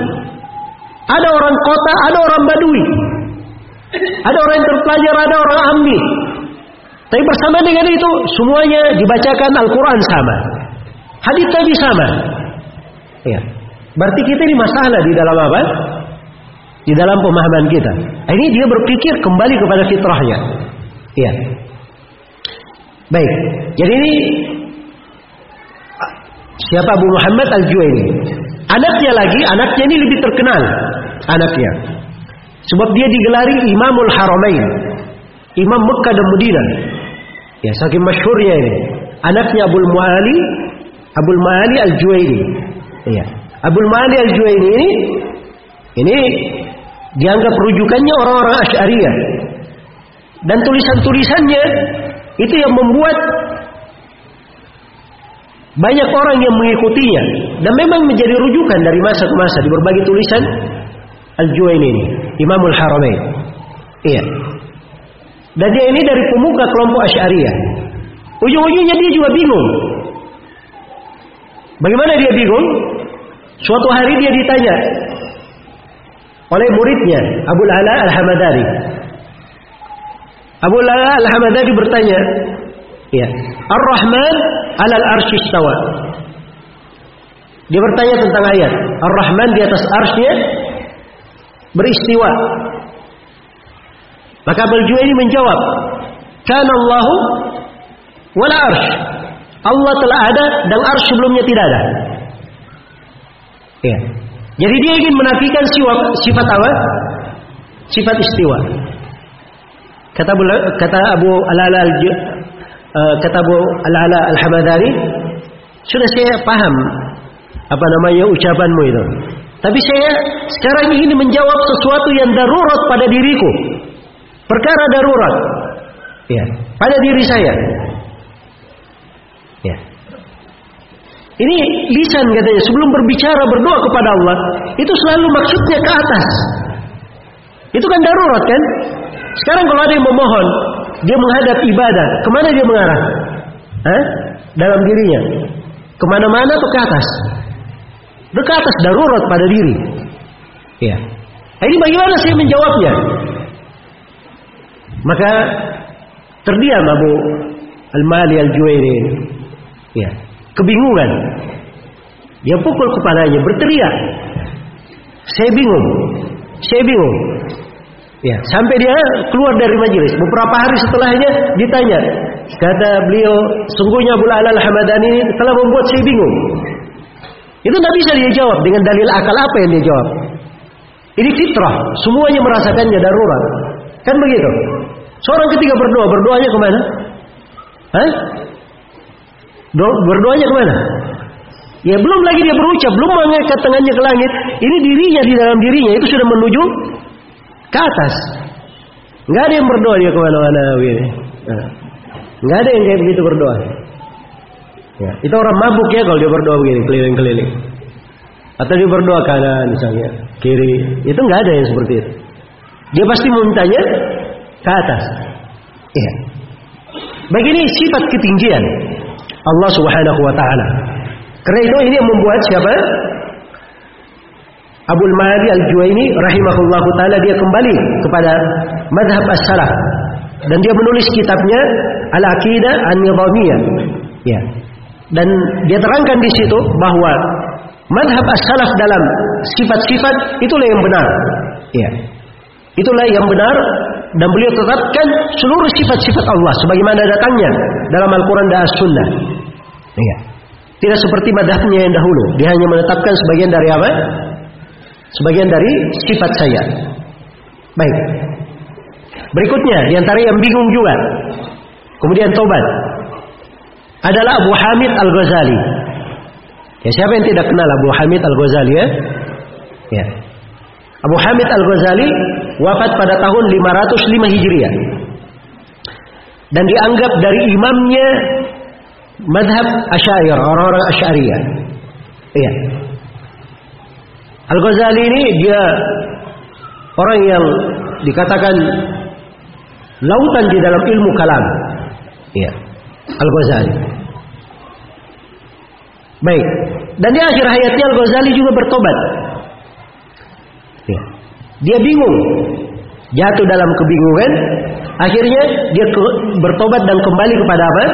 ada orang kota, ada orang badui, ada orang yang terpelajar, ada orang ambil. Tapi bersama dengan itu semuanya dibacakan Al-Quran sama, hadis Nabi sama. Ya. Berarti kita ini masalah di dalam apa? Di dalam pemahaman kita. Ini dia berpikir kembali kepada fitrahnya. Iya. Baik. Jadi ini siapa Abu Muhammad Al-Juwaini? Anaknya lagi, anaknya ini lebih terkenal. Anaknya. Sebab dia digelari Imamul Haramain. Imam Mekah dan Madinah. Ya, saking masyhurnya ini. Anaknya Abdul Muali, Abdul Muali Al-Juwaini. Iya. Abdul Muali Al-Juwaini ini ini dianggap rujukannya orang-orang Asy'ariyah. Dan tulisan-tulisannya itu yang membuat banyak orang yang mengikutinya dan memang menjadi rujukan dari masa ke masa di berbagai tulisan Al-Juwaini ini, Imamul Haramain. Iya. Dan dia ini dari pemuka kelompok Asy'ariyah. Ujung-ujungnya dia juga bingung. Bagaimana dia bingung? Suatu hari dia ditanya, oleh muridnya Abu Ala Al-Hamadari. Abu Ala Al-Hamadari bertanya, ya, Ar-Rahman alal arsy istawa. Dia bertanya tentang ayat Ar-Rahman di atas arsy beristiwa. Maka Abul ini menjawab, "Kana Allahu wala arsy." Allah telah ada dan arsy sebelumnya tidak ada. Ya. Jadi dia ingin menafikan sifat apa? Sifat istiwa. Kata Abu, kata Abu Al-Ala uh, kata Abu Al-Ala Al-Hamadari, sudah saya paham apa namanya ucapanmu itu. Tapi saya sekarang ingin menjawab sesuatu yang darurat pada diriku. Perkara darurat. Ya, pada diri saya. Ya. Ini lisan katanya sebelum berbicara berdoa kepada Allah itu selalu maksudnya ke atas. Itu kan darurat kan? Sekarang kalau ada yang memohon, dia menghadap ibadah, ke mana dia mengarah? Hah? Dalam dirinya. Ke mana-mana atau ke atas? Ke atas darurat pada diri. Ya. Nah, ini bagaimana saya menjawabnya? Maka terdiam Abu Al-Mali Al-Juwairi. Ya kebingungan. Dia pukul kepalanya, berteriak. Saya bingung. Saya bingung. Ya, sampai dia keluar dari majelis. Beberapa hari setelahnya ditanya. Kata beliau, sungguhnya Abu Ala Al-Hamadani ini telah membuat saya bingung. Itu tidak bisa dia jawab dengan dalil akal apa yang dia jawab. Ini fitrah, semuanya merasakannya darurat. Kan begitu? Seorang ketika berdoa, berdoanya ke mana? Hah? Berdoanya ke mana? Ya belum lagi dia berucap, belum mengangkat tangannya ke langit. Ini dirinya di dalam dirinya itu sudah menuju ke atas. Nggak ada yang berdoa dia ke mana-mana begini. Nah, nggak ada yang kayak begitu berdoa. Ya, itu orang mabuk ya kalau dia berdoa begini keliling-keliling. Atau dia berdoa kanan misalnya, kiri. Itu nggak ada yang seperti itu. Dia pasti memintanya ke atas. Iya. Begini sifat ketinggian Allah Subhanahu wa taala. Karena itu ini yang membuat siapa? Abdul Mahdi Al-Juwaini rahimahullahu taala dia kembali kepada madhab as-salaf dan dia menulis kitabnya Al-Aqidah An-Nizamiyah. Ya. Dan dia terangkan di situ bahwa madhab as-salaf dalam sifat-sifat itulah yang benar. Ya. Itulah yang benar dan beliau tetapkan seluruh sifat-sifat Allah sebagaimana datangnya dalam Al-Quran dan As-Sunnah. Ya. Tidak seperti madhabnya yang dahulu. Dia hanya menetapkan sebagian dari apa? Sebagian dari sifat saya. Baik. Berikutnya, di antara yang bingung juga. Kemudian tobat. Adalah Abu Hamid Al-Ghazali. Ya, siapa yang tidak kenal Abu Hamid Al-Ghazali ya? Ya. Abu Hamid Al-Ghazali wafat pada tahun 505 Hijriah. Dan dianggap dari imamnya madhab Asy'ariyah, orang-orang Asy'ariyah. Iya. Al-Ghazali ini dia orang yang dikatakan lautan di dalam ilmu kalam. Iya. Al-Ghazali. Baik. Dan di akhir hayatnya Al-Ghazali juga bertobat. Ya. Dia bingung. Jatuh dalam kebingungan. Akhirnya dia bertobat dan kembali kepada apa?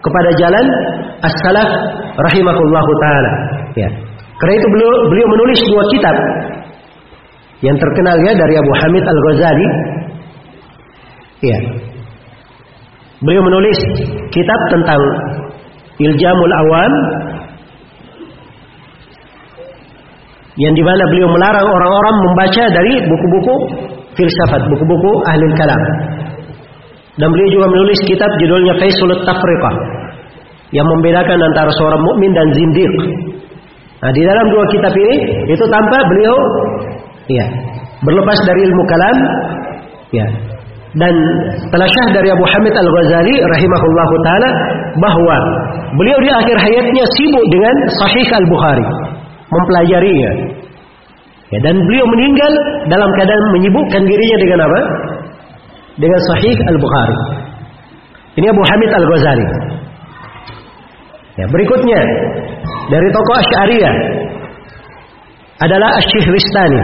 Kepada jalan as-salaf rahimahullahu taala. Ya. Karena itu beliau beliau menulis dua kitab yang terkenal ya dari Abu Hamid Al-Ghazali. Ya. Beliau menulis kitab tentang Iljamul Awam yang di mana beliau melarang orang-orang membaca dari buku-buku filsafat, buku-buku ahli kalam. Dan beliau juga menulis kitab judulnya Faisul Tafriqah yang membedakan antara seorang mukmin dan zindiq. Nah, di dalam dua kitab ini itu tanpa beliau ya berlepas dari ilmu kalam ya dan telah syah dari Abu Hamid Al-Ghazali rahimahullahu taala bahwa beliau di akhir hayatnya sibuk dengan Sahih Al-Bukhari mempelajarinya. Ya, dan beliau meninggal dalam keadaan menyibukkan dirinya dengan apa? Dengan Sahih Al-Bukhari. Ini Abu Hamid Al-Ghazali. Ya, berikutnya dari tokoh Asy'ariyah adalah Asy-Syihristani.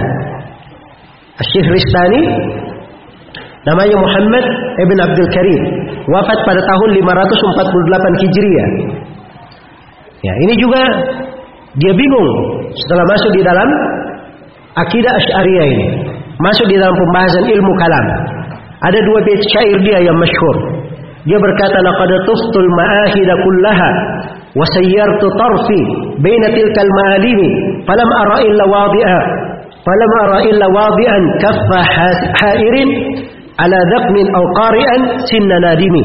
Asy-Syihristani namanya Muhammad Ibn Abdul Karim, wafat pada tahun 548 Hijriah. Ya, ini juga dia bingung setelah masuk di dalam akidah Asy'ariyah ini. Masuk di dalam pembahasan ilmu kalam. Ada dua bait syair dia yang masyhur. Dia berkata laqad tuftul ma'ahida kullaha wa sayyartu tarfi baina tilka al-ma'alimi falam ara illa wadi'a falam ara illa wadi'an kaffa hairin ala dhaqmin aw qari'an sinna nadimi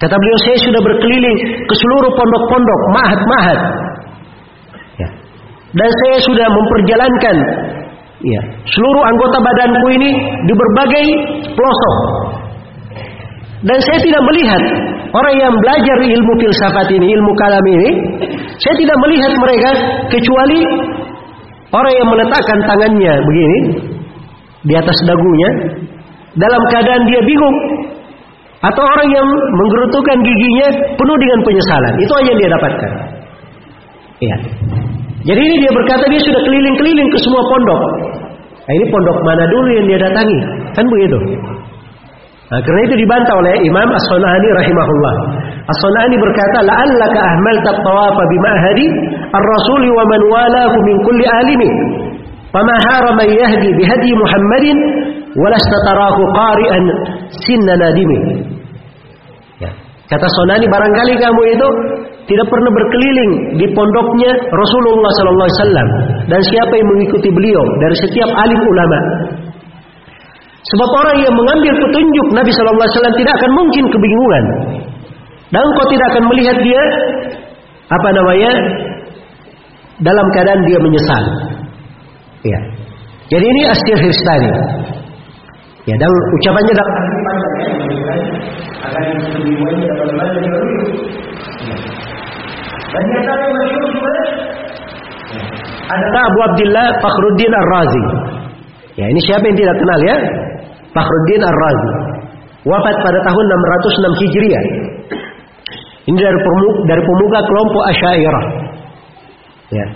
Kata beliau saya sudah berkeliling ke seluruh pondok-pondok, mahat-mahat dan saya sudah memperjalankan ya, seluruh anggota badanku ini di berbagai pelosok. Dan saya tidak melihat orang yang belajar ilmu filsafat ini, ilmu kalam ini, saya tidak melihat mereka kecuali orang yang meletakkan tangannya begini di atas dagunya dalam keadaan dia bingung atau orang yang menggerutukan giginya penuh dengan penyesalan. Itu aja yang dia dapatkan. Iya. Jadi ini dia berkata dia sudah keliling-keliling ke semua pondok. Nah, ini pondok mana dulu yang dia datangi? Kan begitu. Nah, karena itu dibantah oleh Imam As-Sunani rahimahullah. As-Sunani berkata, "La'allaka ahmalta tawafa bima'hadi ar-rasuli wa man walahu min kulli alimi." Fama harama yahdi bihadi Muhammadin walasta tarahu qari'an sinna nadimi. Kata Sonani barangkali kamu itu tidak pernah berkeliling di pondoknya Rasulullah sallallahu alaihi wasallam dan siapa yang mengikuti beliau dari setiap alim ulama. Sebab orang yang mengambil petunjuk Nabi sallallahu alaihi wasallam tidak akan mungkin kebingungan. Dan engkau tidak akan melihat dia apa namanya dalam keadaan dia menyesal. Ya. Jadi ini Asyir Histani. Ya, dan ucapannya dalam akan kebingungannya dapat banyak dan di antara yang masyhur juga Ada Abu Abdullah Fakhruddin Ar-Razi. Ya, ini siapa yang tidak kenal ya? Fakhruddin Ar-Razi. Wafat pada tahun 606 Hijriah. Ini dari pemuka, dari pemuka kelompok Asy'ariyah. Ya.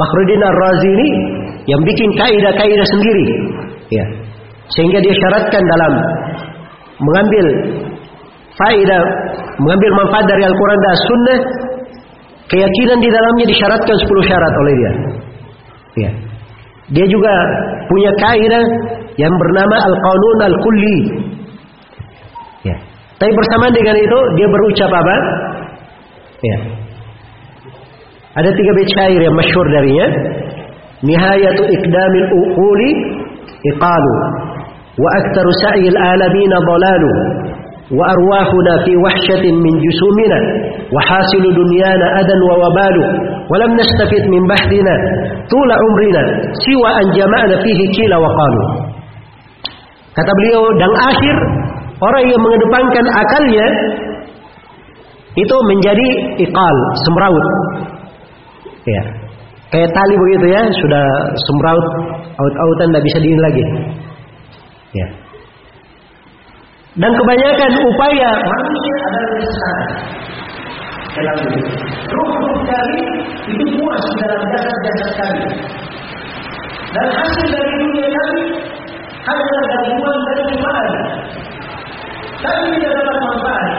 Fakhruddin Ar-Razi ini yang bikin kaidah-kaidah sendiri. Ya. Sehingga dia syaratkan dalam mengambil faedah, mengambil manfaat dari Al-Quran dan Sunnah, keyakinan di dalamnya disyaratkan 10 syarat oleh dia. Ya. Dia juga punya kaidah yang bernama Al-Qanun Al-Kulli. Ya. Tapi bersamaan dengan itu dia berucap apa? Ya. Ada tiga bait yang masyhur darinya. Nihayatu ikdamil uquli iqalu arwahuna fi wahsyatin min jusumina. Wa hasilu dunyana adan wa wabalu. Wa lam nastafid min bahdina tula umrina. Siwa an jama'na fihi kila wa qalu. Kata beliau dan akhir orang yang mengedepankan akalnya itu menjadi iqal semraut ya. Kayak tali begitu ya sudah semraut aut-autan tidak bisa diin lagi ya dan kebanyakan upaya manusia adalah kesesatan dalam hidup. Ruh-ruh kami itu puas dalam jasad-jasad kami. Dan hasil dari dunia kami hanyalah gabungan dari iman. Kami tidak dapat manfaat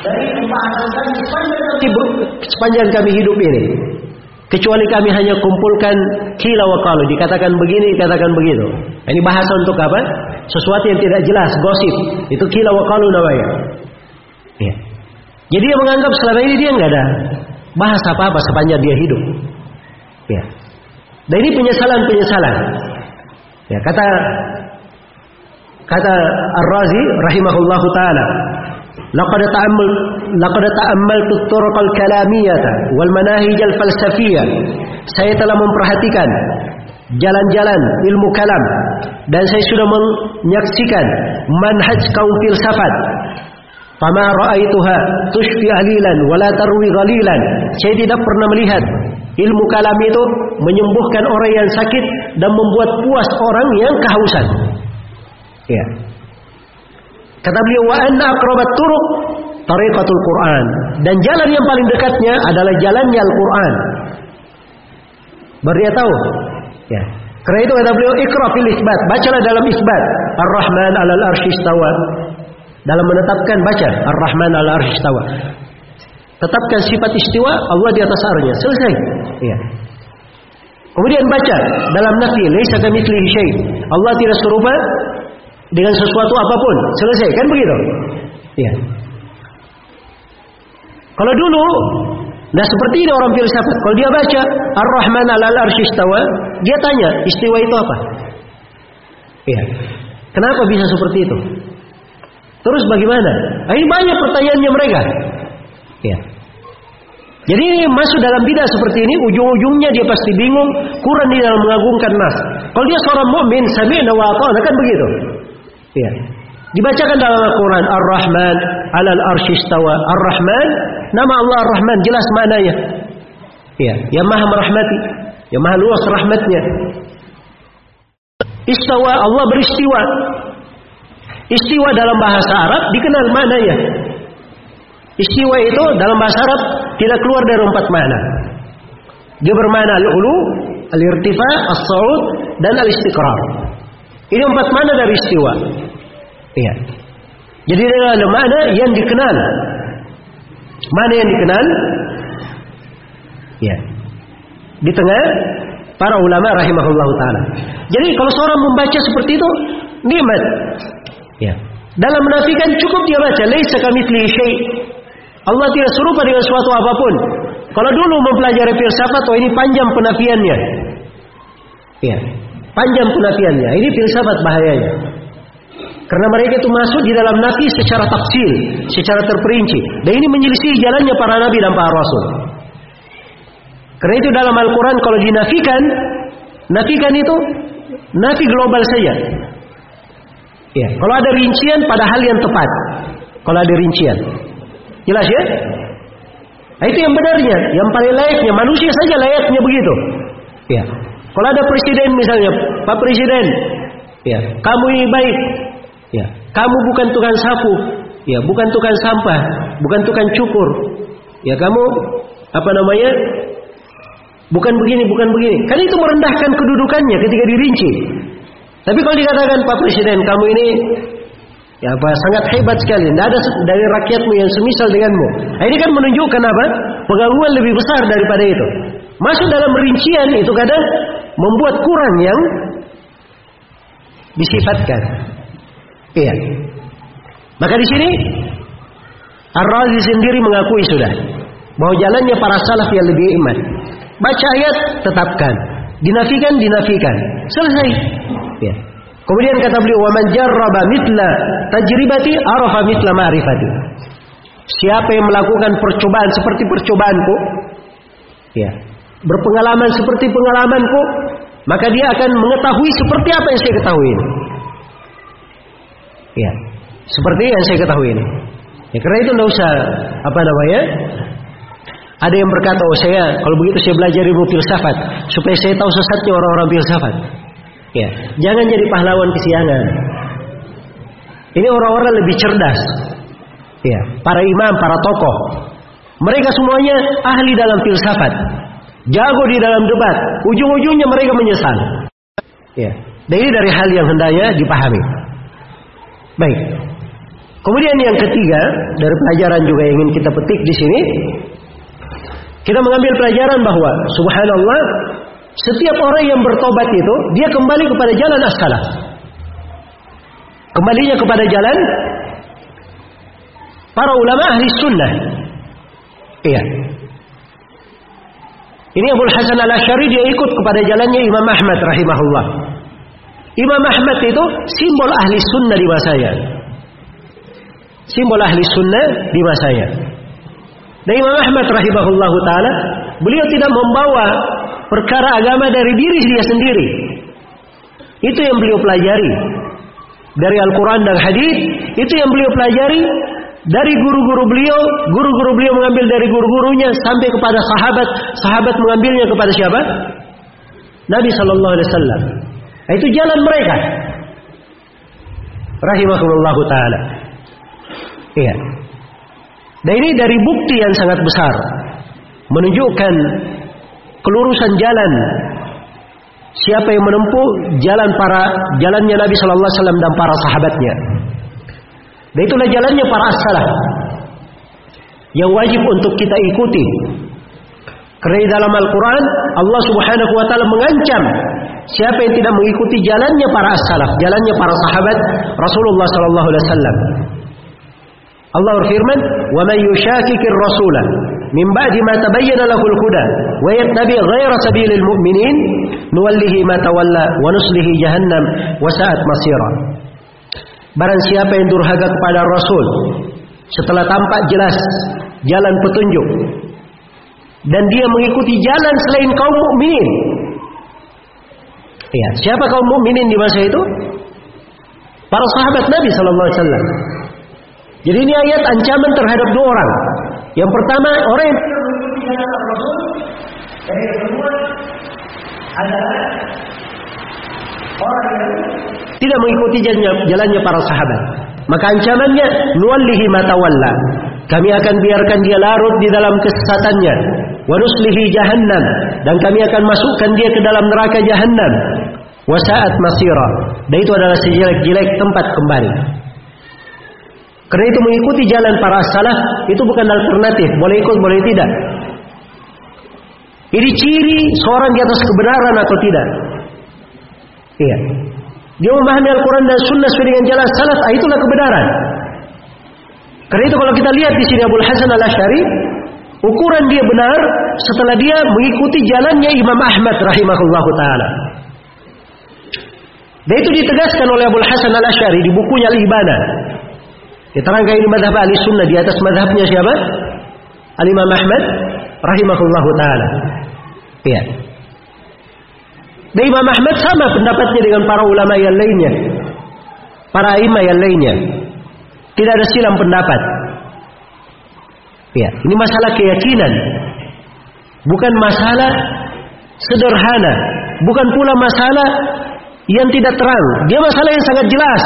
dari pembahasan kami sepanjang sepanjang kami hidup ini. Kecuali kami hanya kumpulkan kila wa qalu, dikatakan begini, dikatakan begitu. Ini bahasa untuk apa? Sesuatu yang tidak jelas, gosip. Itu kila wa qalu namanya. Ya. Jadi dia menganggap selama ini dia nggak ada bahasa apa-apa sepanjang dia hidup. Ya. Dan ini penyesalan-penyesalan. Ya, kata kata Ar-Razi rahimahullahu taala لقد تأمل لقد تأملت الطرق الكلامية والمناهج الفلسفية saya telah memperhatikan jalan-jalan ilmu kalam dan saya sudah menyaksikan manhaj kaum filsafat fama ra'aituha tushfi ahlilan wala tarwi ghalilan saya tidak pernah melihat ilmu kalam itu menyembuhkan orang yang sakit dan membuat puas orang yang kehausan ya Kata beliau wa anna aqrabat turuq tariqatul Quran dan jalan yang paling dekatnya adalah jalannya Al-Quran. Baru tahu. Ya. Karena itu kata beliau ikra fil isbat, bacalah dalam isbat. Ar-Rahman 'alal arsy istawa. Dalam menetapkan baca Ar-Rahman 'alal arsy istawa. Tetapkan sifat istiwa Allah di atas arnya. Selesai. Ya. Kemudian baca dalam nafi laisa kamitslihi syai. Allah tidak serupa dengan sesuatu apa pun. Selesai kan begitu? Ya. Kalau dulu Nah seperti ini orang filsafat. Kalau dia baca Ar-Rahman alal arsy istawa, dia tanya, istiwa itu apa? Iya. Kenapa bisa seperti itu? Terus bagaimana? Nah, ini banyak pertanyaannya mereka. Iya. Jadi masuk dalam bidah seperti ini, ujung-ujungnya dia pasti bingung, kurang di dalam mengagungkan nas. Kalau dia seorang mukmin, sami'na wa kan begitu. Iya. Dibacakan dalam Al-Quran Ar-Rahman alal arsyistawa Ar-Rahman Nama Allah Ar-Rahman jelas maknanya. Ya, yang maha merahmati Yang maha luas rahmatnya. Istawa Allah beristiwa. Istiwa dalam bahasa Arab dikenal maknanya. Istiwa itu dalam bahasa Arab Tidak keluar dari empat makna. Dia bermakna al-ulu Al-irtifa, as-sa'ud Dan al-istiqrar Ini empat makna dari istiwa Iya. Jadi ada mana yang dikenal. Mana yang dikenal? Ya. Di tengah para ulama rahimahullah taala. Jadi kalau seorang membaca seperti itu nikmat. Ya. Dalam menafikan cukup dia baca laisa kamitslihi syai. Allah tidak serupa dengan suatu apa pun. Kalau dulu mempelajari filsafat, oh ini panjang penafiannya. Ya. Panjang penafiannya. Ini filsafat bahayanya. Karena mereka itu masuk di dalam nafi secara tafsil, secara terperinci. Dan ini menyelisih jalannya para nabi dan para rasul. Karena itu dalam Al-Quran kalau dinafikan, nafikan itu nafi global saja. Ya, kalau ada rincian pada hal yang tepat. Kalau ada rincian. Jelas ya? Nah, itu yang benarnya, yang paling layaknya manusia saja layaknya begitu. Ya. Kalau ada presiden misalnya, Pak Presiden, ya, kamu ini baik. Ya, kamu bukan tukang sapu, ya, bukan tukang sampah, bukan tukang cukur. Ya, kamu apa namanya? Bukan begini, bukan begini. Kan itu merendahkan kedudukannya ketika dirinci. Tapi kalau dikatakan Pak Presiden, kamu ini ya apa sangat hebat sekali. Tidak ada dari rakyatmu yang semisal denganmu. Nah, ini kan menunjukkan apa? Pengagumuan lebih besar daripada itu. Masuk dalam rincian itu kadang membuat kurang yang disifatkan. Iya. Maka di sini Ar-Razi sendiri mengakui sudah bahwa jalannya para salaf yang lebih iman. Baca ayat tetapkan, dinafikan dinafikan. Selesai. Ya. Kemudian kata beliau, "Wa man jarraba mithla tajribati arafa mithla ma'rifati." Siapa yang melakukan percobaan seperti percobaanku, ya, berpengalaman seperti pengalamanku, maka dia akan mengetahui seperti apa yang saya ketahui. Ya, seperti yang saya ketahui. Ya, karena itu tidak usah apa namanya. Ada yang berkata, oh saya kalau begitu saya belajar ilmu filsafat supaya saya tahu sesatnya orang-orang filsafat. Ya, jangan jadi pahlawan kesiangan. Ini orang-orang lebih cerdas. Ya, para imam, para tokoh. Mereka semuanya ahli dalam filsafat. Jago di dalam debat. Ujung-ujungnya mereka menyesal. Ya. Dan ini dari hal yang hendaknya dipahami. Baik. Kemudian yang ketiga dari pelajaran juga yang ingin kita petik di sini, kita mengambil pelajaran bahwa subhanallah setiap orang yang bertobat itu dia kembali kepada jalan as-salaf. Kembalinya kepada jalan para ulama ahli sunnah. Iya. Ini Abu Hasan al Ashari dia ikut kepada jalannya Imam Ahmad rahimahullah. Imam Ahmad itu simbol ahli sunnah di masanya. Simbol ahli sunnah di masanya. Dan Imam Ahmad rahimahullah taala beliau tidak membawa perkara agama dari diri dia sendiri. Itu yang beliau pelajari dari Al-Quran dan Hadis. Itu yang beliau pelajari dari guru-guru beliau. Guru-guru beliau mengambil dari guru-gurunya sampai kepada sahabat. Sahabat mengambilnya kepada siapa? Nabi Shallallahu Alaihi Wasallam. Itu jalan mereka. Rahimahullah taala. Iya. Dan ini dari bukti yang sangat besar menunjukkan kelurusan jalan siapa yang menempuh jalan para jalannya Nabi Shallallahu Alaihi Wasallam dan para sahabatnya. Dan itulah jalannya para as yang wajib untuk kita ikuti. Karena dalam Al-Quran Allah Subhanahu Wa Taala mengancam siapa yang tidak mengikuti jalannya para as jalannya para sahabat Rasulullah Shallallahu Alaihi Wasallam. Allah berfirman, "Wa man yushakkikir rasula min ba'di ma tabayyana lahu al-huda wa yattabi' ghayra sabilil mu'minin nuwallihi ma tawalla wa nuslihi jahannam wa sa'at masira." Barang siapa yang durhaka kepada Rasul setelah tampak jelas jalan petunjuk dan dia mengikuti jalan selain kaum mukminin. Ya, siapa kaum mukminin di masa itu? Para sahabat Nabi sallallahu alaihi wasallam. Jadi ini ayat ancaman terhadap dua orang. Yang pertama orang yang adalah tidak mengikuti jalannya, jalannya para sahabat. Maka ancamannya nuwallihi matawalla. Kami akan biarkan dia larut di dalam kesesatannya. Wa nuslihi jahannam dan kami akan masukkan dia ke dalam neraka jahannam. Wa sa'at masira. Dan itu adalah sejelek-jelek tempat kembali. Karena itu mengikuti jalan para salaf itu bukan alternatif, boleh ikut boleh tidak. Ini ciri seorang di atas kebenaran atau tidak. Iya. Dia memahami Al-Quran dan Sunnah sesuai dengan jalan salaf, ah, itulah kebenaran. Karena itu kalau kita lihat di sini Abu Hasan al Ashari, ukuran dia benar setelah dia mengikuti jalannya Imam Ahmad rahimahullah taala. Dan itu ditegaskan oleh Abu Hasan al Ashari di bukunya Al-Ibana. Diterangkan ini madhab ahli sunnah di atas madhabnya siapa? Al-Imam Ahmad rahimahullah taala. Iya. Dan Imam Ahmad sama pendapatnya dengan para ulama yang lainnya. Para imam yang lainnya. Tidak ada silam pendapat. Ya, ini masalah keyakinan. Bukan masalah sederhana, bukan pula masalah yang tidak terang. Dia masalah yang sangat jelas.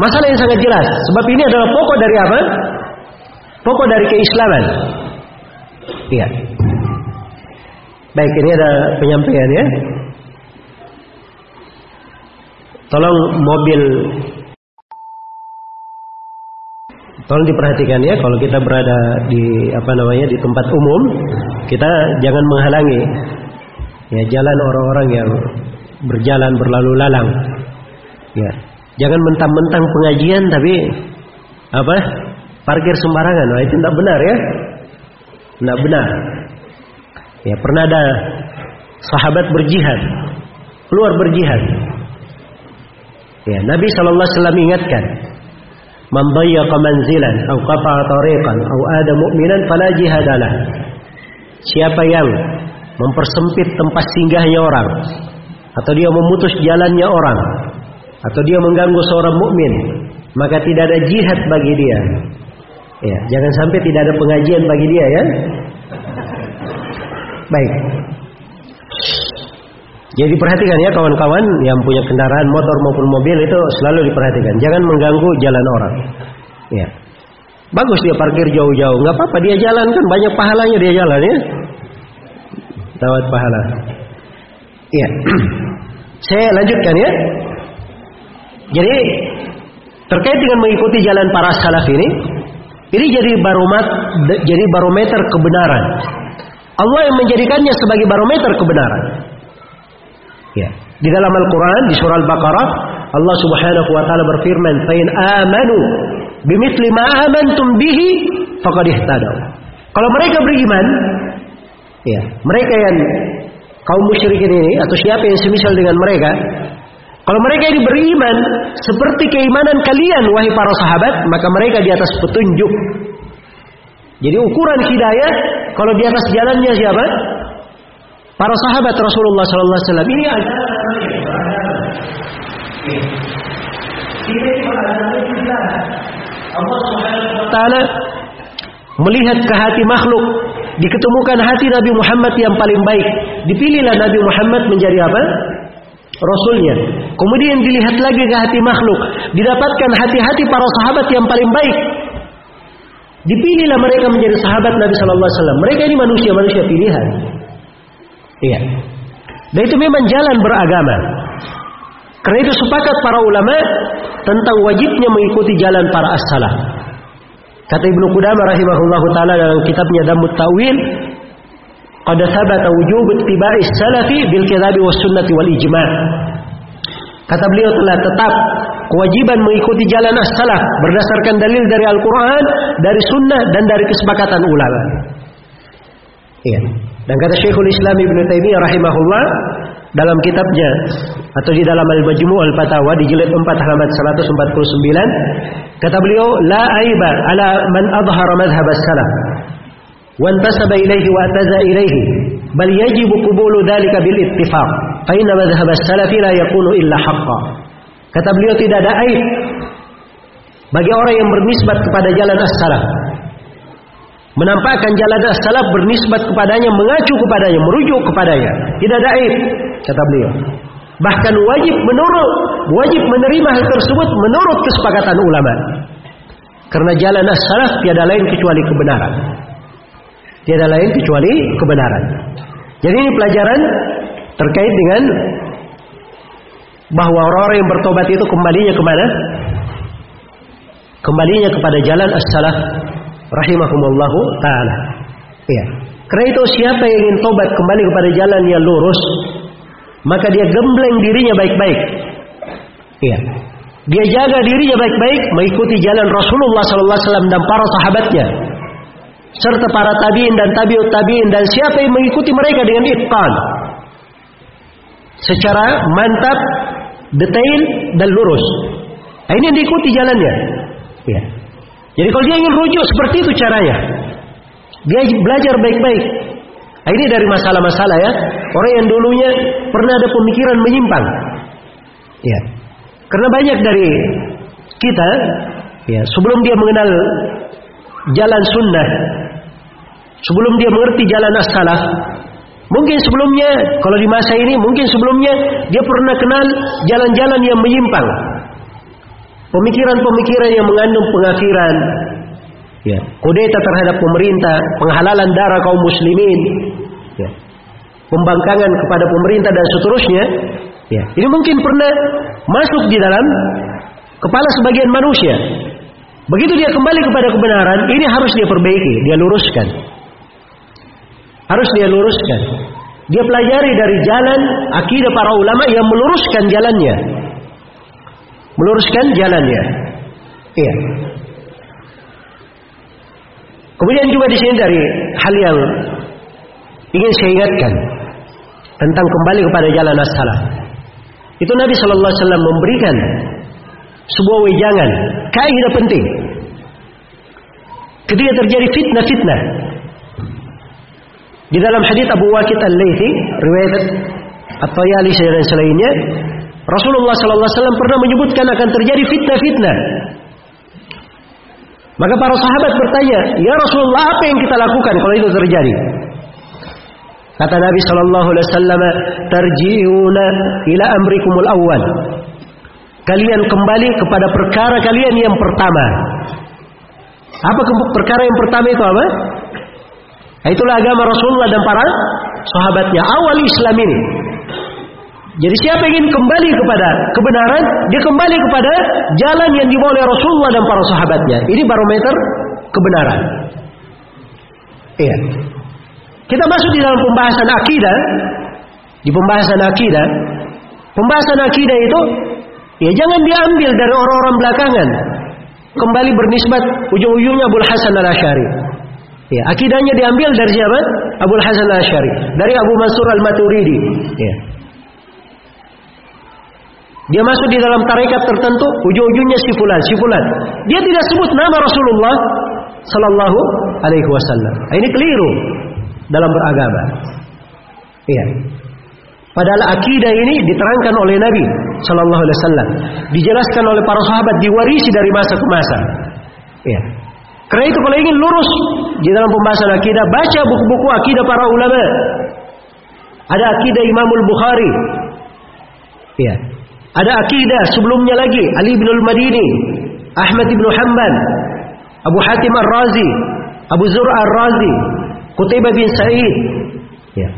Masalah yang sangat jelas. Sebab ini adalah pokok dari apa? Pokok dari keislaman. Iya. Baik, ini ada penyampaian ya. Tolong mobil Tolong diperhatikan ya kalau kita berada di apa namanya di tempat umum, kita jangan menghalangi ya jalan orang-orang yang berjalan berlalu lalang. Ya. Jangan mentang-mentang pengajian tapi apa? Parkir sembarangan. Nah, itu tidak benar ya. Tidak benar. Ya, pernah ada sahabat berjihad, keluar berjihad. Ya, Nabi sallallahu alaihi wasallam ingatkan, dayyaqa manzilan aw qata'a tariqan aw ada mu'minan fala jihadalah. Siapa yang mempersempit tempat singgahnya orang atau dia memutus jalannya orang atau dia mengganggu seorang mukmin, maka tidak ada jihad bagi dia. Ya, jangan sampai tidak ada pengajian bagi dia ya. Baik. Jadi perhatikan ya kawan-kawan yang punya kendaraan motor maupun mobil itu selalu diperhatikan. Jangan mengganggu jalan orang. Ya. Bagus dia parkir jauh-jauh, nggak apa-apa dia jalan kan banyak pahalanya dia jalan ya. Dapat pahala. Iya. (clears throat) Saya lanjutkan ya. Jadi terkait dengan mengikuti jalan para salaf ini, ini jadi barometer jadi barometer kebenaran. Allah yang menjadikannya sebagai barometer kebenaran. Ya. Di dalam Al-Quran di surah Al-Baqarah Allah Subhanahu wa taala berfirman, "Fain amanu bimithli ma amantum bihi faqad ihtadaw." Kalau mereka beriman, ya, mereka yang kaum musyrikin ini atau siapa yang semisal dengan mereka, kalau mereka ini beriman seperti keimanan kalian wahai para sahabat, maka mereka di atas petunjuk. Jadi ukuran hidayah kalau di atas jalannya siapa? Para sahabat Rasulullah sallallahu alaihi wasallam. Ini wa taala melihat ke hati makhluk diketemukan hati Nabi Muhammad yang paling baik. Dipilihlah Nabi Muhammad menjadi apa? Rasulnya. Kemudian dilihat lagi ke hati makhluk. Didapatkan hati-hati para sahabat yang paling baik dipilihlah mereka menjadi sahabat Nabi Sallallahu Alaihi Wasallam mereka ini manusia-manusia pilihan iya dan itu memang jalan beragama karena itu sepakat para ulama tentang wajibnya mengikuti jalan para as-salaf. Kata Ibnu Qudamah rahimahullahu taala dalam kitabnya Damut Tawil, qad thabata wujub ittiba'i salafi bil kitabi was sunnati wal ijma'. Kata beliau telah tetap kewajiban mengikuti jalan as-salaf berdasarkan dalil dari Al-Qur'an, dari sunnah dan dari kesepakatan ulama. Iya. Dan kata Syekhul Islam Ibnu Taimiyah rahimahullah dalam kitabnya atau di dalam Al-Majmu' Al-Fatawa di jilid 4 halaman 149 kata beliau la aiba ala man adhara madhhab as-salaf wa intasaba ilayhi wa ataza ilayhi bal yajibu qubulu dhalika bil ittifaq fa inna madhhab as-salaf la yakunu illa haqqan kata beliau tidak ada aib bagi orang yang bernisbat kepada jalan as-salaf menampakkan jalan as-salaf bernisbat kepadanya, mengacu kepadanya, merujuk kepadanya. Tidak ada aib, kata beliau. Bahkan wajib menurut, wajib menerima hal tersebut menurut kesepakatan ulama. Karena jalan as-salaf tiada lain kecuali kebenaran. Tiada lain kecuali kebenaran. Jadi ini pelajaran terkait dengan bahwa orang-orang yang bertobat itu kembalinya ke mana? Kembalinya kepada jalan as-salaf rahimahumullahu taala. Iya. Karena itu siapa yang ingin tobat kembali kepada jalan yang lurus, maka dia gembleng dirinya baik-baik. Iya. Dia jaga dirinya baik-baik mengikuti jalan Rasulullah sallallahu alaihi wasallam dan para sahabatnya serta para tabiin dan tabiut tabiin dan siapa yang mengikuti mereka dengan itqan secara mantap, detail dan lurus. Nah, ini yang diikuti jalannya. Ya. Jadi kalau dia ingin rujuk seperti itu caranya. Dia belajar baik-baik. Nah, ini dari masalah-masalah ya. Orang yang dulunya pernah ada pemikiran menyimpang. Ya. Karena banyak dari kita ya, sebelum dia mengenal jalan sunnah, sebelum dia mengerti jalan as-salaf, mungkin sebelumnya kalau di masa ini mungkin sebelumnya dia pernah kenal jalan-jalan yang menyimpang. Pemikiran-pemikiran yang mengandung pengakhiran, ya, kudeta terhadap pemerintah, penghalalan darah kaum muslimin, ya, pembangkangan kepada pemerintah dan seterusnya, ya, ini mungkin pernah masuk di dalam kepala sebagian manusia. Begitu dia kembali kepada kebenaran, ini harus dia perbaiki, dia luruskan. Harus dia luruskan. Dia pelajari dari jalan akidah para ulama yang meluruskan jalannya. Meluruskan jalannya. Iya. Kemudian juga di sini dari hal yang ingin saya ingatkan tentang kembali kepada jalan as-salaf. Itu Nabi Shallallahu Alaihi Wasallam memberikan sebuah wejangan, kaidah penting. Ketika terjadi fitnah-fitnah di dalam hadis Abu Waqid Al-Laitsi, riwayat At-Tayalisi dan selainnya, Rasulullah sallallahu alaihi wasallam pernah menyebutkan akan terjadi fitnah-fitnah. Maka para sahabat bertanya, "Ya Rasulullah, apa yang kita lakukan kalau itu terjadi?" Kata Nabi sallallahu alaihi wasallam, "Tarji'una ila amrikumul awwal." Kalian kembali kepada perkara kalian yang pertama. Apa perkara yang pertama itu apa? Itulah agama Rasulullah dan para sahabatnya awal Islam ini. Jadi siapa ingin kembali kepada kebenaran, dia kembali kepada jalan yang dibawa oleh Rasulullah dan para sahabatnya. Ini barometer kebenaran. Iya. Kita masuk di dalam pembahasan akidah. Di pembahasan akidah, pembahasan akidah itu ya jangan diambil dari orang-orang belakangan. Kembali bernisbat ujung-ujungnya Abu Hasan Al-Asy'ari. Ya, akidahnya diambil dari siapa? Abu Hasan Al-Asy'ari, dari Abu Mansur Al-Maturidi. Ya. Dia masuk di dalam tarekat tertentu, ujung-ujungnya si fulan. Dia tidak sebut nama Rasulullah sallallahu alaihi wasallam. Nah, ini keliru dalam beragama. Iya. Padahal akidah ini diterangkan oleh Nabi sallallahu alaihi wasallam, dijelaskan oleh para sahabat, diwarisi dari masa ke masa. Iya. Karena itu kalau ingin lurus di dalam pembahasan akidah, baca buku-buku akidah para ulama. Ada akidah Imamul Bukhari. Iya. Ada akidah sebelumnya lagi Ali bin Al-Madini, Ahmad bin Hanbal, Abu Hatim Ar-Razi, Abu Zur Ar-Razi, Qutaibah bin Sa'id. Ya.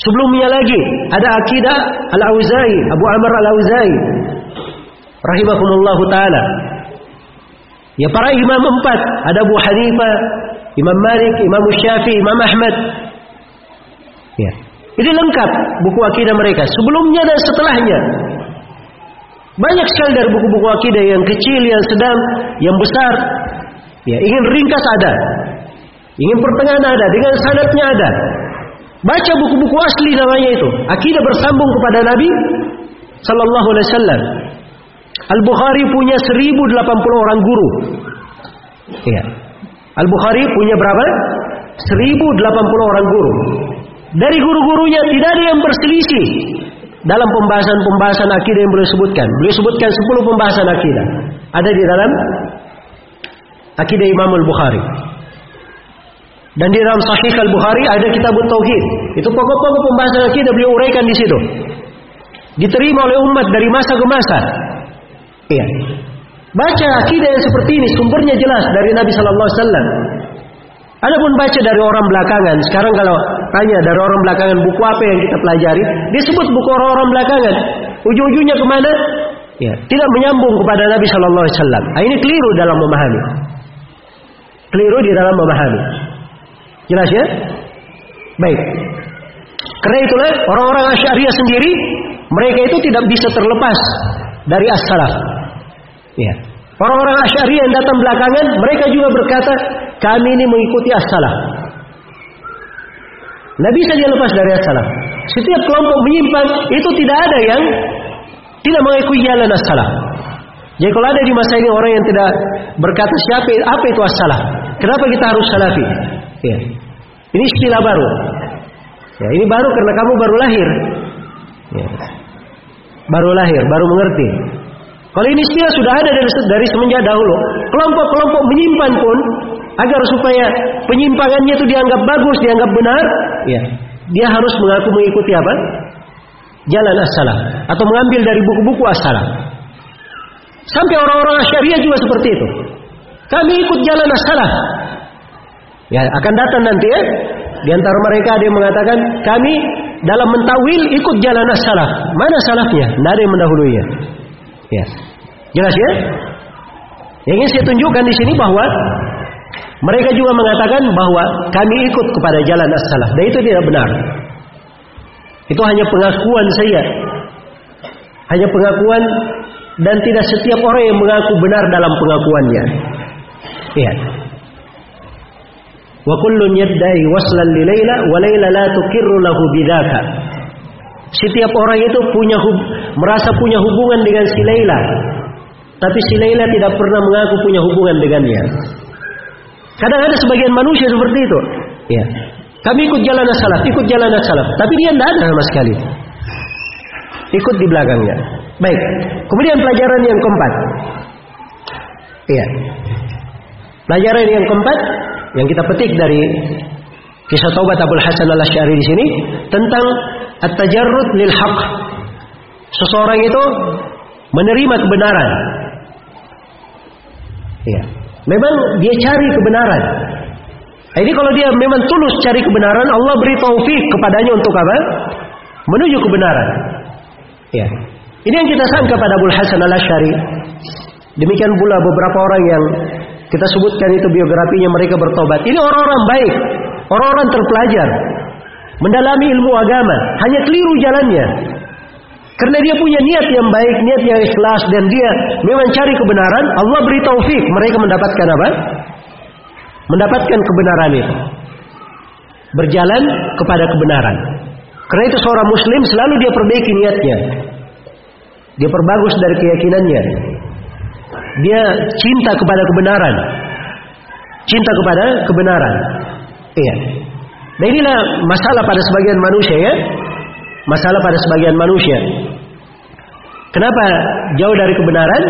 Sebelumnya lagi ada akidah Al-Auza'i, Abu Amr Al-Auza'i. Rahimahumullah taala. Ya para imam empat, ada Abu Hanifah, Imam Malik, Imam Syafi'i, Imam Ahmad. Ya. Ini lengkap buku akidah mereka. Sebelumnya dan setelahnya. Banyak sekali dari buku-buku akidah yang kecil, yang sedang, yang besar. Ya, ingin ringkas ada. Ingin pertengahan ada, dengan sanatnya ada. Baca buku-buku asli namanya itu. Akidah bersambung kepada Nabi sallallahu alaihi wasallam. Al-Bukhari punya 1080 orang guru. Ya. Al-Bukhari punya berapa? 1080 orang guru. Dari guru-gurunya tidak ada yang berselisih dalam pembahasan-pembahasan akidah yang beliau sebutkan. Beliau sebutkan 10 pembahasan akidah. Ada di dalam akidah Imam Al-Bukhari. Dan di dalam Sahih Al-Bukhari ada kitab Tauhid. Itu pokok-pokok pembahasan akidah beliau uraikan di situ. Diterima oleh umat dari masa ke masa. Iya. Baca akidah yang seperti ini sumbernya jelas dari Nabi sallallahu alaihi wasallam. Adapun baca dari orang belakangan, sekarang kalau tanya dari orang belakangan buku apa yang kita pelajari, disebut buku orang-orang belakangan. Ujung-ujungnya ke mana? Ya, tidak menyambung kepada Nabi Shallallahu Alaihi Wasallam. Nah, ini keliru dalam memahami. Keliru di dalam memahami. Jelas ya? Baik. Karena itulah orang-orang Asy'ariyah sendiri mereka itu tidak bisa terlepas dari as-salaf. Ya. Orang-orang Asy'ariyah yang datang belakangan mereka juga berkata, kami ini mengikuti as-salaf. Nabi dia lepas dari as-salaf. Setiap kelompok menyimpang itu tidak ada yang tidak mengikuti jalan as-salaf. Jadi kalau ada di masa ini orang yang tidak berkata siapa apa itu as-salaf? Kenapa kita harus salafi? Ya. Ini istilah baru. Ya, ini baru karena kamu baru lahir. Ya. Baru lahir, baru mengerti. Kalau ini istilah sudah ada dari, dari semenjak dahulu. Kelompok-kelompok menyimpan pun agar supaya penyimpangannya itu dianggap bagus, dianggap benar, ya. Dia harus mengaku mengikuti apa? Jalan as-salam atau mengambil dari buku-buku as-salam. Sampai orang-orang syariah juga seperti itu. Kami ikut jalan as-salam. Ya, akan datang nanti ya. Di antara mereka ada yang mengatakan kami dalam mentawil ikut jalan as-salaf. Mana salafnya? Tidak ada yang mendahulunya. Ya. Jelas ya? Yang ingin saya tunjukkan di sini bahwa mereka juga mengatakan bahwa kami ikut kepada jalan as-salaf. Dan itu tidak benar. Itu hanya pengakuan saya. Hanya pengakuan dan tidak setiap orang yang mengaku benar dalam pengakuannya. Iya. Wa kullun yaddai waslan li Laila wa Laila la tukirru lahu bidzaka. Setiap orang itu punya hub, merasa punya hubungan dengan si Laila. Tapi si Laila tidak pernah mengaku punya hubungan dengannya. Kadang ada sebagian manusia seperti itu. Ya. Kami ikut jalan salaf, ikut jalan salaf, tapi dia tidak ada sama sekali. Ikut di belakangnya. Baik. Kemudian pelajaran yang keempat. Iya. Pelajaran yang keempat yang kita petik dari kisah taubat Abdul Hasan al Ashari di sini tentang at-tajarrud lil haq. Seseorang itu menerima kebenaran. Iya. Memang dia cari kebenaran. Ini kalau dia memang tulus cari kebenaran, Allah beri taufik kepadanya untuk apa? Menuju kebenaran. Ya. Ini yang kita sangka pada Abdul Hasan al Ashari. Demikian pula beberapa orang yang kita sebutkan itu biografinya mereka bertobat. Ini orang-orang baik, orang-orang terpelajar, mendalami ilmu agama, hanya keliru jalannya. Karena dia punya niat yang baik, niat yang ikhlas dan dia memang cari kebenaran, Allah beri taufik mereka mendapatkan apa? Mendapatkan kebenaran itu. Berjalan kepada kebenaran. Karena itu seorang muslim selalu dia perbaiki niatnya. Dia perbagus dari keyakinannya. Dia cinta kepada kebenaran. Cinta kepada kebenaran. Iya. Nah inilah masalah pada sebagian manusia ya. Masalah pada sebagian manusia. Kenapa jauh dari kebenaran?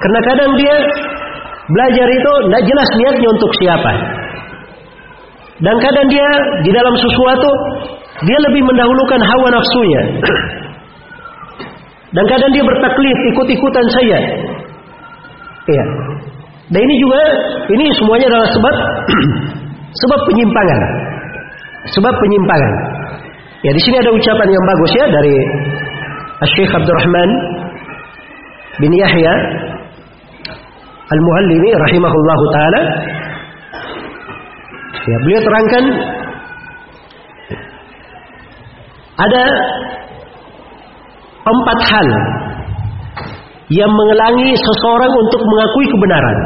Karena kadang dia belajar itu tidak jelas niatnya untuk siapa. Dan kadang dia di dalam sesuatu dia lebih mendahulukan hawa nafsunya. Dan kadang dia bertaklid ikut-ikutan saya. Iya. Dan ini juga ini semuanya adalah sebab (clears throat) sebab penyimpangan. Sebab penyimpangan. Ya di sini ada ucapan yang bagus ya dari Syekh Abdurrahman bin Yahya Al-Muallimi rahimahullahu taala. Ya, beliau terangkan ada empat hal yang menghalangi seseorang untuk mengakui kebenaran.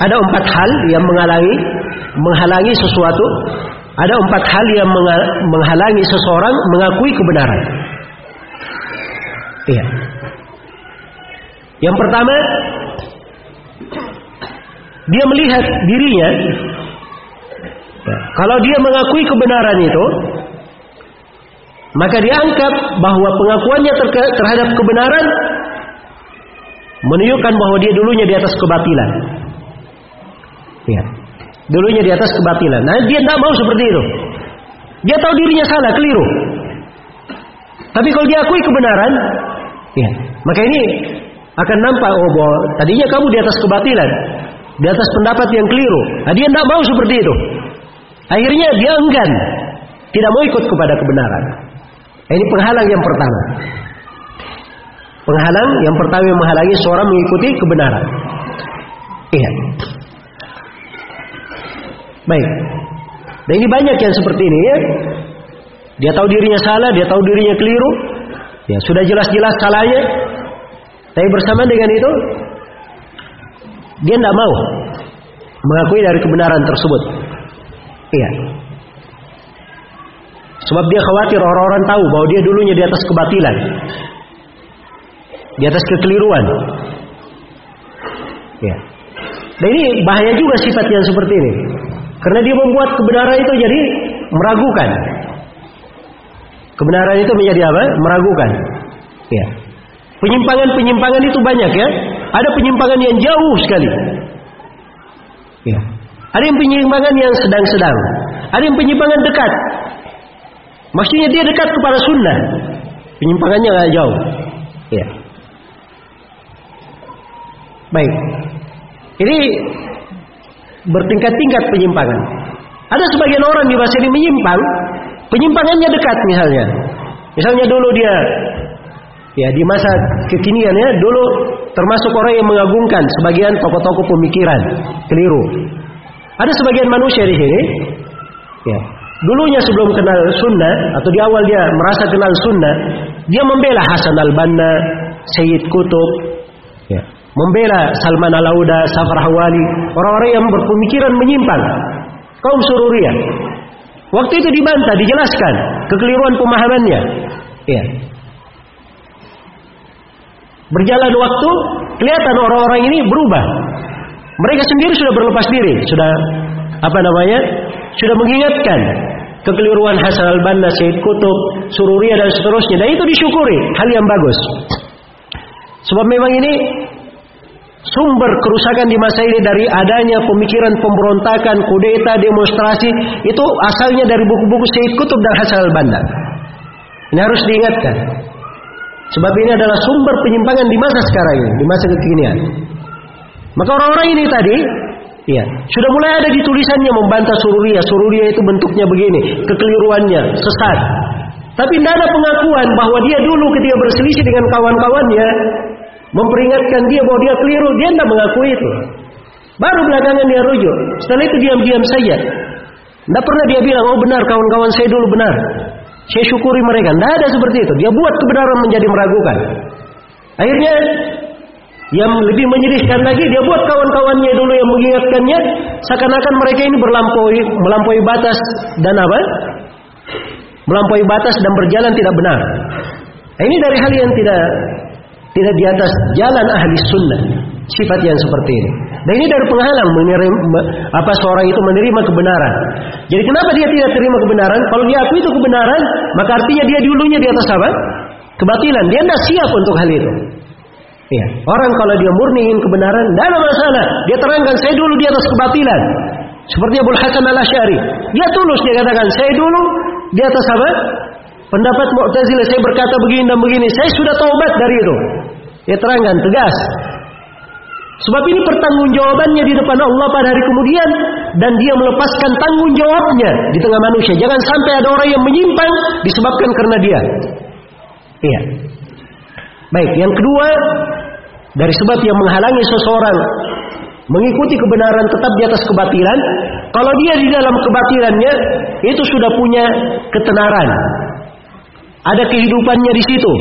Ada empat hal yang menghalangi menghalangi sesuatu. Ada empat hal yang menghalangi seseorang mengakui kebenaran. Iya. Yang pertama, dia melihat dirinya. Ya, kalau dia mengakui kebenaran itu, maka dianggap bahwa pengakuannya terhadap kebenaran menunjukkan bahwa dia dulunya di atas kebatilan. Ya. Dulunya di atas kebatilan. Nah, dia tidak mau seperti itu. Dia tahu dirinya salah, keliru. Tapi kalau dia akui kebenaran, ya, maka ini akan nampak oh bahwa tadinya kamu di atas kebatilan, di atas pendapat yang keliru. Nah, dia tidak mau seperti itu. Akhirnya dia enggan, tidak mau ikut kepada kebenaran. Nah, ini penghalang yang pertama. Penghalang yang pertama yang menghalangi seorang mengikuti kebenaran. Iya. Baik. Dan ini banyak yang seperti ini ya. Dia tahu dirinya salah, dia tahu dirinya keliru. Ya, sudah jelas-jelas salahnya. Tapi bersama dengan itu dia tidak mau mengakui dari kebenaran tersebut. Iya. Sebab dia khawatir orang-orang tahu bahwa dia dulunya di atas kebatilan di atas kekeliruan. Ya. Dan ini bahaya juga sifat yang seperti ini. Karena dia membuat kebenaran itu jadi meragukan. Kebenaran itu menjadi apa? Meragukan. Ya. Penyimpangan-penyimpangan itu banyak ya. Ada penyimpangan yang jauh sekali. Ya. Ada yang penyimpangan yang sedang-sedang. Ada yang penyimpangan dekat. Maksudnya dia dekat kepada sunnah. Penyimpangannya nggak jauh. Ya. Baik. Ini bertingkat-tingkat penyimpangan. Ada sebagian orang di masa ini menyimpang, penyimpangannya dekat misalnya. Misalnya dulu dia ya di masa kekinian ya dulu termasuk orang yang mengagungkan sebagian tokoh-tokoh pemikiran keliru. Ada sebagian manusia di sini ya dulunya sebelum kenal sunnah atau di awal dia merasa kenal sunnah dia membela Hasan al-Banna, Sayyid Kutub, ya, membela Salman al-Auda, Safar Hawali, orang-orang yang berpemikiran menyimpang, kaum sururiyah. Waktu itu dibantah, dijelaskan kekeliruan pemahamannya. Ya. Berjalan waktu, kelihatan orang-orang ini berubah. Mereka sendiri sudah berlepas diri, sudah apa namanya? Sudah mengingatkan kekeliruan Hasan al-Banna, Syed Kutub, Sururiyah dan seterusnya. Dan itu disyukuri, hal yang bagus. Sebab memang ini sumber kerusakan di masa ini dari adanya pemikiran pemberontakan, kudeta, demonstrasi itu asalnya dari buku-buku Syed Kutub dan Hasan al-Banna. Ini harus diingatkan. Sebab ini adalah sumber penyimpangan di masa sekarang ini, di masa kekinian. Maka orang-orang ini tadi Ya, sudah mulai ada di tulisannya membantah sururiyah. Sururiyah itu bentuknya begini, kekeliruannya, sesat. Tapi tidak ada pengakuan bahwa dia dulu ketika berselisih dengan kawan-kawannya memperingatkan dia bahwa dia keliru, dia tidak mengakui itu. Baru belakangan dia rujuk. Setelah itu diam-diam saja. Tidak pernah dia bilang, oh benar kawan-kawan saya dulu benar. Saya syukuri mereka. Tidak ada seperti itu. Dia buat kebenaran menjadi meragukan. Akhirnya yang lebih menyedihkan lagi, dia buat kawan-kawannya dulu yang mengingatkannya, seakan-akan mereka ini berlampaui, melampaui batas dan apa? Melampaui batas dan berjalan tidak benar. Nah, ini dari hal yang tidak tidak di atas jalan ahli sunnah sifat yang seperti ini. Dan ini dari penghalang menerima apa seorang itu menerima kebenaran. Jadi kenapa dia tidak terima kebenaran? Kalau dia akui itu kebenaran, maka artinya dia dulunya di atas apa? Kebatilan. Dia tidak siap untuk hal itu. Ya. Orang kalau dia murni ingin kebenaran, tidak ada masalah. Dia terangkan, saya dulu di atas kebatilan. Seperti Abu Hasan al Ashari. Dia tulus, dia katakan, saya dulu di atas apa? Pendapat Mu'tazilah, saya berkata begini dan begini. Saya sudah taubat dari itu. Dia terangkan, tegas. Sebab ini pertanggungjawabannya di depan Allah pada hari kemudian dan dia melepaskan tanggung jawabnya di tengah manusia. Jangan sampai ada orang yang menyimpang disebabkan karena dia. Iya. Baik, yang kedua dari sebab yang menghalangi seseorang mengikuti kebenaran tetap di atas kebatilan, kalau dia di dalam kebatilannya itu sudah punya ketenaran. Ada kehidupannya di situ.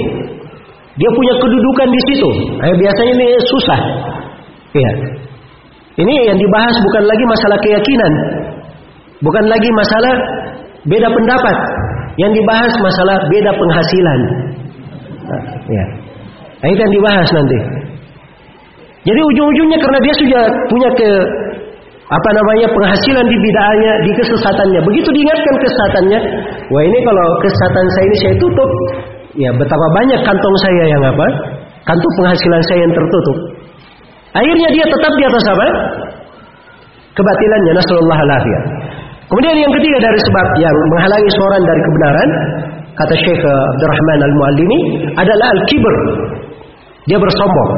Dia punya kedudukan di situ. Nah, biasanya ini susah. Ya. Ini yang dibahas bukan lagi masalah keyakinan. Bukan lagi masalah beda pendapat. Yang dibahas masalah beda penghasilan. Nah, ya. Nah, itu yang dibahas nanti. Jadi ujung-ujungnya karena dia sudah punya ke apa namanya penghasilan di bidangnya, di kesesatannya. Begitu diingatkan kesesatannya, wah ini kalau kesesatan saya ini saya tutup, ya betapa banyak kantong saya yang apa? Kantong penghasilan saya yang tertutup. Akhirnya dia tetap di atas apa? Kebatilannya, nasallallahu alaihi Kemudian yang ketiga dari sebab yang menghalangi seorang dari kebenaran, kata Syekh Abdurrahman Al-Muallimi adalah al-kibr, dia bersombong.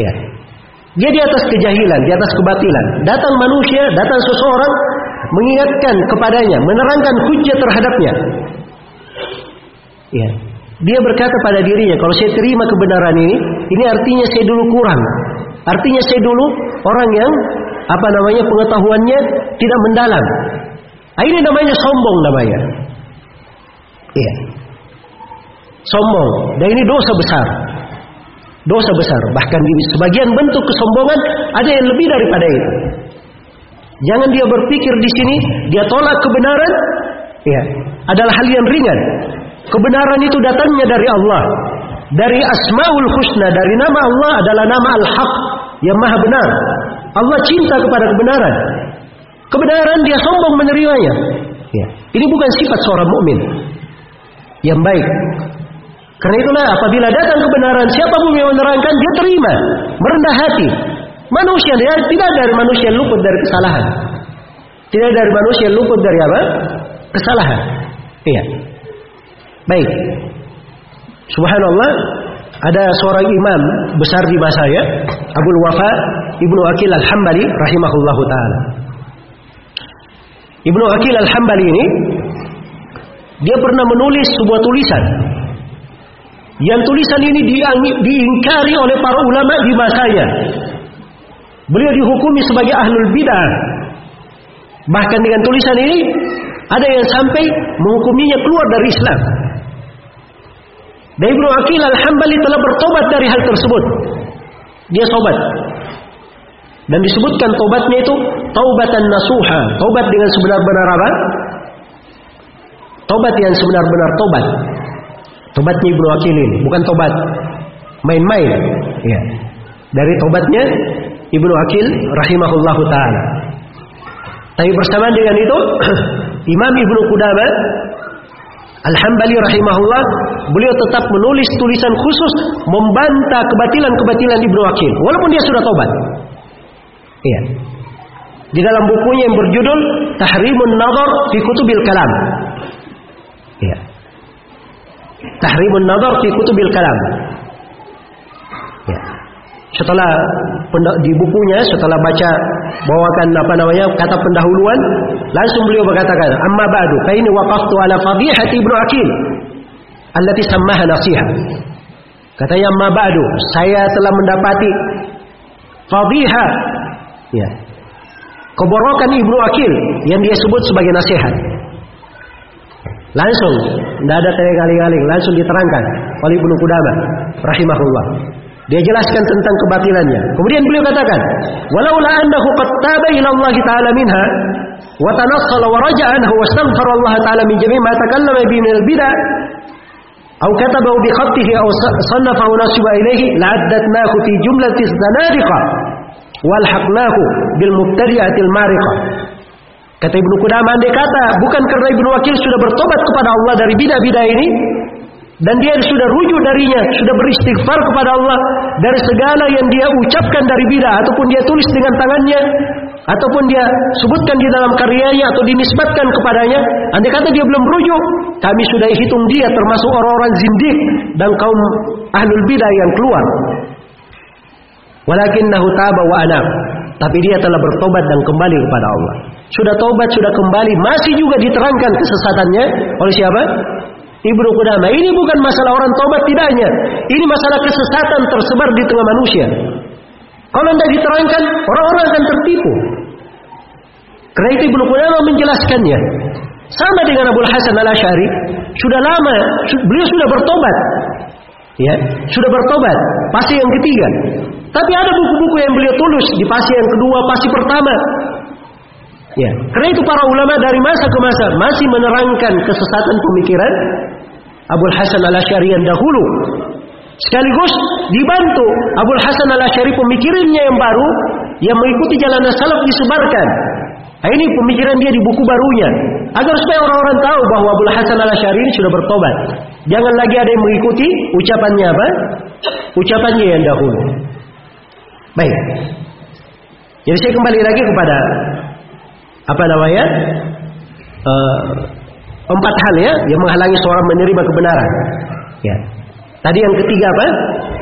Ya. Dia di atas kejahilan, di atas kebatilan. Datang manusia, datang seseorang mengingatkan kepadanya, menerangkan hujah terhadapnya. Ya. Dia berkata pada dirinya, kalau saya terima kebenaran ini, ini artinya saya dulu kurang. Artinya saya dulu orang yang apa namanya pengetahuannya tidak mendalam. Nah, ini namanya sombong namanya. Iya. Sombong. Dan ini dosa besar dosa besar. Bahkan di sebagian bentuk kesombongan ada yang lebih daripada itu. Jangan dia berpikir di sini dia tolak kebenaran, ya, adalah hal yang ringan. Kebenaran itu datangnya dari Allah. Dari Asmaul Husna, dari nama Allah adalah nama Al-Haq yang maha benar. Allah cinta kepada kebenaran. Kebenaran dia sombong menerimanya. Ya. Ini bukan sifat seorang mukmin yang baik. Karena itulah apabila datang kebenaran, siapa pun yang menerangkan dia terima, merendah hati. Manusia dia tidak dari manusia luput dari kesalahan. Tidak dari manusia luput dari apa? Kesalahan. Iya. Baik. Subhanallah, ada seorang imam besar di masa ya, Abu Wafa Ibnu Akil Al-Hambali rahimahullahu taala. Ibnu Akil Al-Hambali ini dia pernah menulis sebuah tulisan. Yang tulisan ini diingkari oleh para ulama di masanya. Beliau dihukumi sebagai ahlul bidah. Bahkan dengan tulisan ini ada yang sampai menghukuminya keluar dari Islam. Dan Ibnu Akil Al-Hambali telah bertobat dari hal tersebut. Dia tobat. Dan disebutkan tobatnya itu taubatan nasuha, tobat dengan sebenar-benar apa? Tobat yang sebenar-benar tobat. Tobatnya Ibnu Akil ini, bukan tobat main-main. Ya. Dari tobatnya Ibnu Akil rahimahullahu taala. Tapi bersamaan dengan itu (clears throat) Imam Ibnu Qudamah Al-Hambali rahimahullah beliau tetap menulis tulisan khusus membantah kebatilan-kebatilan Ibnu Akil walaupun dia sudah tobat. Iya. Di dalam bukunya yang berjudul Tahrimun Nadar fi Kutubil Kalam. Iya. Tahrimun Nadar fi Kutubil Kalam. Ya. Setelah di bukunya setelah baca bawakan apa namanya kata pendahuluan langsung beliau berkatakan amma ba'du fa ini waqaftu ala fadihati ibnu akil allati sammaha nasiha. Katanya amma ba'du saya telah mendapati fadihah ya keborokan ibnu akil yang dia sebut sebagai nasihat. Langsung tidak ada teling-aling langsung diterangkan oleh ibnu Qudamah rahimahullah dia jelaskan tentang kebatilannya. Kemudian beliau katakan, "Walaula annahu qad taba ila Allah taala minha wa tanassala wa raja'a anhu wa astaghfara Allah taala min jami' ma takallama bi min al-bid'ah أو كتبه بخطه أو صنفه نصب إليه لعددناه في جملة الزنادقة والحقناه بالمبتدئة المارقة Kata Ibnu Qudamah andai kata bukan karena Ibnu Wakil sudah bertobat kepada Allah dari bidah-bidah ini, dan dia sudah rujuk darinya, sudah beristighfar kepada Allah dari segala yang dia ucapkan dari bidah ataupun dia tulis dengan tangannya ataupun dia sebutkan di dalam karyanya atau dinisbatkan kepadanya, andai kata dia belum rujuk, kami sudah hitung dia termasuk orang-orang zindik dan kaum ahlul bidah yang keluar. Walakinnahu taba wa anab. Tapi dia telah bertobat dan kembali kepada Allah. Sudah tobat, sudah kembali, masih juga diterangkan kesesatannya oleh siapa? Ibnu Qudamah. Ini bukan masalah orang tobat tidaknya. Ini masalah kesesatan tersebar di tengah manusia. Kalau tidak diterangkan, orang-orang akan tertipu. Karena itu Ibnu Qudamah menjelaskannya. Sama dengan Abu Hasan al Ashari, sudah lama, beliau sudah bertobat. Ya, sudah bertobat. Pasti yang ketiga. Tapi ada buku-buku yang beliau tulis di pasti yang kedua, pasti pertama. Ya, karena itu para ulama dari masa ke masa masih menerangkan kesesatan pemikiran Abu Hasan al Ashari yang dahulu. Sekaligus dibantu Abu Hasan al Ashari pemikirannya yang baru yang mengikuti jalan salaf disebarkan. Nah, ini pemikiran dia di buku barunya agar supaya orang-orang tahu bahwa Abu Hasan al Ashari ini sudah bertobat. Jangan lagi ada yang mengikuti ucapannya apa? Ucapannya yang dahulu. Baik. Jadi saya kembali lagi kepada apa namanya? Uh, Empat hal ya yang menghalangi seorang menerima kebenaran. Ya. Tadi yang ketiga apa?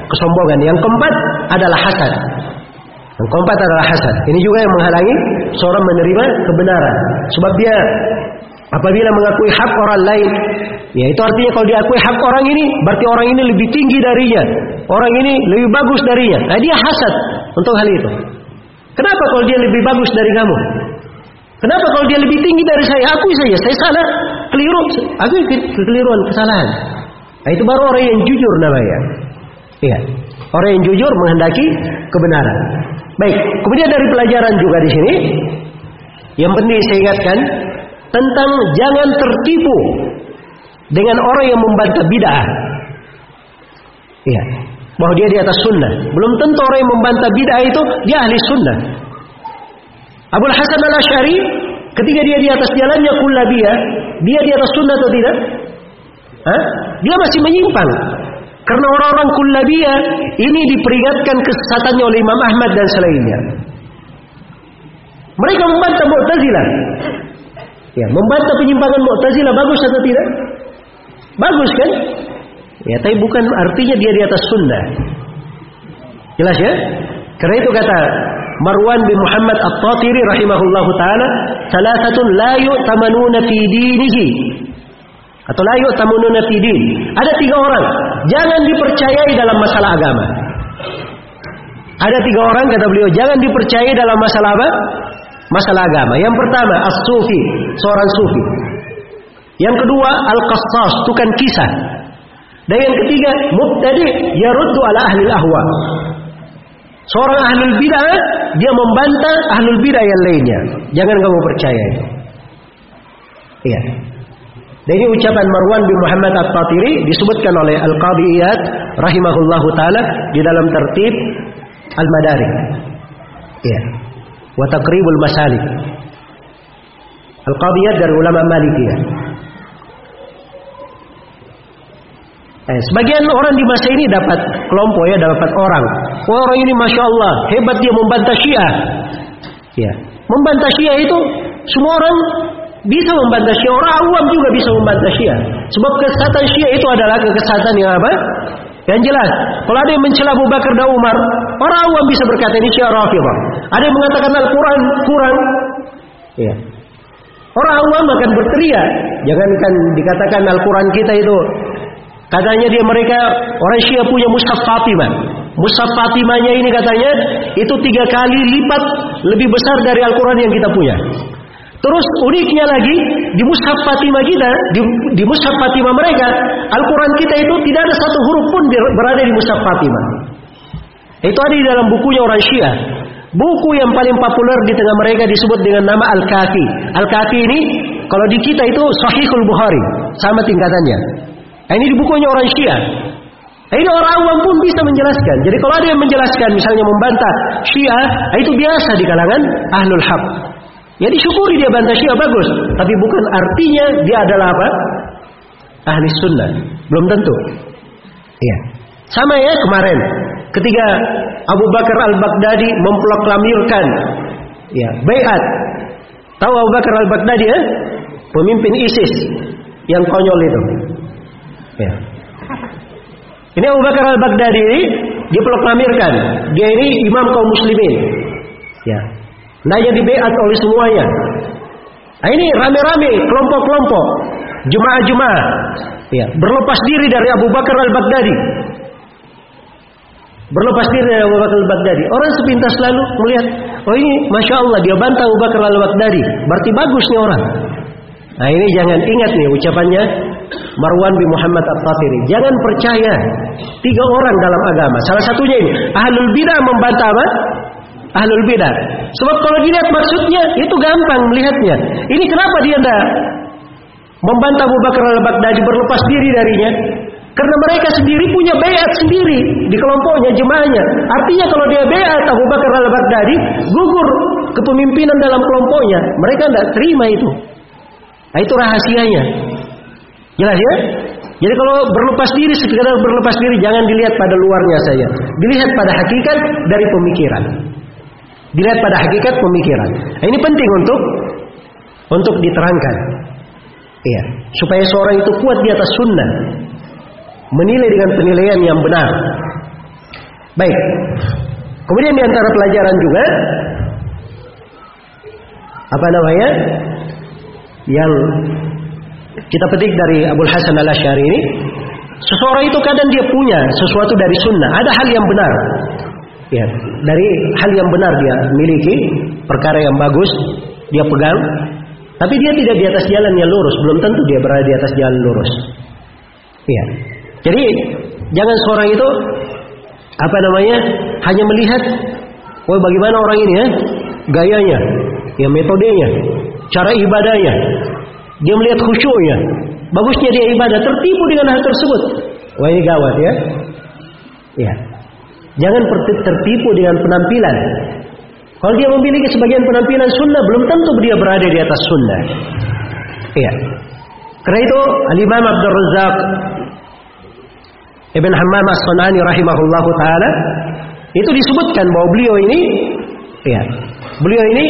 Kesombongan. Yang keempat adalah hasad. Yang keempat adalah hasad. Ini juga yang menghalangi seorang menerima kebenaran. Sebab dia apabila mengakui hak orang lain, ya itu artinya kalau diakui hak orang ini, berarti orang ini lebih tinggi darinya. Orang ini lebih bagus darinya. Nah dia hasad untuk hal itu. Kenapa kalau dia lebih bagus dari kamu? Kenapa kalau dia lebih tinggi dari saya? Akui saja, saya salah, keliru. Akui kekeliruan, kesalahan. Nah, itu baru orang yang jujur namanya. Iya. Orang yang jujur menghendaki kebenaran. Baik, kemudian dari pelajaran juga di sini yang penting saya ingatkan tentang jangan tertipu dengan orang yang membantah bid'ah. Iya. Bahwa dia di atas sunnah. Belum tentu orang yang membantah bid'ah itu dia ahli sunnah. Abu Hasan al Ashari ketika dia di atas jalannya kullabiyah, dia di atas sunnah atau tidak? Hah? Dia masih menyimpang. Karena orang-orang kullabiyah ini diperingatkan kesesatannya oleh Imam Ahmad dan selainnya. Mereka membantah Mu'tazilah. Ya, membantah penyimpangan Mu'tazilah bagus atau tidak? Bagus kan? Ya, tapi bukan artinya dia di atas sunnah. Jelas ya? Karena itu kata Marwan bin Muhammad At-Tatiri rahimahullahu taala, "Salasatun la yu'tamanuna fi dinihi." Atau la yu'tamanuna fi din. Ada tiga orang, jangan dipercayai dalam masalah agama. Ada tiga orang kata beliau, jangan dipercayai dalam masalah apa? Masalah agama. Yang pertama, as-sufi, seorang sufi. Yang kedua, al-qassas, tukang kisah. Dan yang ketiga, mubtadi yaruddu ala ahli ahwa. Seorang ahlul bidah dia membantah ahlul bidah yang lainnya. Jangan kamu percaya. Iya. Dan ucapan Marwan bin Muhammad At-Tatiri disebutkan oleh Al-Qadhi Iyad rahimahullahu taala di dalam tertib Al-Madarik. Iya. Wa taqribul masalik. Al-Qadhi dari ulama Malikiyah. Eh, sebagian orang di masa ini dapat kelompok ya, dapat orang. Orang ini masya Allah hebat dia membantah Syiah. Ya, membantah Syiah itu semua orang bisa membantah Syiah. Orang awam juga bisa membantah Syiah. Sebab kesesatan Syiah itu adalah kesesatan yang apa? Yang jelas. Kalau ada yang mencela Abu Bakar dan Umar, orang awam bisa berkata ini Syiah Rafidhah. Ada yang mengatakan Al-Quran kurang. Ya. Orang awam akan berteriak. Jangankan dikatakan Al-Quran kita itu Katanya dia mereka orang Syiah punya Mushaf Fatimah. Mushaf Fatimahnya ini katanya itu tiga kali lipat lebih besar dari Al-Quran yang kita punya. Terus uniknya lagi di Mushaf Fatimah kita, di, di Mushaf Fatimah mereka, Al-Quran kita itu tidak ada satu huruf pun berada di Mushaf Fatimah. Itu ada di dalam bukunya orang Syiah. Buku yang paling populer di tengah mereka disebut dengan nama Al-Kafi. Al-Kafi ini kalau di kita itu Sahihul Bukhari, sama tingkatannya. Nah, ini di bukunya orang Syiah. Nah, ini orang awam pun bisa menjelaskan. Jadi kalau ada yang menjelaskan, misalnya membantah Syiah, nah, itu biasa di kalangan ahlul haq. Ya disyukuri dia bantah Syiah bagus, tapi bukan artinya dia adalah apa? Ahli sunnah. Belum tentu. Iya. Sama ya kemarin ketika Abu Bakar al-Baghdadi memproklamirkan ya bayat. Tahu Abu Bakar al-Baghdadi ya? Pemimpin ISIS yang konyol itu. Ya. Ini Abu Bakar al-Baghdadi ini diproklamirkan. Dia ini imam kaum muslimin. Ya. Nanya dibeat oleh semuanya. Nah ini rame-rame, kelompok-kelompok, jemaah-jemaah, ya, berlepas diri dari Abu Bakar al-Baghdadi. Berlepas diri dari Abu Bakar al-Baghdadi. Orang sepintas lalu melihat, oh ini Masya Allah dia bantah Abu Bakar al-Baghdadi. Berarti bagus nih orang. Nah ini jangan ingat nih ucapannya Marwan bin Muhammad At-Tatiri. Jangan percaya tiga orang dalam agama. Salah satunya ini ahlul bidah membantah apa? Ahlul bidah. Sebab kalau dilihat maksudnya itu gampang melihatnya. Ini kenapa dia tidak membantah Abu Bakar al-Baghdadi berlepas diri darinya? Karena mereka sendiri punya bayat sendiri di kelompoknya, jemaahnya. Artinya kalau dia bayat Abu Bakar al-Baghdadi gugur kepemimpinan dalam kelompoknya. Mereka tidak terima itu. Nah itu rahasianya. Jelas ya? Jadi kalau berlepas diri sekedar berlepas diri jangan dilihat pada luarnya saja. Dilihat pada hakikat dari pemikiran. Dilihat pada hakikat pemikiran. Nah, ini penting untuk untuk diterangkan. Iya, supaya seorang itu kuat di atas sunnah. Menilai dengan penilaian yang benar. Baik. Kemudian di antara pelajaran juga apa namanya? Yang kita petik dari Abu Hasan al Ashari ini, seseorang itu kadang dia punya sesuatu dari sunnah, ada hal yang benar. Ya, dari hal yang benar dia miliki, perkara yang bagus dia pegang, tapi dia tidak di atas jalan yang lurus, belum tentu dia berada di atas jalan lurus. Ya. Jadi jangan seorang itu apa namanya hanya melihat, oh bagaimana orang ini ya, gayanya, ya metodenya, cara ibadahnya, dia melihat khusyuknya. Bagusnya dia ibadah, tertipu dengan hal tersebut. Wah ini gawat ya. Ya. Jangan tertipu dengan penampilan. Kalau dia memiliki sebagian penampilan sunnah, belum tentu dia berada di atas sunnah. Iya. Karena itu Al-Imam Abdul Razak Ibn Hammam As-Sanani rahimahullahu taala itu disebutkan bahwa beliau ini ya, beliau ini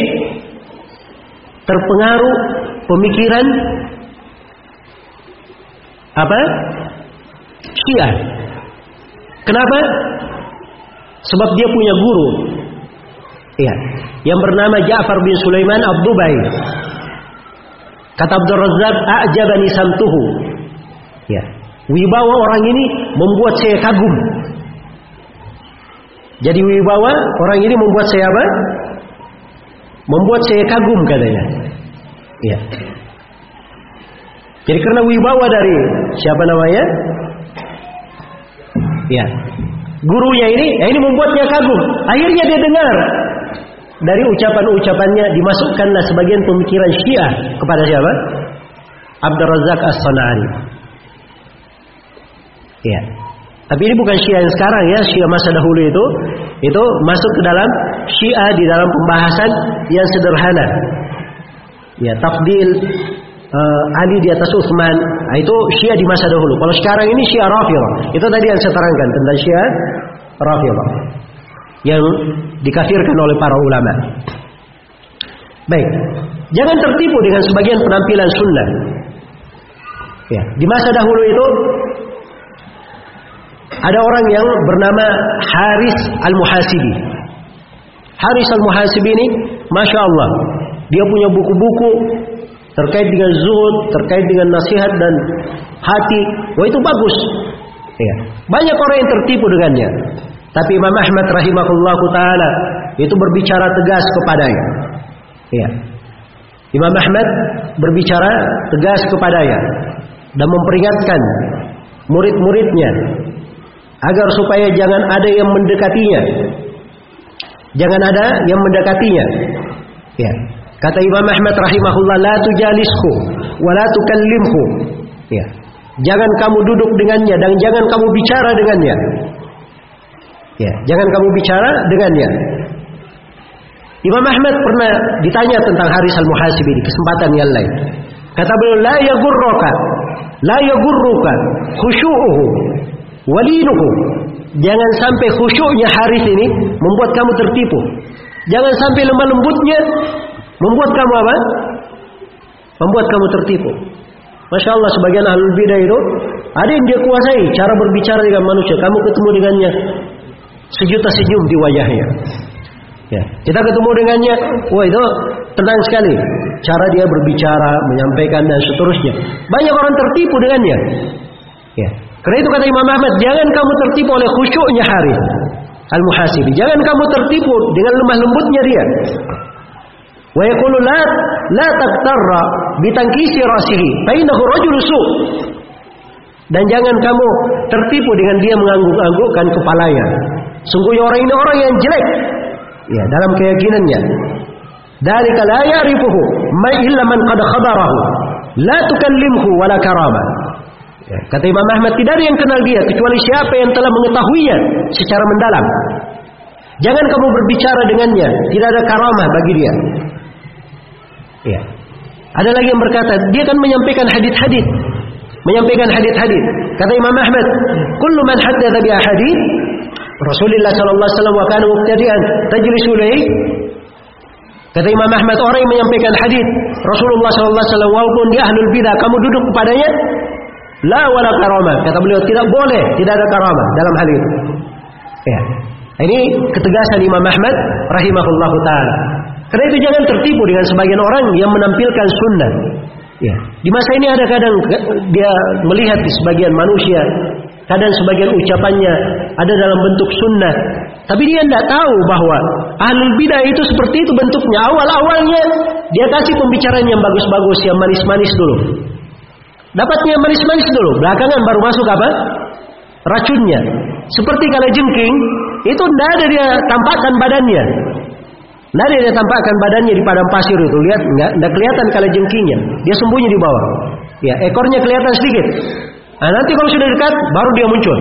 terpengaruh pemikiran apa? Syiah. Kenapa? Sebab dia punya guru. Ya, yang bernama Ja'far bin Sulaiman Abdubai. Kata Abdul Razak, "A'jabani samtuhu." Ya, wibawa orang ini membuat saya kagum. Jadi wibawa orang ini membuat saya apa? Membuat saya kagum katanya. Ya. Jadi karena wibawa dari siapa namanya? Ya. Gurunya ini, ya ini membuatnya kagum. Akhirnya dia dengar dari ucapan-ucapannya dimasukkanlah sebagian pemikiran Syiah kepada siapa? Abdul Razak As-Sanani. Ya. Tapi ini bukan Syiah yang sekarang ya, Syiah masa dahulu itu itu masuk ke dalam Syiah di dalam pembahasan yang sederhana. Ya, tafdil uh, Ali di atas Utsman. Nah, itu Syiah di masa dahulu. Kalau sekarang ini Syiah Rafidhah. Itu tadi yang saya terangkan tentang Syiah Rafidhah. Yang dikafirkan oleh para ulama. Baik. Jangan tertipu dengan sebagian penampilan sunnah. Ya, di masa dahulu itu ada orang yang bernama Haris Al-Muhasibi. Haris Al-Muhasibi ini, Masya Allah, dia punya buku-buku terkait dengan zuhud, terkait dengan nasihat dan hati. Wah itu bagus. Ya. Banyak orang yang tertipu dengannya. Tapi Imam Ahmad rahimahullah taala itu berbicara tegas kepadanya. Ya. Imam Ahmad berbicara tegas kepadanya dan memperingatkan murid-muridnya agar supaya jangan ada yang mendekatinya. Jangan ada yang mendekatinya. Ya. Kata Imam Ahmad rahimahullah la tujalishu wa la tukallimhu. Ya. Jangan kamu duduk dengannya dan jangan kamu bicara dengannya. Ya, jangan kamu bicara dengannya. Imam Ahmad pernah ditanya tentang Haris al-Muhasibi di kesempatan yang lain. Kata beliau, la yagurruka, la yagurruka khusyu'uhu walinuhu. Jangan sampai khusyuknya Haris ini membuat kamu tertipu. Jangan sampai lemah lembutnya membuat kamu apa? Membuat kamu tertipu. Masya Allah sebagian ahlul bidah itu ada yang dia kuasai cara berbicara dengan manusia. Kamu ketemu dengannya sejuta senyum di wajahnya. Ya, kita ketemu dengannya, wah itu tenang sekali cara dia berbicara, menyampaikan dan seterusnya. Banyak orang tertipu dengannya. Ya, karena itu kata Imam Ahmad, jangan kamu tertipu oleh khusyuknya hari al-muhasibi. Jangan kamu tertipu dengan lemah lembutnya dia. Wa yaqulu la la taqtarra bi tankisi rasihi, fa innahu rajul su. Dan jangan kamu tertipu dengan dia mengangguk-anggukkan kepalanya. Sungguhnya orang ini orang yang jelek. Ya, dalam keyakinannya. Dalika la ya'rifuhu ma illa man qad khabarahu. La tukallimhu wala karama. Ya, kata Imam Ahmad tidak ada yang kenal dia kecuali siapa yang telah mengetahuinya secara mendalam. Jangan kamu berbicara dengannya, tidak ada karamah bagi dia. Ya. Ada lagi yang berkata, dia kan menyampaikan hadis-hadis. Menyampaikan hadis-hadis. Kata Imam Ahmad, "Kullu man haddatsa bi ahadits Rasulullah sallallahu alaihi wasallam wa kana tajlisu Kata Imam Ahmad orang yang menyampaikan hadis Rasulullah sallallahu alaihi wasallam walaupun dia ahlul bidah kamu duduk kepadanya la wala karama kata beliau tidak boleh tidak ada karama dalam hal itu ya ini ketegasan Imam Ahmad rahimahullahu taala karena itu jangan tertipu dengan sebagian orang yang menampilkan sunnah ya di masa ini ada kadang dia melihat di sebagian manusia kadang sebagian ucapannya ada dalam bentuk sunnah. Tapi dia tidak tahu bahwa ahlul bidah itu seperti itu bentuknya. Awal-awalnya dia kasih pembicaraan yang bagus-bagus, yang manis-manis dulu. Dapatnya manis-manis dulu, belakangan baru masuk apa? Racunnya. Seperti kalau jengking, itu tidak ada dia tampakkan badannya. Tidak ada dia tampakkan badannya di padang pasir itu. Lihat, tidak kelihatan kalau jengkingnya. Dia sembunyi di bawah. Ya, ekornya kelihatan sedikit. Nah, nanti kalau sudah dekat baru dia muncul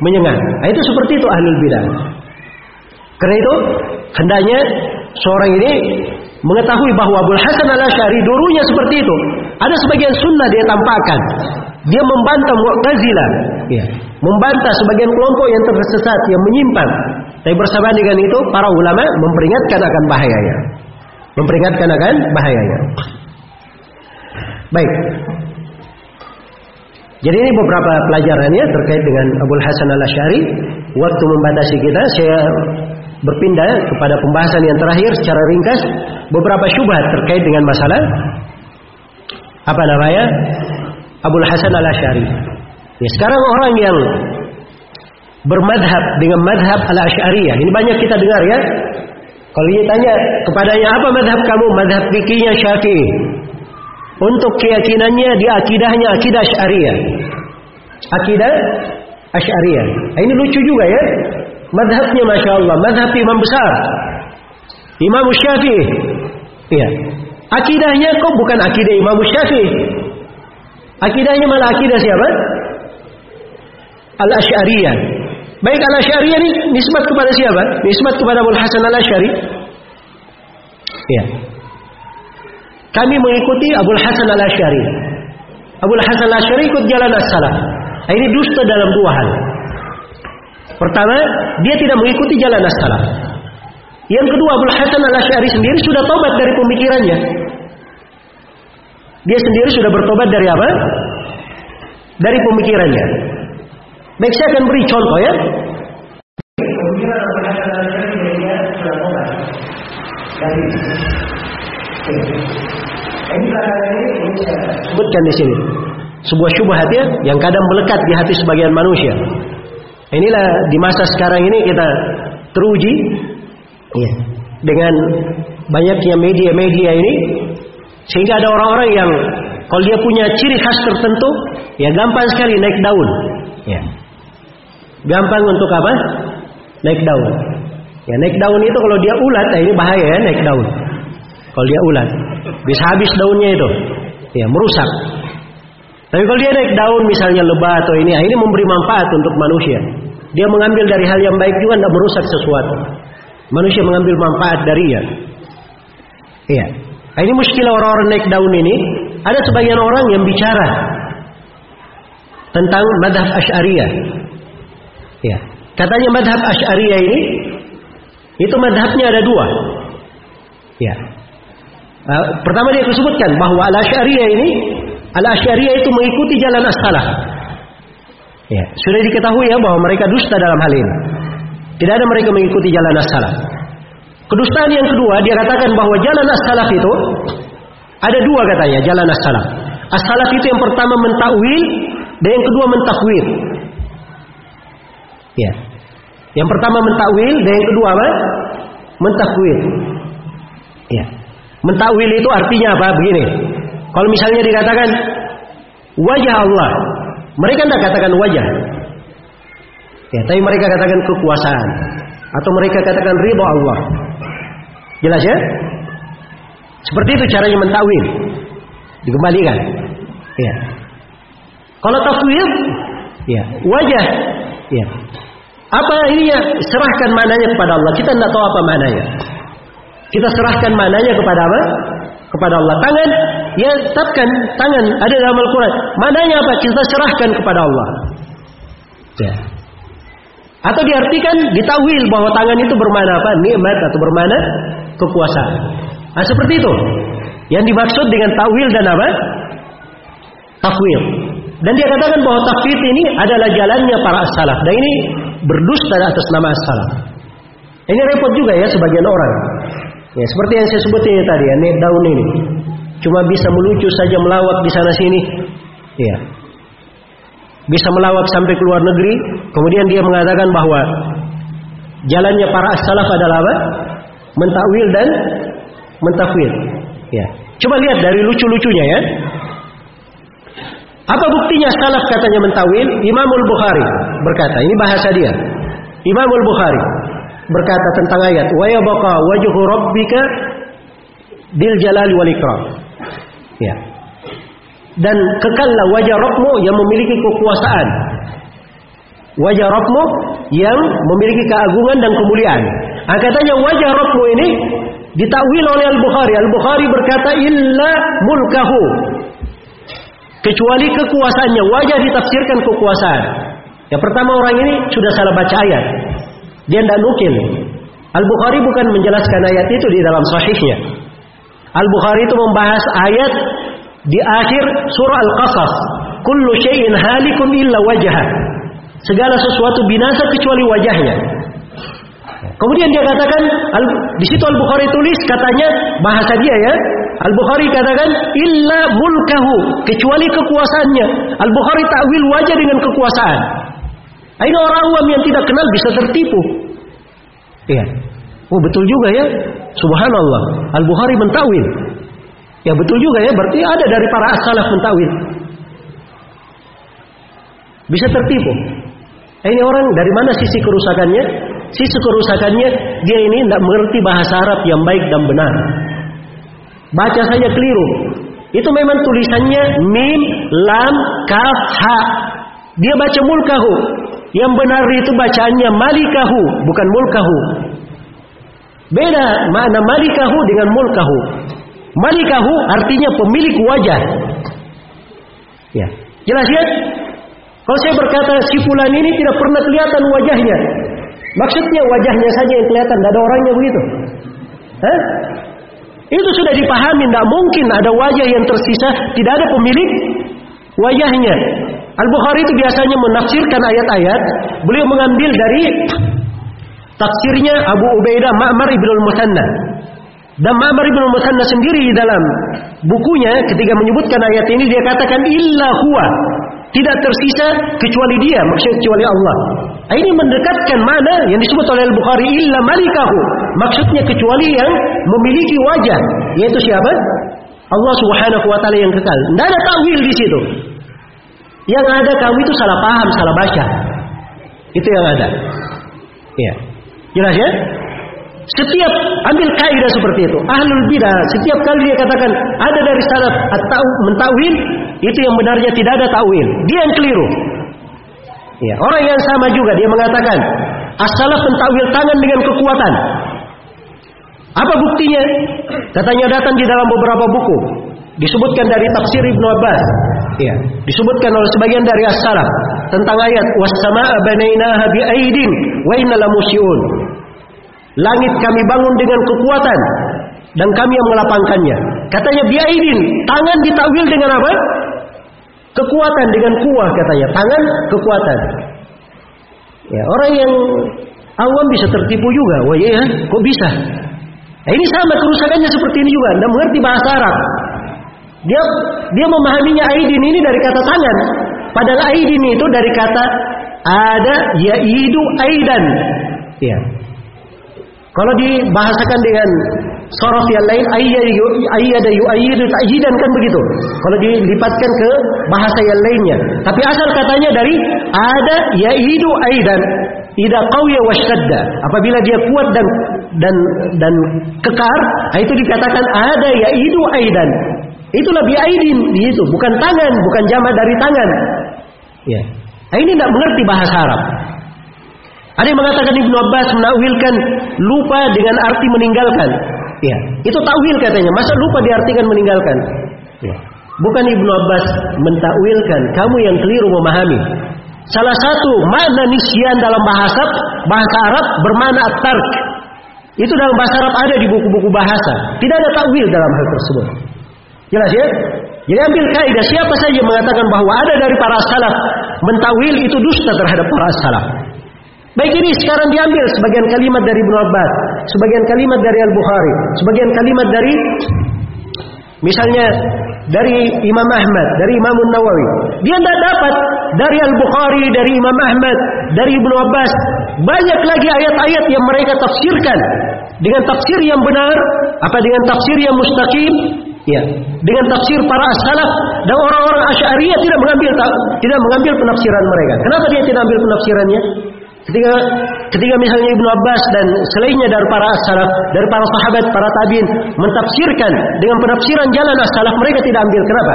menyengat. Nah, itu seperti itu ahlul bidah. Karena itu hendaknya seorang ini mengetahui bahwa Abu Hasan al Ashari dulunya seperti itu. Ada sebagian sunnah dia tampakkan. Dia membantah Mu'tazilah, ya. Membantah sebagian kelompok yang tersesat, yang menyimpang. Tapi bersama dengan itu, para ulama memperingatkan akan bahayanya. Memperingatkan akan bahayanya. Baik. Jadi ini beberapa pelajarannya terkait dengan Abdul Hasan al Ashari. Waktu membatasi kita, saya berpindah kepada pembahasan yang terakhir secara ringkas beberapa syubhat terkait dengan masalah apa namanya Abdul Hasan al Ashari. Ya, sekarang orang yang bermadhab dengan madhab al Ashariyah ini banyak kita dengar ya. Kalau dia tanya kepadanya apa madhab kamu, madhab fikihnya Syafi'i. Untuk keyakinannya di akidahnya akidah Asy'ariyah. Akidah Asy'ariyah. Nah, ini lucu juga ya. Madhabnya Masya Allah. Madhab imam besar. Imam Syafi'i. Iya. Akidahnya kok bukan akidah Imam Syafi'i. Akidahnya malah akidah siapa? Al-Asy'ariyah. Baik Al-Asy'ariyah ini nisbat kepada siapa? Nisbat kepada Abu Hasan Al-Asy'ari. Iya. Kami mengikuti Abu Hasan Al-Asy'ari. Abu Hasan Al-Asy'ari ikut jalan as-salaf. Nah, ini dusta dalam dua hal. Pertama, dia tidak mengikuti jalan as-salaf. Yang kedua, Abu Hasan Al-Asy'ari sendiri sudah tobat dari pemikirannya. Dia sendiri sudah bertobat dari apa? Dari pemikirannya. Baik, saya akan beri contoh ya. Pemikiran Abu Hasan Al-Asy'ari dia sudah tobat dari sebutkan di sini sebuah syubhat ya yang kadang melekat di hati sebagian manusia. Inilah di masa sekarang ini kita teruji ya, dengan banyaknya media-media ini sehingga ada orang-orang yang kalau dia punya ciri khas tertentu ya gampang sekali naik daun. Ya. Gampang untuk apa? Naik daun. Ya naik daun itu kalau dia ulat, nah ini bahaya ya naik daun. Kalau dia ulat, bisa habis daunnya itu. Ya, merusak. Tapi kalau dia naik daun misalnya lebah atau ini, ini memberi manfaat untuk manusia. Dia mengambil dari hal yang baik juga tidak merusak sesuatu. Manusia mengambil manfaat darinya. Iya. Nah, ini muskilah orang-orang naik daun ini. Ada sebagian orang yang bicara tentang madhab Ash'ariyah. Ya. Katanya madhab Ash'ariyah ini itu madhabnya ada dua. Ya. Uh, pertama dia disebutkan bahwa al-Asy'ariyah ini al-Asy'ariyah itu mengikuti jalan as-salaf. Ya, sudah diketahui ya bahwa mereka dusta dalam hal ini. Tidak ada mereka mengikuti jalan as-salaf. Kedustaan yang kedua dia katakan bahwa jalan as-salaf itu ada dua katanya jalan as-salaf. As-salaf itu yang pertama mentakwil dan yang kedua mentakwil. Ya. Yang pertama mentakwil dan yang kedua apa? Mentakwil. Ya. Mentakwil itu artinya apa? Begini. Kalau misalnya dikatakan wajah Allah, mereka tidak katakan wajah. Ya, tapi mereka katakan kekuasaan atau mereka katakan ridho Allah. Jelas ya? Seperti itu caranya mentakwil. Dikembalikan. Ya. Kalau tafwid, ya, wajah, ya. Apa ini ya? Serahkan mananya kepada Allah. Kita tidak tahu apa mananya. Kita serahkan mananya kepada apa? Kepada Allah. Tangan, ya tetapkan tangan ada dalam Al-Quran. Mananya apa? Kita serahkan kepada Allah. Ya. Atau diartikan ditawil bahwa tangan itu bermana apa? Nikmat atau bermana kekuasaan. Nah seperti itu. Yang dimaksud dengan tawil dan apa? Tafwil. Dan dia katakan bahwa tafwid ini adalah jalannya para as-salaf. Dan ini berdusta atas nama as-salaf. Ini repot juga ya sebagian orang. Ya, seperti yang saya sebut ini tadi, ya, daun ini. Cuma bisa melucu saja melawak di sana sini. Ya. Bisa melawak sampai ke luar negeri, kemudian dia mengatakan bahwa jalannya para as-salaf adalah apa? Mentakwil dan mentafwid. Ya. Coba lihat dari lucu-lucunya ya. Apa buktinya salaf katanya mentawil? Imamul Bukhari berkata, ini bahasa dia. Imamul Bukhari berkata tentang ayat, "Wa yabqa wajhu rabbika bil jalali wal ikram." Ya. Dan kekallah wajah Rabbmu yang memiliki kekuasaan. Wajah Rabbmu yang memiliki keagungan dan kemuliaan. Nah, wajah Rabbmu ini ditakwil oleh Al-Bukhari. Al-Bukhari berkata illa mulkahu kecuali kekuasaannya. Wajah ditafsirkan kekuasaan. Yang pertama orang ini sudah salah baca ayat. Dia tidak nukil. Al-Bukhari bukan menjelaskan ayat itu di dalam sahihnya. Al-Bukhari itu membahas ayat di akhir surah Al-Qasas. Kullu syai'in halikun illa wajah. Segala sesuatu binasa kecuali wajahnya. Kemudian dia katakan di situ Al Bukhari tulis katanya bahasa dia ya Al Bukhari katakan illa mulkahu kecuali kekuasaannya. Al Bukhari takwil wajah dengan kekuasaan. Ini orang awam yang tidak kenal bisa tertipu. Iya. Oh betul juga ya. Subhanallah. Al Bukhari mentawil. Ya betul juga ya. Berarti ada dari para as-salaf mentawil. Bisa tertipu. Ini orang dari mana sisi kerusakannya? Sisi kerusakannya dia ini tidak mengerti bahasa Arab yang baik dan benar. Baca saja keliru. Itu memang tulisannya mim, lam, kaf, ha. Dia baca mulkahu. Yang benar itu bacaannya malikahu, bukan mulkahu. Beda makna malikahu dengan mulkahu. Malikahu artinya pemilik wajah. Ya. Jelas ya? Kalau saya berkata si fulan ini tidak pernah kelihatan wajahnya. Maksudnya wajahnya saja yang kelihatan, tidak ada orangnya begitu. Hah? Itu sudah dipahami, tidak mungkin ada wajah yang tersisa, tidak ada pemilik wajahnya. Al-Bukhari itu biasanya menafsirkan ayat-ayat, beliau mengambil dari tafsirnya Abu Ubaidah Ma'mar ibn al-Musanna. Dan Ma'mar ibn sendiri di dalam bukunya ketika menyebutkan ayat ini dia katakan illa huwa tidak tersisa kecuali dia, maksudnya kecuali Allah. Ini mendekatkan mana yang disebut oleh Al-Bukhari illa malikahu. Maksudnya kecuali yang memiliki wajah, yaitu siapa? Allah Subhanahu wa taala yang kekal. Tidak ada takwil di situ. Yang ada kamu itu salah paham, salah baca. Itu yang ada. Iya. Jelas ya? Setiap ambil kaidah seperti itu. Ahlul bidah setiap kali dia katakan ada dari salaf atau mentawil itu yang benarnya tidak ada tawil. Dia yang keliru. Ya, orang yang sama juga dia mengatakan as-salaf mentawil tangan dengan kekuatan. Apa buktinya? Katanya datang di dalam beberapa buku. Disebutkan dari tafsir Ibnu Abbas. Ya, disebutkan oleh sebagian dari as-salaf tentang ayat was-samaa'a banainaha bi aidin wa inna. Langit kami bangun dengan kekuatan dan kami yang melapangkannya. Katanya biaidin, tangan ditakwil dengan apa? Kekuatan dengan kuah katanya. Tangan kekuatan. Ya, orang yang awam bisa tertipu juga. Wah iya, kok bisa? Nah, ini sama kerusakannya seperti ini juga. Tidak mengerti bahasa Arab. Dia dia memahaminya aidin ini dari kata tangan. Padahal aidin itu dari kata ada yaidu aidan. Ya. Kalau dibahasakan dengan sorof yang lain ayyada yu'ayyidu ta'yidan kan begitu. Kalau dilipatkan ke bahasa yang lainnya. Tapi asal katanya dari ada ya'idu aidan. Ida qawiya wasyadda. Apabila dia kuat dan dan dan kekar, itu dikatakan ada ya'idu aidan. Itulah biaidin di itu, bukan tangan, bukan jama dari tangan. Ya. Nah, ini tidak mengerti bahasa Arab. Ada yang mengatakan Ibnu Abbas menakwilkan lupa dengan arti meninggalkan. Ya, itu takwil katanya. Masa lupa diartikan meninggalkan? Ya. Bukan Ibnu Abbas mentakwilkan, kamu yang keliru memahami. Salah satu makna nisyan dalam bahasa bahasa Arab bermakna at-tark. Itu dalam bahasa Arab ada di buku-buku bahasa. Tidak ada takwil dalam hal tersebut. Jelas ya? Jadi ambil kaidah siapa saja mengatakan bahwa ada dari para salaf mentawil itu dusta terhadap para salaf. Baik ini sekarang diambil sebagian kalimat dari Ibnu Abbas, sebagian kalimat dari Al-Bukhari, sebagian kalimat dari misalnya dari Imam Ahmad, dari Imam Nawawi. Dia tidak dapat dari Al-Bukhari, dari Imam Ahmad, dari Ibnu Abbas. Banyak lagi ayat-ayat yang mereka tafsirkan dengan tafsir yang benar, apa dengan tafsir yang mustaqim, ya, dengan tafsir para as-salaf dan orang-orang Asy'ariyah tidak mengambil tidak mengambil penafsiran mereka. Kenapa dia tidak ambil penafsirannya? Ketika ketika misalnya Ibnu Abbas dan selainnya dari para salaf, dari para sahabat, para tabiin mentafsirkan dengan penafsiran jalan as-salaf mereka tidak ambil. Kenapa?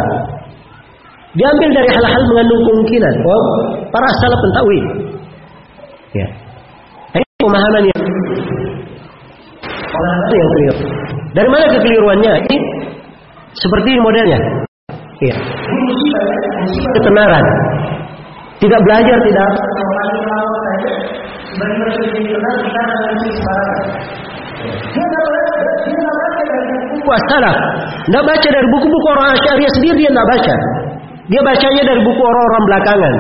Diambil dari hal-hal mengandung kemungkinan. Oh, para salaf pentakwil. Ya. Ini pemahamannya. yang keliru. Dari mana kekeliruannya? Ini seperti modelnya. Iya. ketenaran. Tidak belajar, tidak buku salaf. Tidak baca dari buku-buku orang Asy'ariyah sendiri dia tidak baca. Dia bacanya dari buku orang-orang belakangan.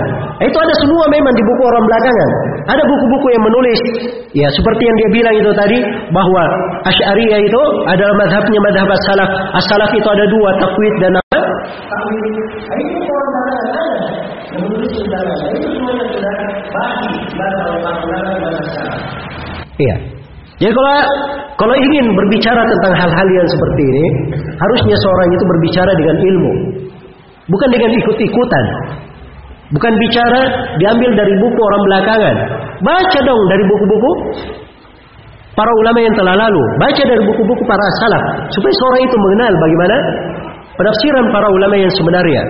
Itu ada semua memang di buku orang belakangan. Ada buku-buku yang menulis ya seperti yang dia bilang itu tadi bahwa Asy'ariyah itu adalah madhabnya madhab as-salaf. Itu ada dua, takwid dan apa? Itu orang belakangan yang menulis belakangan. Itu semuanya sudah bagi Iya. Jadi kalau kalau ingin berbicara tentang hal-hal yang seperti ini, harusnya seorang itu berbicara dengan ilmu, bukan dengan ikut-ikutan. Bukan bicara diambil dari buku orang belakangan. Baca dong dari buku-buku para ulama yang telah lalu. Baca dari buku-buku para salaf supaya seorang itu mengenal bagaimana penafsiran para ulama yang sebenarnya.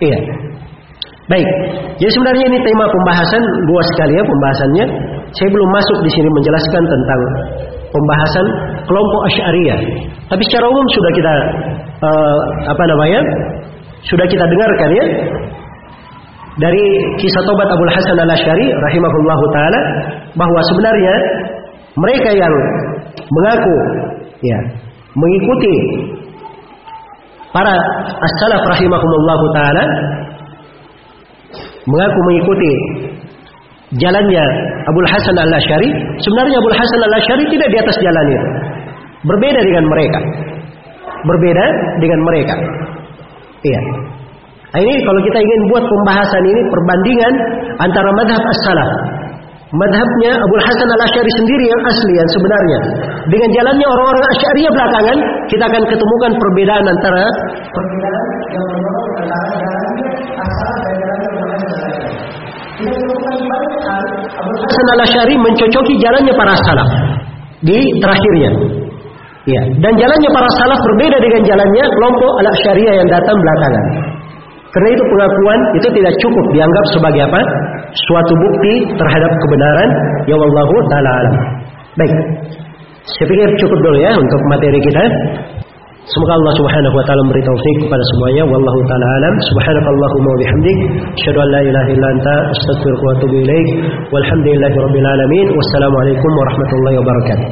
Iya. Baik. Jadi sebenarnya ini tema pembahasan luas sekali ya pembahasannya. Saya belum masuk di sini menjelaskan tentang pembahasan kelompok Asy'ariyah. Tapi secara umum sudah kita uh, apa namanya? Sudah kita dengarkan ya dari kisah tobat Abu Hasan al Ashari rahimahullahu taala bahwa sebenarnya mereka yang mengaku ya mengikuti para as-salaf rahimahullahu taala mengaku mengikuti jalannya Abu Hasan al Ashari sebenarnya Abu Hasan al Ashari tidak di atas jalan itu berbeda dengan mereka berbeda dengan mereka iya Nah, ini kalau kita ingin buat pembahasan ini perbandingan antara madhab as-salaf. Madhabnya Abu Hasan al-Ash'ari sendiri yang asli yang sebenarnya. Dengan jalannya orang-orang Asy'ariyah belakangan, kita akan ketemukan perbedaan antara perbedaan yang Hasan al-Ash'ari mencocoki jalannya para salaf di terakhirnya. Ya, dan jalannya para salaf berbeda dengan jalannya kelompok al-Asy'ariyah yang datang belakangan. Karena itu pengakuan itu tidak cukup dianggap sebagai apa? Suatu bukti terhadap kebenaran ya Allah taala. Baik. Saya pikir cukup dulu ya untuk materi kita. Semoga Allah Subhanahu wa taala memberi taufik kepada semuanya. Wallahu taala alam. Subhanakallahumma wa bihamdik, asyhadu an la ilaha illa anta, astaghfiruka wa atubu ilaik. Walhamdulillahirabbil alamin. Wassalamualaikum warahmatullahi wabarakatuh.